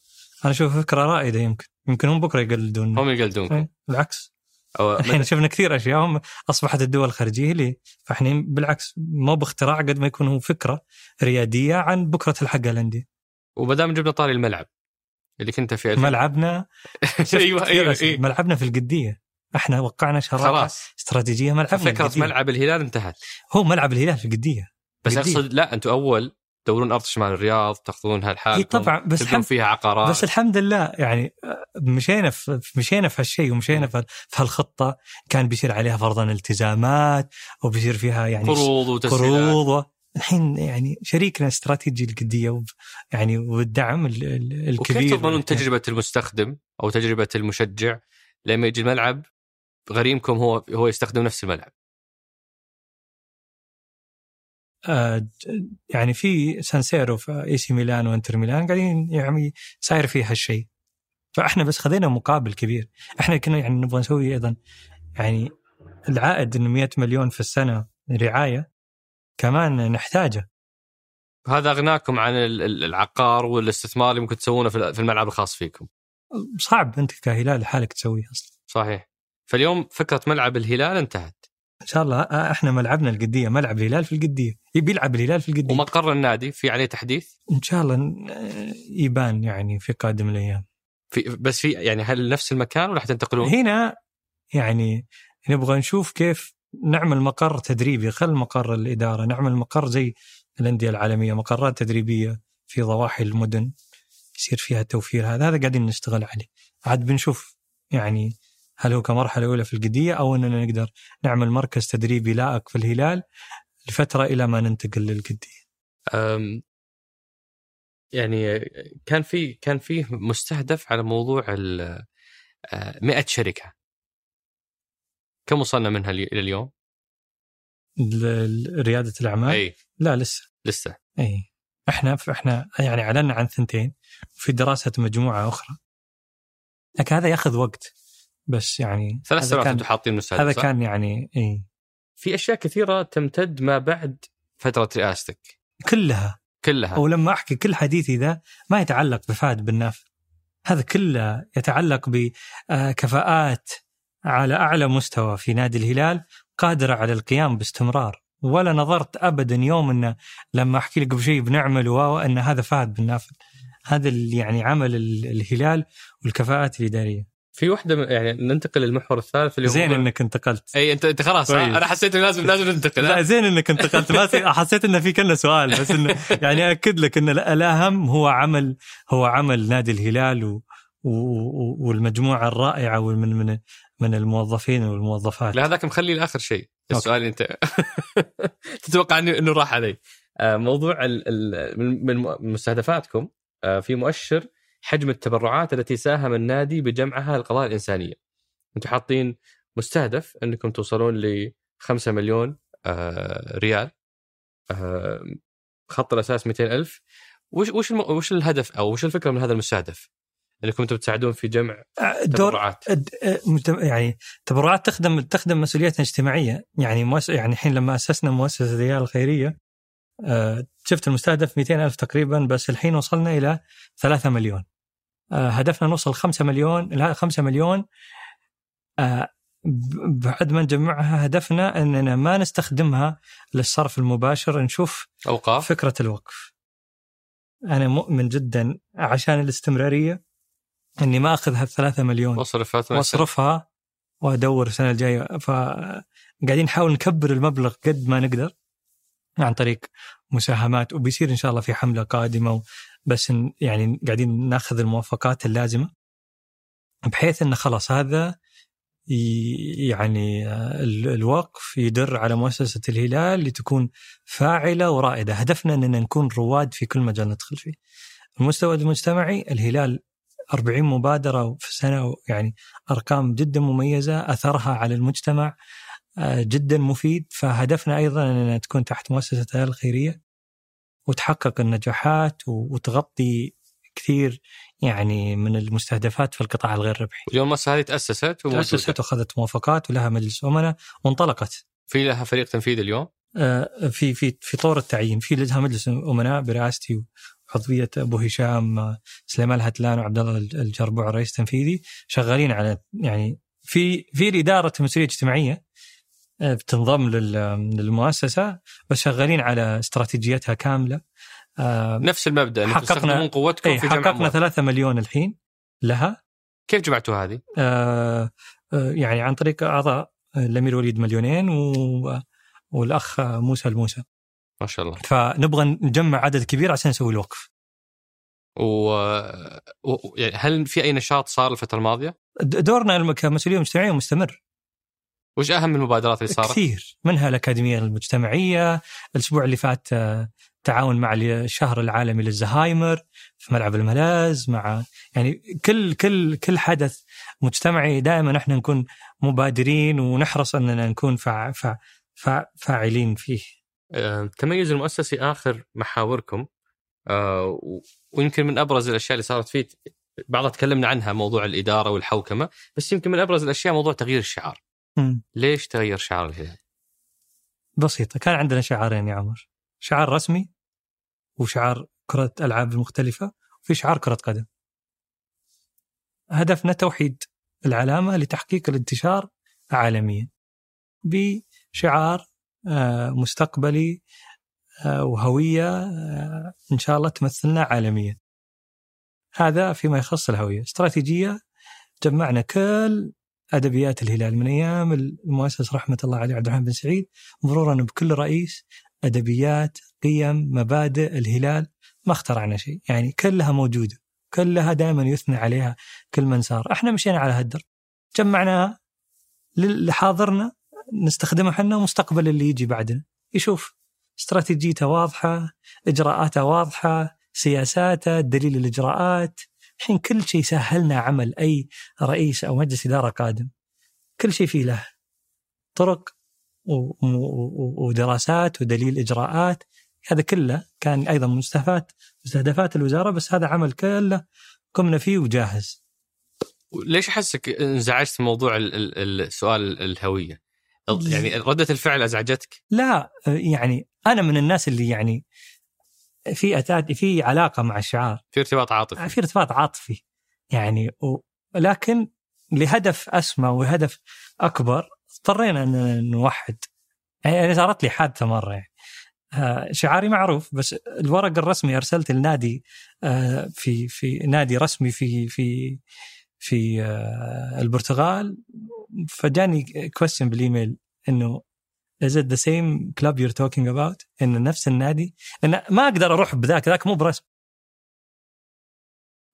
أنا أشوف فكرة رائدة يمكن. يمكن هم بكرة يقلدون هم يقلدونكم. إيه، بالعكس. أو الحين شفنا كثير أشياء. هم أصبحت الدول الخارجية اللي فإحنا بالعكس مو باختراع قد ما يكون هو فكرة ريادية عن بكرة تلحقها الأندية. وما دام جبنا طاري الملعب اللي كنت في ملعبنا أيوه أيوه كثير أيوه ملعبنا في القدية. إحنا وقعنا شراكه خلاص. استراتيجية ملعبنا فكرة القدية. ملعب الهلال انتهت. هو ملعب الهلال في القدية. بس القدية. أقصد لا أنتم أول تدورون أرض شمال الرياض تاخذونها إي لحالكم طبعا بس الحمد فيها عقارات. بس الحمد لله يعني مشينا في مشينا في هالشيء ومشينا في هالخطة. كان بيصير عليها فرضا التزامات وبيصير فيها يعني قروض وتسهيلات قروض و- الحين يعني شريكنا استراتيجي القديه وب- يعني والدعم ال- ال- وكيف الكبير تضمنون تجربة المستخدم أو تجربة المشجع لما يجي الملعب؟ غريمكم هو هو يستخدم نفس الملعب. يعني في سانسيرو في إي سي ميلان وإنتر ميلان قاعدين يعني صاير فيه هالشيء. فإحنا بس خذينا مقابل كبير. إحنا كنا يعني نبغى نسوي أيضا يعني العائد إنه 100 مليون في السنة رعاية كمان نحتاجه. هذا أغناكم عن ال- ال- العقار والاستثمار اللي ممكن تسوونه في في الملعب الخاص فيكم. صعب أنت كهلال لحالك تسويه أصلا. صحيح. فاليوم فكرة ملعب الهلال انتهت. إن شاء الله آه، إحنا ملعبنا القدية ملعب الهلال في القدية. يبي يلعب الهلال في القدية. ومقر النادي؟ في عليه تحديث؟ إن شاء الله آه، يبان يعني في قادم الأيام. في بس في يعني هل نفس المكان ولا حتنتقلون؟ هنا يعني نبغى نشوف كيف نعمل مقر تدريبي خل مقر الإدارة نعمل مقر زي الأندية العالمية مقرات تدريبية في ضواحي المدن يصير فيها التوفير هذا هذا قاعدين نشتغل عليه. عاد بنشوف يعني هل هو كمرحلة أولى في القدية أو إننا نقدر نعمل مركز تدريبي لائق في الهلال لفترة إلى ما ننتقل للقدية؟ يعني كان في كان فيه مستهدف على موضوع ال 100 شركة. كم وصلنا منها إلى اليوم؟ ريادة الأعمال؟ إي. لا لسه. لسه. إي. إحنا إحنا يعني اعلنا عن ثنتين وفي دراسة مجموعة أخرى. لكن هذا ياخذ وقت. بس يعني ثلاث سنوات أنتم حاطين مستهدف هذا؟ كان يعني إي. في أشياء كثيرة تمتد ما بعد فترة رئاستك. كلها. كلها. ولما أحكي كل حديثي ذا ما يتعلق بفهد بن نافع هذا كله يتعلق بكفاءات على أعلى مستوى في نادي الهلال قادرة على القيام باستمرار. ولا نظرت ابدا يوم انه لما أحكي لك بشيء بنعمل و إن هذا فهد بن نافع هذا اللي يعني عمل ال- الهلال والكفاءات الإدارية. في واحدة يعني ننتقل للمحور الثالث اللي هو زين إنك انتقلت. إي انت أنت خلاص كويس. أنا حسيت إنه لازم لازم ننتقل لا زين إنك انتقلت ما س- حسيت إنه في كنا سؤال بس إنه يعني أكد لك ان الأهم هو عمل هو عمل نادي الهلال و و- والمجموعة الرائعة ومن من من الموظفين والموظفات. لا هذاك مخلي لآخر شيء السؤال أنت. تتوقع انه إنه راح علي. آه، موضوع ال... ال... من من مستهدفاتكم آه، في مؤشر حجم التبرعات التي ساهم النادي بجمعها للقضايا الإنسانية. أنتم حاطين مستهدف أنكم توصلون ل 5 مليون آه، ريال آه، خط الأساس 200 ألف. وش وش الم... وش الهدف أو وش الفكرة من هذا المستهدف؟ أنكم أنتم تساعدون في جمع تبرعات. يعني تبرعات تخدم تخدم مسؤوليتنا الاجتماعيه يعني مؤس... يعني الحين لما أسسنا مؤسسة الريال الخيريه شفت المستهدف 200 ألف تقريبا بس الحين وصلنا إلى 3 مليون. آه، هدفنا نوصل 5 مليون لا 5 مليون. آه، بعد ما نجمعها هدفنا أننا ما نستخدمها للصرف المباشر نشوف أوقاف. فكرة الوقف. أنا مؤمن جدا عشان الاستمرارية أني ما أخذ هالثلاثة مليون. واصرفات وأصرفها وأدور السنة الجاية. فقاعدين نحاول نكبر المبلغ قد ما نقدر. عن طريق مساهمات وبيصير إن شاء الله في حملة قادمة بس يعني قاعدين ناخذ الموافقات اللازمة بحيث انه خلاص هذا يعني آه، ال- الوقف يدر على مؤسسة الهلال لتكون فاعلة ورائدة، هدفنا إننا نكون رواد في كل مجال ندخل فيه. المستوى المجتمعي الهلال 40 مبادرة في السنة يعني أرقام جدا مميزة أثرها على المجتمع جدا مفيد فهدفنا أيضا انها تكون تحت مؤسسة الهلال الخيرية وتحقق النجاحات وتغطي كثير يعني من المستهدفات في القطاع الغير ربحي. اليوم المؤسسه هذه تأسست. تأسست وأخذت موافقات ولها مجلس أمناء وانطلقت. في لها فريق تنفيذي اليوم آه، في في في طور التعيين في لها مجلس أمناء برئاستي وعضوية أبو هشام آه، سليمان الهتلان وعبد الله الجربوع رئيس تنفيذي شغالين على يعني في في الاداره المسؤوليه الاجتماعيه آه، بتنضم لل- للمؤسسة بس شغالين على استراتيجيتها كاملة آه، نفس المبدأ إنكم حققنا- تستخدمون قوتكم اي في جمع حققنا أموال. 3 مليون الحين لها كيف جمعتوا هذه؟ آه، آه، يعني عن طريق أعضاء آه، الأمير وليد مليونين و والأخ موسى الموسى ما شاء الله فنبغى نجمع عدد كبير عشان نسوي الوقف و... و... يعني هل في أي نشاط صار الفترة الماضية؟ دورنا كمسؤولية مجتمعية مستمر وش أهم المبادرات اللي صارت؟ كثير. منها الأكاديمية المجتمعية الأسبوع اللي فات آه، تعاون مع الشهر العالمي للزهايمر في ملعب الملاز مع يعني كل كل كل حدث مجتمعي دائما إحنا نكون مبادرين ونحرص أننا نكون فع فع فع فاعلين فيه. آه، التميز المؤسسي آخر محاوركم آه، ويمكن من أبرز الأشياء اللي صارت فيه بعضها تكلمنا عنها موضوع الإدارة والحوكمة بس يمكن من أبرز الأشياء موضوع تغيير الشعار. ليش تغير شعار الهلال؟ بسيطة. كان عندنا شعارين يا عمر. شعار رسمي وشعار كرة ألعاب مختلفة وفي شعار كرة قدم. هدفنا توحيد العلامة لتحقيق الانتشار عالميا بشعار آه، مستقبلي آه، وهوية آه، إن شاء الله تمثلنا عالميا. هذا فيما يخص الهوية. استراتيجية جمعنا كل أدبيات الهلال. من أيام المؤسس رحمة الله عليه عبد الرحمن بن سعيد مرورا بكل رئيس أدبيات قيم مبادئ الهلال ما اخترعنا شيء. يعني كلها موجودة. كلها دائما يثنى عليها كل من صار. إحنا مشينا على هالدرب جمعناها لحاضرنا نستخدمها إحنا ومستقبل اللي يجي بعدنا. يشوف استراتيجيته واضحة إجراءاته واضحة سياساته دليل الإجراءات. الحين كل شيء سهلنا عمل أي رئيس أو مجلس إدارة قادم كل شيء فيه له طرق ودراسات ودليل إجراءات هذا كله كان أيضا مستهدفات مستهدفات الوزارة بس هذا عمل كله قمنا فيه وجاهز ليش أحسك انزعجت من موضوع ال- ال- السؤال الهوية؟ يعني ردة الفعل أزعجتك؟ لا يعني أنا من الناس اللي يعني في أتات في علاقة مع الشعار. في ارتباط عاطفي. في ارتباط عاطفي يعني و... لكن لهدف أسمى وهدف أكبر اضطرينا أن نوحد. يعني صارت لي حادثة مرة يعني. آه، شعاري معروف بس الورق الرسمي أرسلت النادي آه، في في نادي رسمي في في في آه، البرتغال فجاني كويستشن بالإيميل إنه is it the same club you're talking about؟ انه نفس النادي؟ لأن ما أقدر أروح بذاك ذاك مو برسم.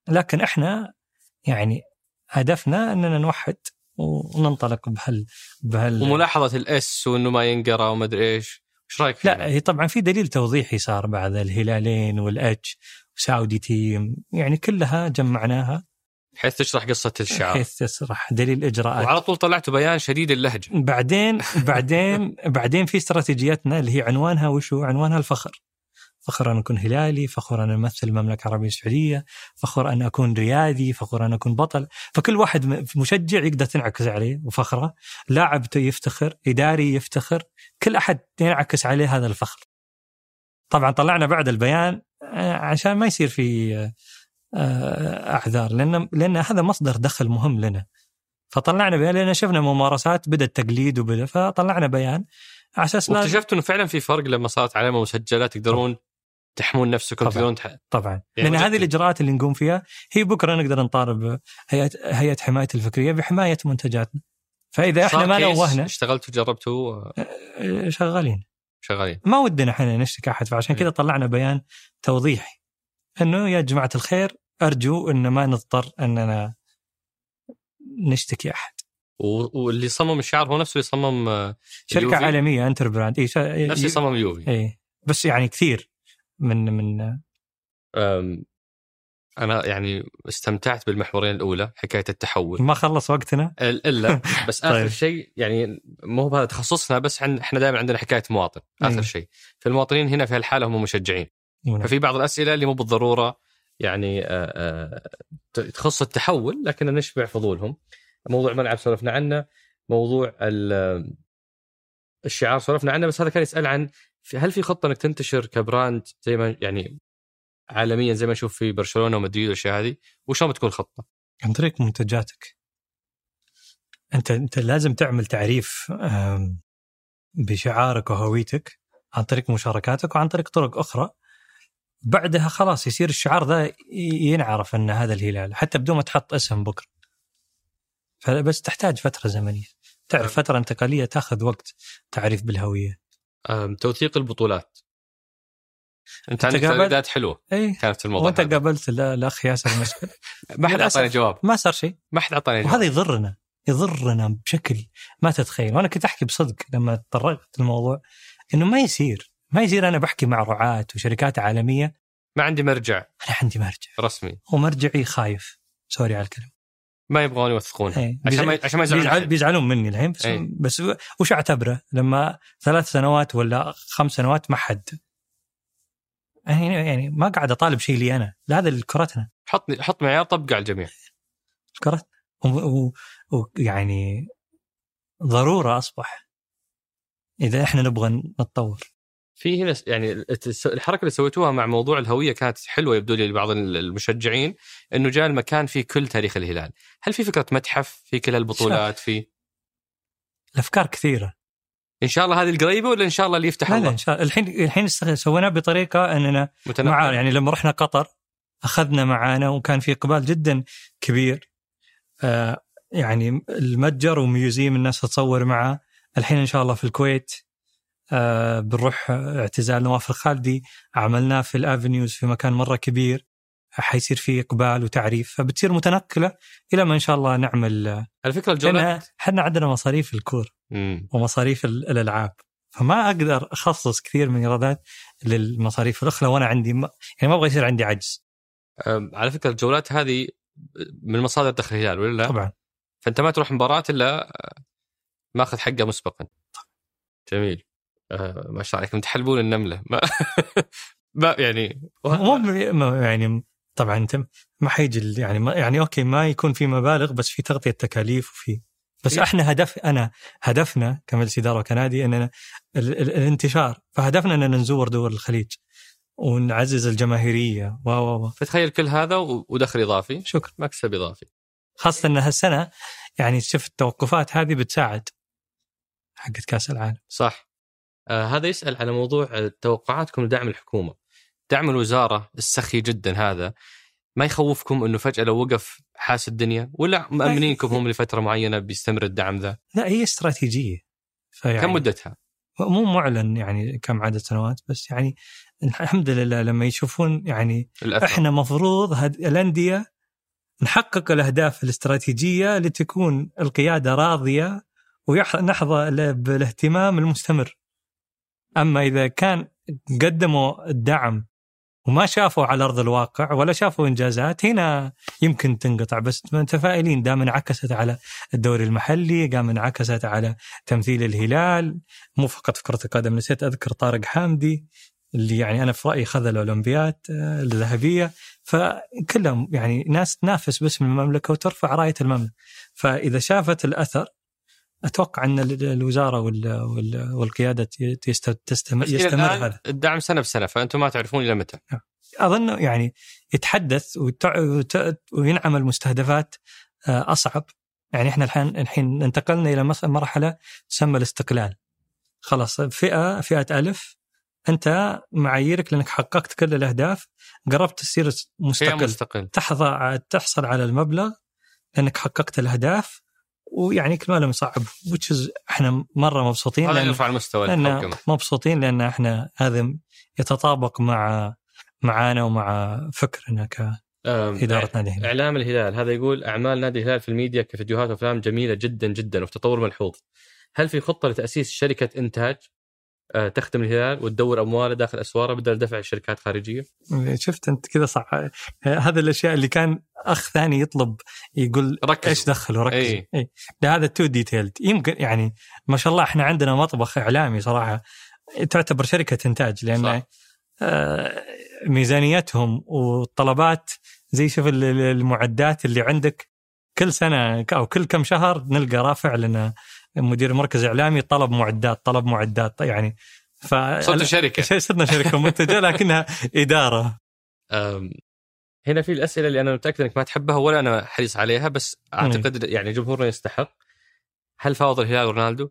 لكن إحنا يعني هدفنا إننا نوحد وننطلق بهال بهال وملاحظة الإس وإنه ما ينقرأ وما أدري إيش إيش رأيك فيه؟ لا هي طبعا في دليل توضيحي صار بعد الهلالين والإتش وساودي تيم يعني كلها جمعناها بحيث تشرح قصة الشعار بحيث تشرح دليل إجراءات. وعلى طول طلعتوا بيان شديد اللهجة. بعدين بعدين بعدين في استراتيجيتنا اللي هي عنوانها وشو؟ عنوانها الفخر. فخر أن أكون هلالي، فخور أن أمثل المملكة العربية السعودية، فخور أن أكون ريادي، فخور أن أكون بطل، فكل واحد مشجع يقدر تنعكس عليه وفخره، لاعب يفتخر، إداري يفتخر، كل أحد ينعكس عليه هذا الفخر. طبعا طلعنا بعد البيان آه، عشان ما يصير في آه، اعذار لأن لأن هذا مصدر دخل مهم لنا. فطلعنا بيان لأن شفنا ممارسات بدا التقليد وبدأ فطلعنا بيان على أساس واكتشفت إنه فعلا في فرق لما صارت علامه مسجله تقدرون تحمون نفسكم تقدرون تح... طبعا. يعني لأن هذه الإجراءات اللي نقوم فيها هي بكرة نقدر نطالب هيئه هيئة حماية الفكرية بحماية منتجاتنا فإذا إحنا ما نوهنا اشتغلتوا وجربتوا أه، شغالين. شغالين. ما ودنا إحنا نشتكي أحد فعشان كذا طلعنا بيان توضيحي. إنه يا جماعة الخير أرجو إن ما نضطر أننا نشتكي أحد. واللي صمم الشعار هو نفسه اللي صمم آه، شركة اليوفي. عالمية Interbrand إي شا... نفس اللي صمم اليوفي. إي بس يعني كثير من من أنا يعني استمتعت بالمحورين الأولى حكاية التحول. ما خلص وقتنا؟ الا بس آخر طيب. شيء يعني مو بهذا تخصصنا بس إحنا دائما عندنا حكاية مواطن. آخر شيء فالمواطنين هنا في هالحالة هم مشجعين. مم. ففي بعض الأسئلة اللي مو بالضرورة يعني آه، آه، تخص التحول لكن نشبع فضولهم. موضوع الملعب سولفنا عنه موضوع الشعار سولفنا عنه بس هذا كان يسأل عن هل في خطة إنك تنتشر كبراند زي ما يعني عالميا زي ما نشوف في برشلونة ومدريد والأشياء هذه؟ وشلون بتكون الخطه؟ عن طريق منتجاتك. أنت أنت لازم تعمل تعريف بشعارك وهويتك عن طريق مشاركاتك وعن طريق طرق أخرى. بعدها خلاص يصير الشعار ذا ينعرف أن هذا الهلال حتى بدون ما تحط اسم بكرة. فبس تحتاج فترة زمنية. تعرف فترة انتقالية تاخذ وقت تعريف بالهوية. توثيق البطولات. أنت عندك تعريفات حلوة إي. كانت في الموضوع وأنت قابلت الأخ ياسر المشكل ما حد أعطاني جواب. ما صار شيء. ما حد أعطاني جواب. وهذا يضرنا يضرنا بشكل ما تتخيل. وأنا كنت أحكي بصدق لما تطرقت الموضوع إنه ما يصير. ما يصير أنا بحكي مع رعاة وشركات عالمية. ما عندي مرجع. أنا عندي مرجع. رسمي. ومرجعي خايف. سوري على الكلمة ما يبغون يوثقونها إيه. عشان ما عشان ما يزعلون بيزعلون مني الحين. بس, إيه. بس وش أعتبره؟ لما ثلاث سنوات ولا خمس سنوات ما حد. يعني يعني ما قاعد أطالب شيء لي أنا. لا هذا لكرتنا حط حط معيار طبقه على الجميع. كرتنا ويعني ضرورة أصبح. إذا إحنا نبغى نتطور. في هنا يعني الحركة اللي سويتوها مع موضوع الهوية كانت حلوة يبدو لي لبعض المشجعين إنه جاء المكان فيه كل تاريخ الهلال، هل في فكرة متحف في كل البطولات في؟ الأفكار كثيرة. إن شاء الله هذه القريبة ولا إن شاء الله اللي يفتح لا الله؟ لا إن شاء الله الحين الحين سويناه بطريقة إننا مع يعني لما رحنا قطر أخذنا معانا وكان في إقبال جدا كبير. آه يعني المتجر و museum الناس تتصور معه. الحين إن شاء الله في الكويت آه بنروح اعتزال نواف الخالدي عملناه في الافنيوز في مكان مرة كبير حيصير في إقبال وتعريف فبتصير متنقلة إلى ما إن شاء الله نعمل على فكرة الجولات إحنا عندنا مصاريف الكور مم. ومصاريف الألعاب فما أقدر أخصص كثير من إيرادات للمصاريف الأخرى وأنا عندي ما يعني ما أبغى يصير عندي عجز. على فكرة الجولات هذه من مصادر دخل الهلال ولا لا؟ طبعا. فأنت ما تروح مباراة إلا ماخذ حقه مسبقا. جميل. آه ما شاء الله عليكم. تحلبون النملة. ما, ما يعني مو يعني طبعا انت ما حيجي يعني ما يعني أوكي ما يكون في مبالغ بس في تغطية تكاليف وفي بس إيه؟ إحنا هدف أنا هدفنا كمجلس إدارة وكنادي إننا الانتشار. فهدفنا إننا نزور دول الخليج ونعزز الجماهيرية. و و و فتخيل كل هذا ودخل إضافي. شكرا. مكسب إضافي. خاصة إن هالسنة يعني شفت التوقفات هذه بتساعد حقت كأس العالم. صح. آه هذا يسأل على موضوع توقعاتكم لدعم الحكومة. دعم الوزارة السخي جدا هذا. ما يخوفكم إنه فجأة لو وقف حاس الدنيا؟ ولا مأمنينكم هم لفترة معينة بيستمر الدعم ذا؟ لا هي استراتيجية. فيعني كم مدتها؟ مو معلن يعني كم عدد سنوات بس يعني الحمد لله لما يشوفون يعني الأثر. إحنا مفروض الأندية نحقق الأهداف الاستراتيجية لتكون القيادة راضية ونحظى بالاهتمام المستمر. أما إذا كان قدموا الدعم وما شافوا على أرض الواقع ولا شافوا إنجازات هنا يمكن تنقطع. بس متفائلين دام انعكست على الدوري المحلي قام انعكست على تمثيل الهلال مو فقط في كرة القدم. نسيت أذكر طارق حامدي اللي يعني أنا في رأيي خذ الاولمبياد آه، الذهبية. فكلهم يعني ناس تنافس باسم المملكة وترفع رأية المملكة. فإذا شافت الأثر أتوقع أن ال- الوزارة وال- وال- والقيادة تستمر يستمر هذا. الدعم سنة بسنة فأنتم ما تعرفون إلى متى. أظن يعني يتحدث وينعمل مستهدفات آه، أصعب. يعني إحنا الحين الحين انتقلنا إلى مرحلة تسمى الاستقلال. خلاص فئه فئة ألف أنت معاييرك لأنك حققت كل الأهداف قربت تصير مستقل. مستقل. تحظى تحصل على المبلغ لأنك حققت الأهداف ويعني كل ما لهم صعب وتشز إحنا مرة مبسوطين هذا لأن يرفع المستوى الحوكمه مبسوطين لأن إحنا هذا يتطابق مع معانا ومع فكرنا كاداره نادي الهلال. إعلام الهلال هذا يقول أعمال نادي الهلال في الميديا كفيديوهات وأفلام جميلة جدا جدا وفي تطور ملحوظ. هل في خطة لتأسيس شركة إنتاج آه، تخدم الهلال وتدور أمواله داخل أسواره بدل دفع شركات خارجيه؟ شفت أنت كذا صح هذا الأشياء اللي كان أخ ثاني يطلب يقول ركزوا. إيش دخل وركز إيه. اي لا هذا too detailed يمكن يعني ما شاء الله إحنا عندنا مطبخ إعلامي صراحة تعتبر شركة إنتاج لأن صح. آه، ميزانيتهم والطلبات زي شوف ال- ال- المعدات اللي عندك كل سنة أو كل كم شهر نلقى رافع لنا مدير مركز إعلامي طلب معدات طلب معدات يعني ف صرت شركة. شيء صرنا شركة منتجه لكنها إدارة. هنا في الأسئلة اللي أنا متأكد إنك ما تحبها ولا أنا حريص عليها بس أعتقد يعني جمهورنا يستحق. هل فاوض الهلال رونالدو؟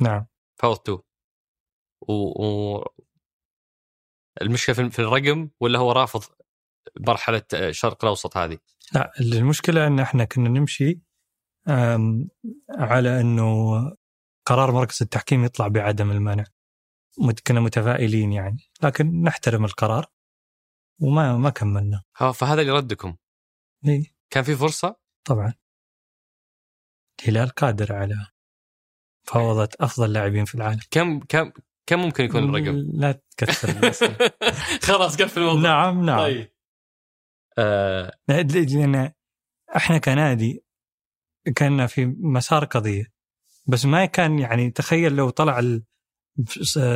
نعم. فاوض تو. و... و... المشكلة في- في الرقم ولا هو رافض مرحلة الشرق الأوسط هذه؟ لا المشكلة إن إحنا كنا نمشي على أنه قرار مركز التحكيم يطلع بعدم المنع. كنا متفائلين يعني. لكن نحترم القرار وما ما كملنا. فهذا اللي ردكم. إيه، كان في فرصة؟ طبعا. الهلال قادر على فوضى أفضل لاعبين في العالم. كم كم كم ممكن يكون الرقم؟ لا تكثر. خلاص قفل الموضوع. نعم نعم. طيب. آه. لأن إحنا كنادي كنا في مسار قضية. بس ما كان يعني تخيل لو طلع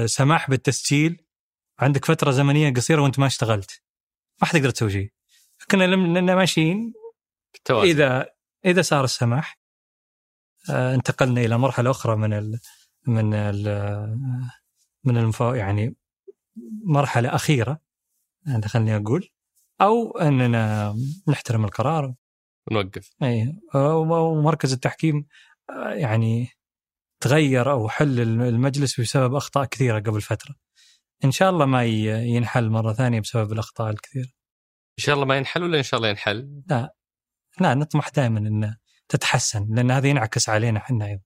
سماح بالتسجيل عندك فترة زمنية قصيرة وانت ما اشتغلت. ما حتقدر تسوي شيء. كنا لنا ماشيين. توازن اذا إذا صار السماح آه، انتقلنا إلى مرحلة أخرى من ال من ال من المفا يعني مرحلة أخيرة خليني أقول. أو أننا نحترم القرار. نوقف اي ومركز التحكيم آه، يعني تغير أو حل المجلس بسبب أخطاء كثيرة قبل فترة. إن شاء الله ما ينحل مرة ثانية بسبب الأخطاء الكثيرة. إن شاء الله ما ينحل ولا إن شاء الله ينحل؟ لا نطمح دائما إن تتحسن لأن هذا ينعكس علينا إحنا أيضا.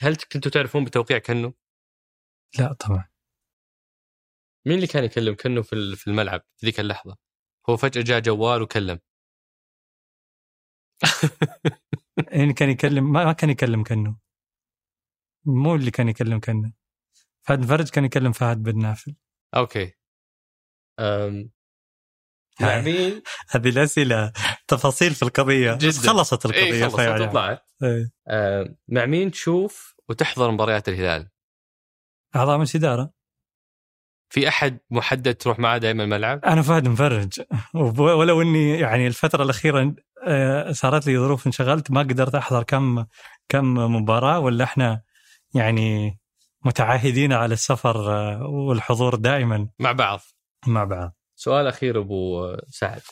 هل كنتوا تعرفون بتوقيع كنو؟ لا طبعا مين اللي كان يكلم كنو في الملعب في ذيك اللحظة؟ هو فجأة جاء جوال وكلم يعني كان يكلم ما ما كان يكلم كنو. مو اللي كان يكلم كنو. فهد فرج كان يكلم فهد بن نافل. okay أم... مين؟ هذه الأسئلة تفاصيل في القضية جداً. خلصت القضية اي خلصت إيه. أم... مع مين تشوف وتحضر مباريات الهلال؟ أعضاء مجلس اداره في أحد محدد تروح معاه دائما الملعب؟ أنا فهد مفرج ولو إني يعني الفترة الأخيرة آه، صارت لي ظروف انشغلت ما قدرت أحضر كم كم مباراة ولا إحنا يعني متعاهدين على السفر آه، والحضور دائما مع بعض مع بعض سؤال أخير أبو سعد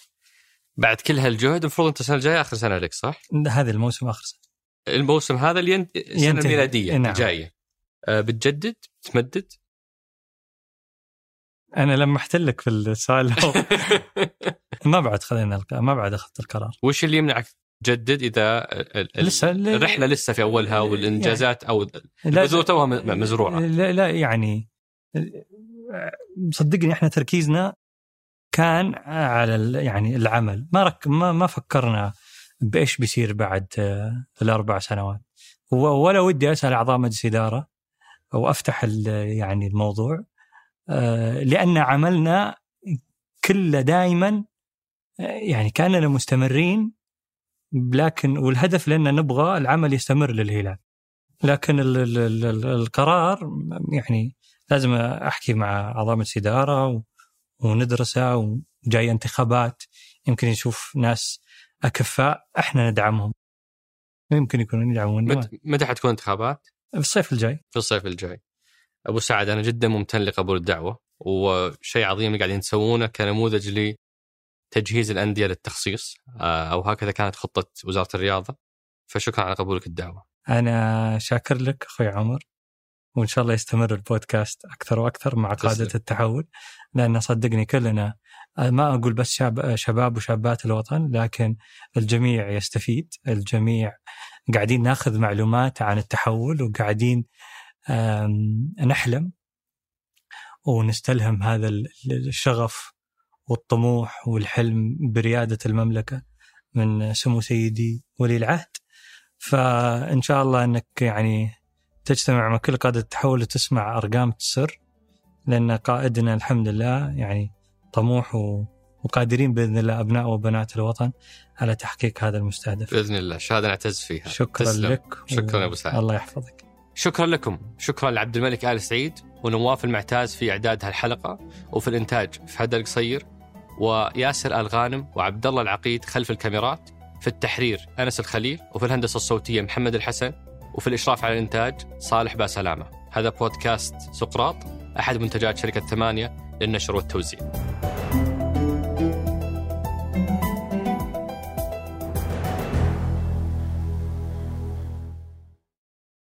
بعد كل هالجهد المفروض أنت السنة الجاية آخر سنة لك صح؟ هذا الموسم آخر سنة الموسم هذا اللي. السنة ينتهي. الميلادية نعم. الجاية أه بتجدد تمدد أنا لمحت لك في السؤال ما بعد خذينا الق- ما بعد أخذت القرار. وش اللي يمنعك تجدد إذا لسه الرحلة لسه في أولها والإنجازات أو البذور توها مزروعة؟ لا, لا يعني صدقني إحنا تركيزنا كان على يعني العمل. ما رك ما ما فكرنا بإيش بيصير بعد آه، الأربع سنوات. ولا ودي أسأل أعضاء مجلس إدارة أو افتح ال- يعني الموضوع. آه، لأن عملنا كله دائما يعني كاننا مستمرين لكن والهدف لأن نبغى العمل يستمر للهلال لكن ال ال ال ال القرار يعني لازم أحكي مع اعضاء مجلس اداره وندرسه وجاي انتخابات يمكن يشوف ناس أكفاء إحنا ندعمهم يمكن يكونوا يدعمون مت- متى حتكون انتخابات؟ في الصيف الجاي في الصيف الجاي. أبو سعد أنا جدا ممتن لقبول الدعوة وشيء عظيم اللي قاعدين تسوونه كنموذج لتجهيز الأندية للتخصيص آه، أو هكذا كانت خطة وزارة الرياضة فشكرا على قبولك الدعوة. أنا شاكر لك أخوي عمر وإن شاء الله يستمر البودكاست أكثر وأكثر مع قادة. التحول لأن صدقني كلنا ما أقول بس شاب شباب وشابات الوطن لكن الجميع يستفيد، الجميع قاعدين ناخذ معلومات عن التحول وقاعدين نحلم ونستلهم هذا ال- الشغف والطموح والحلم بريادة المملكة من سمو سيدي ولي العهد فإن شاء الله إنك يعني تجتمع مع كل قادة التحول وتسمع أرقام تسر لأن قائدنا الحمد لله يعني طموح و- وقادرين بإذن الله أبناء وبنات الوطن على تحقيق هذا المستهدف. بإذن الله شهادة نعتز فيها. شكرا تسلم. لك شكرا يا أبو سعد. الله يحفظك. شكرا لكم. شكرا لعبد الملك آل سعيد ونواف المعتاز في إعداد هالحلقة وفي الإنتاج فهد القصير وياسر الغانم وعبد الله العقيد خلف الكاميرات. في التحرير أنس الخليل وفي الهندسة الصوتية محمد الحسن وفي الإشراف على الإنتاج صالح باسلامة. هذا بودكاست سقراط أحد منتجات شركة ثمانية للنشر والتوزيع.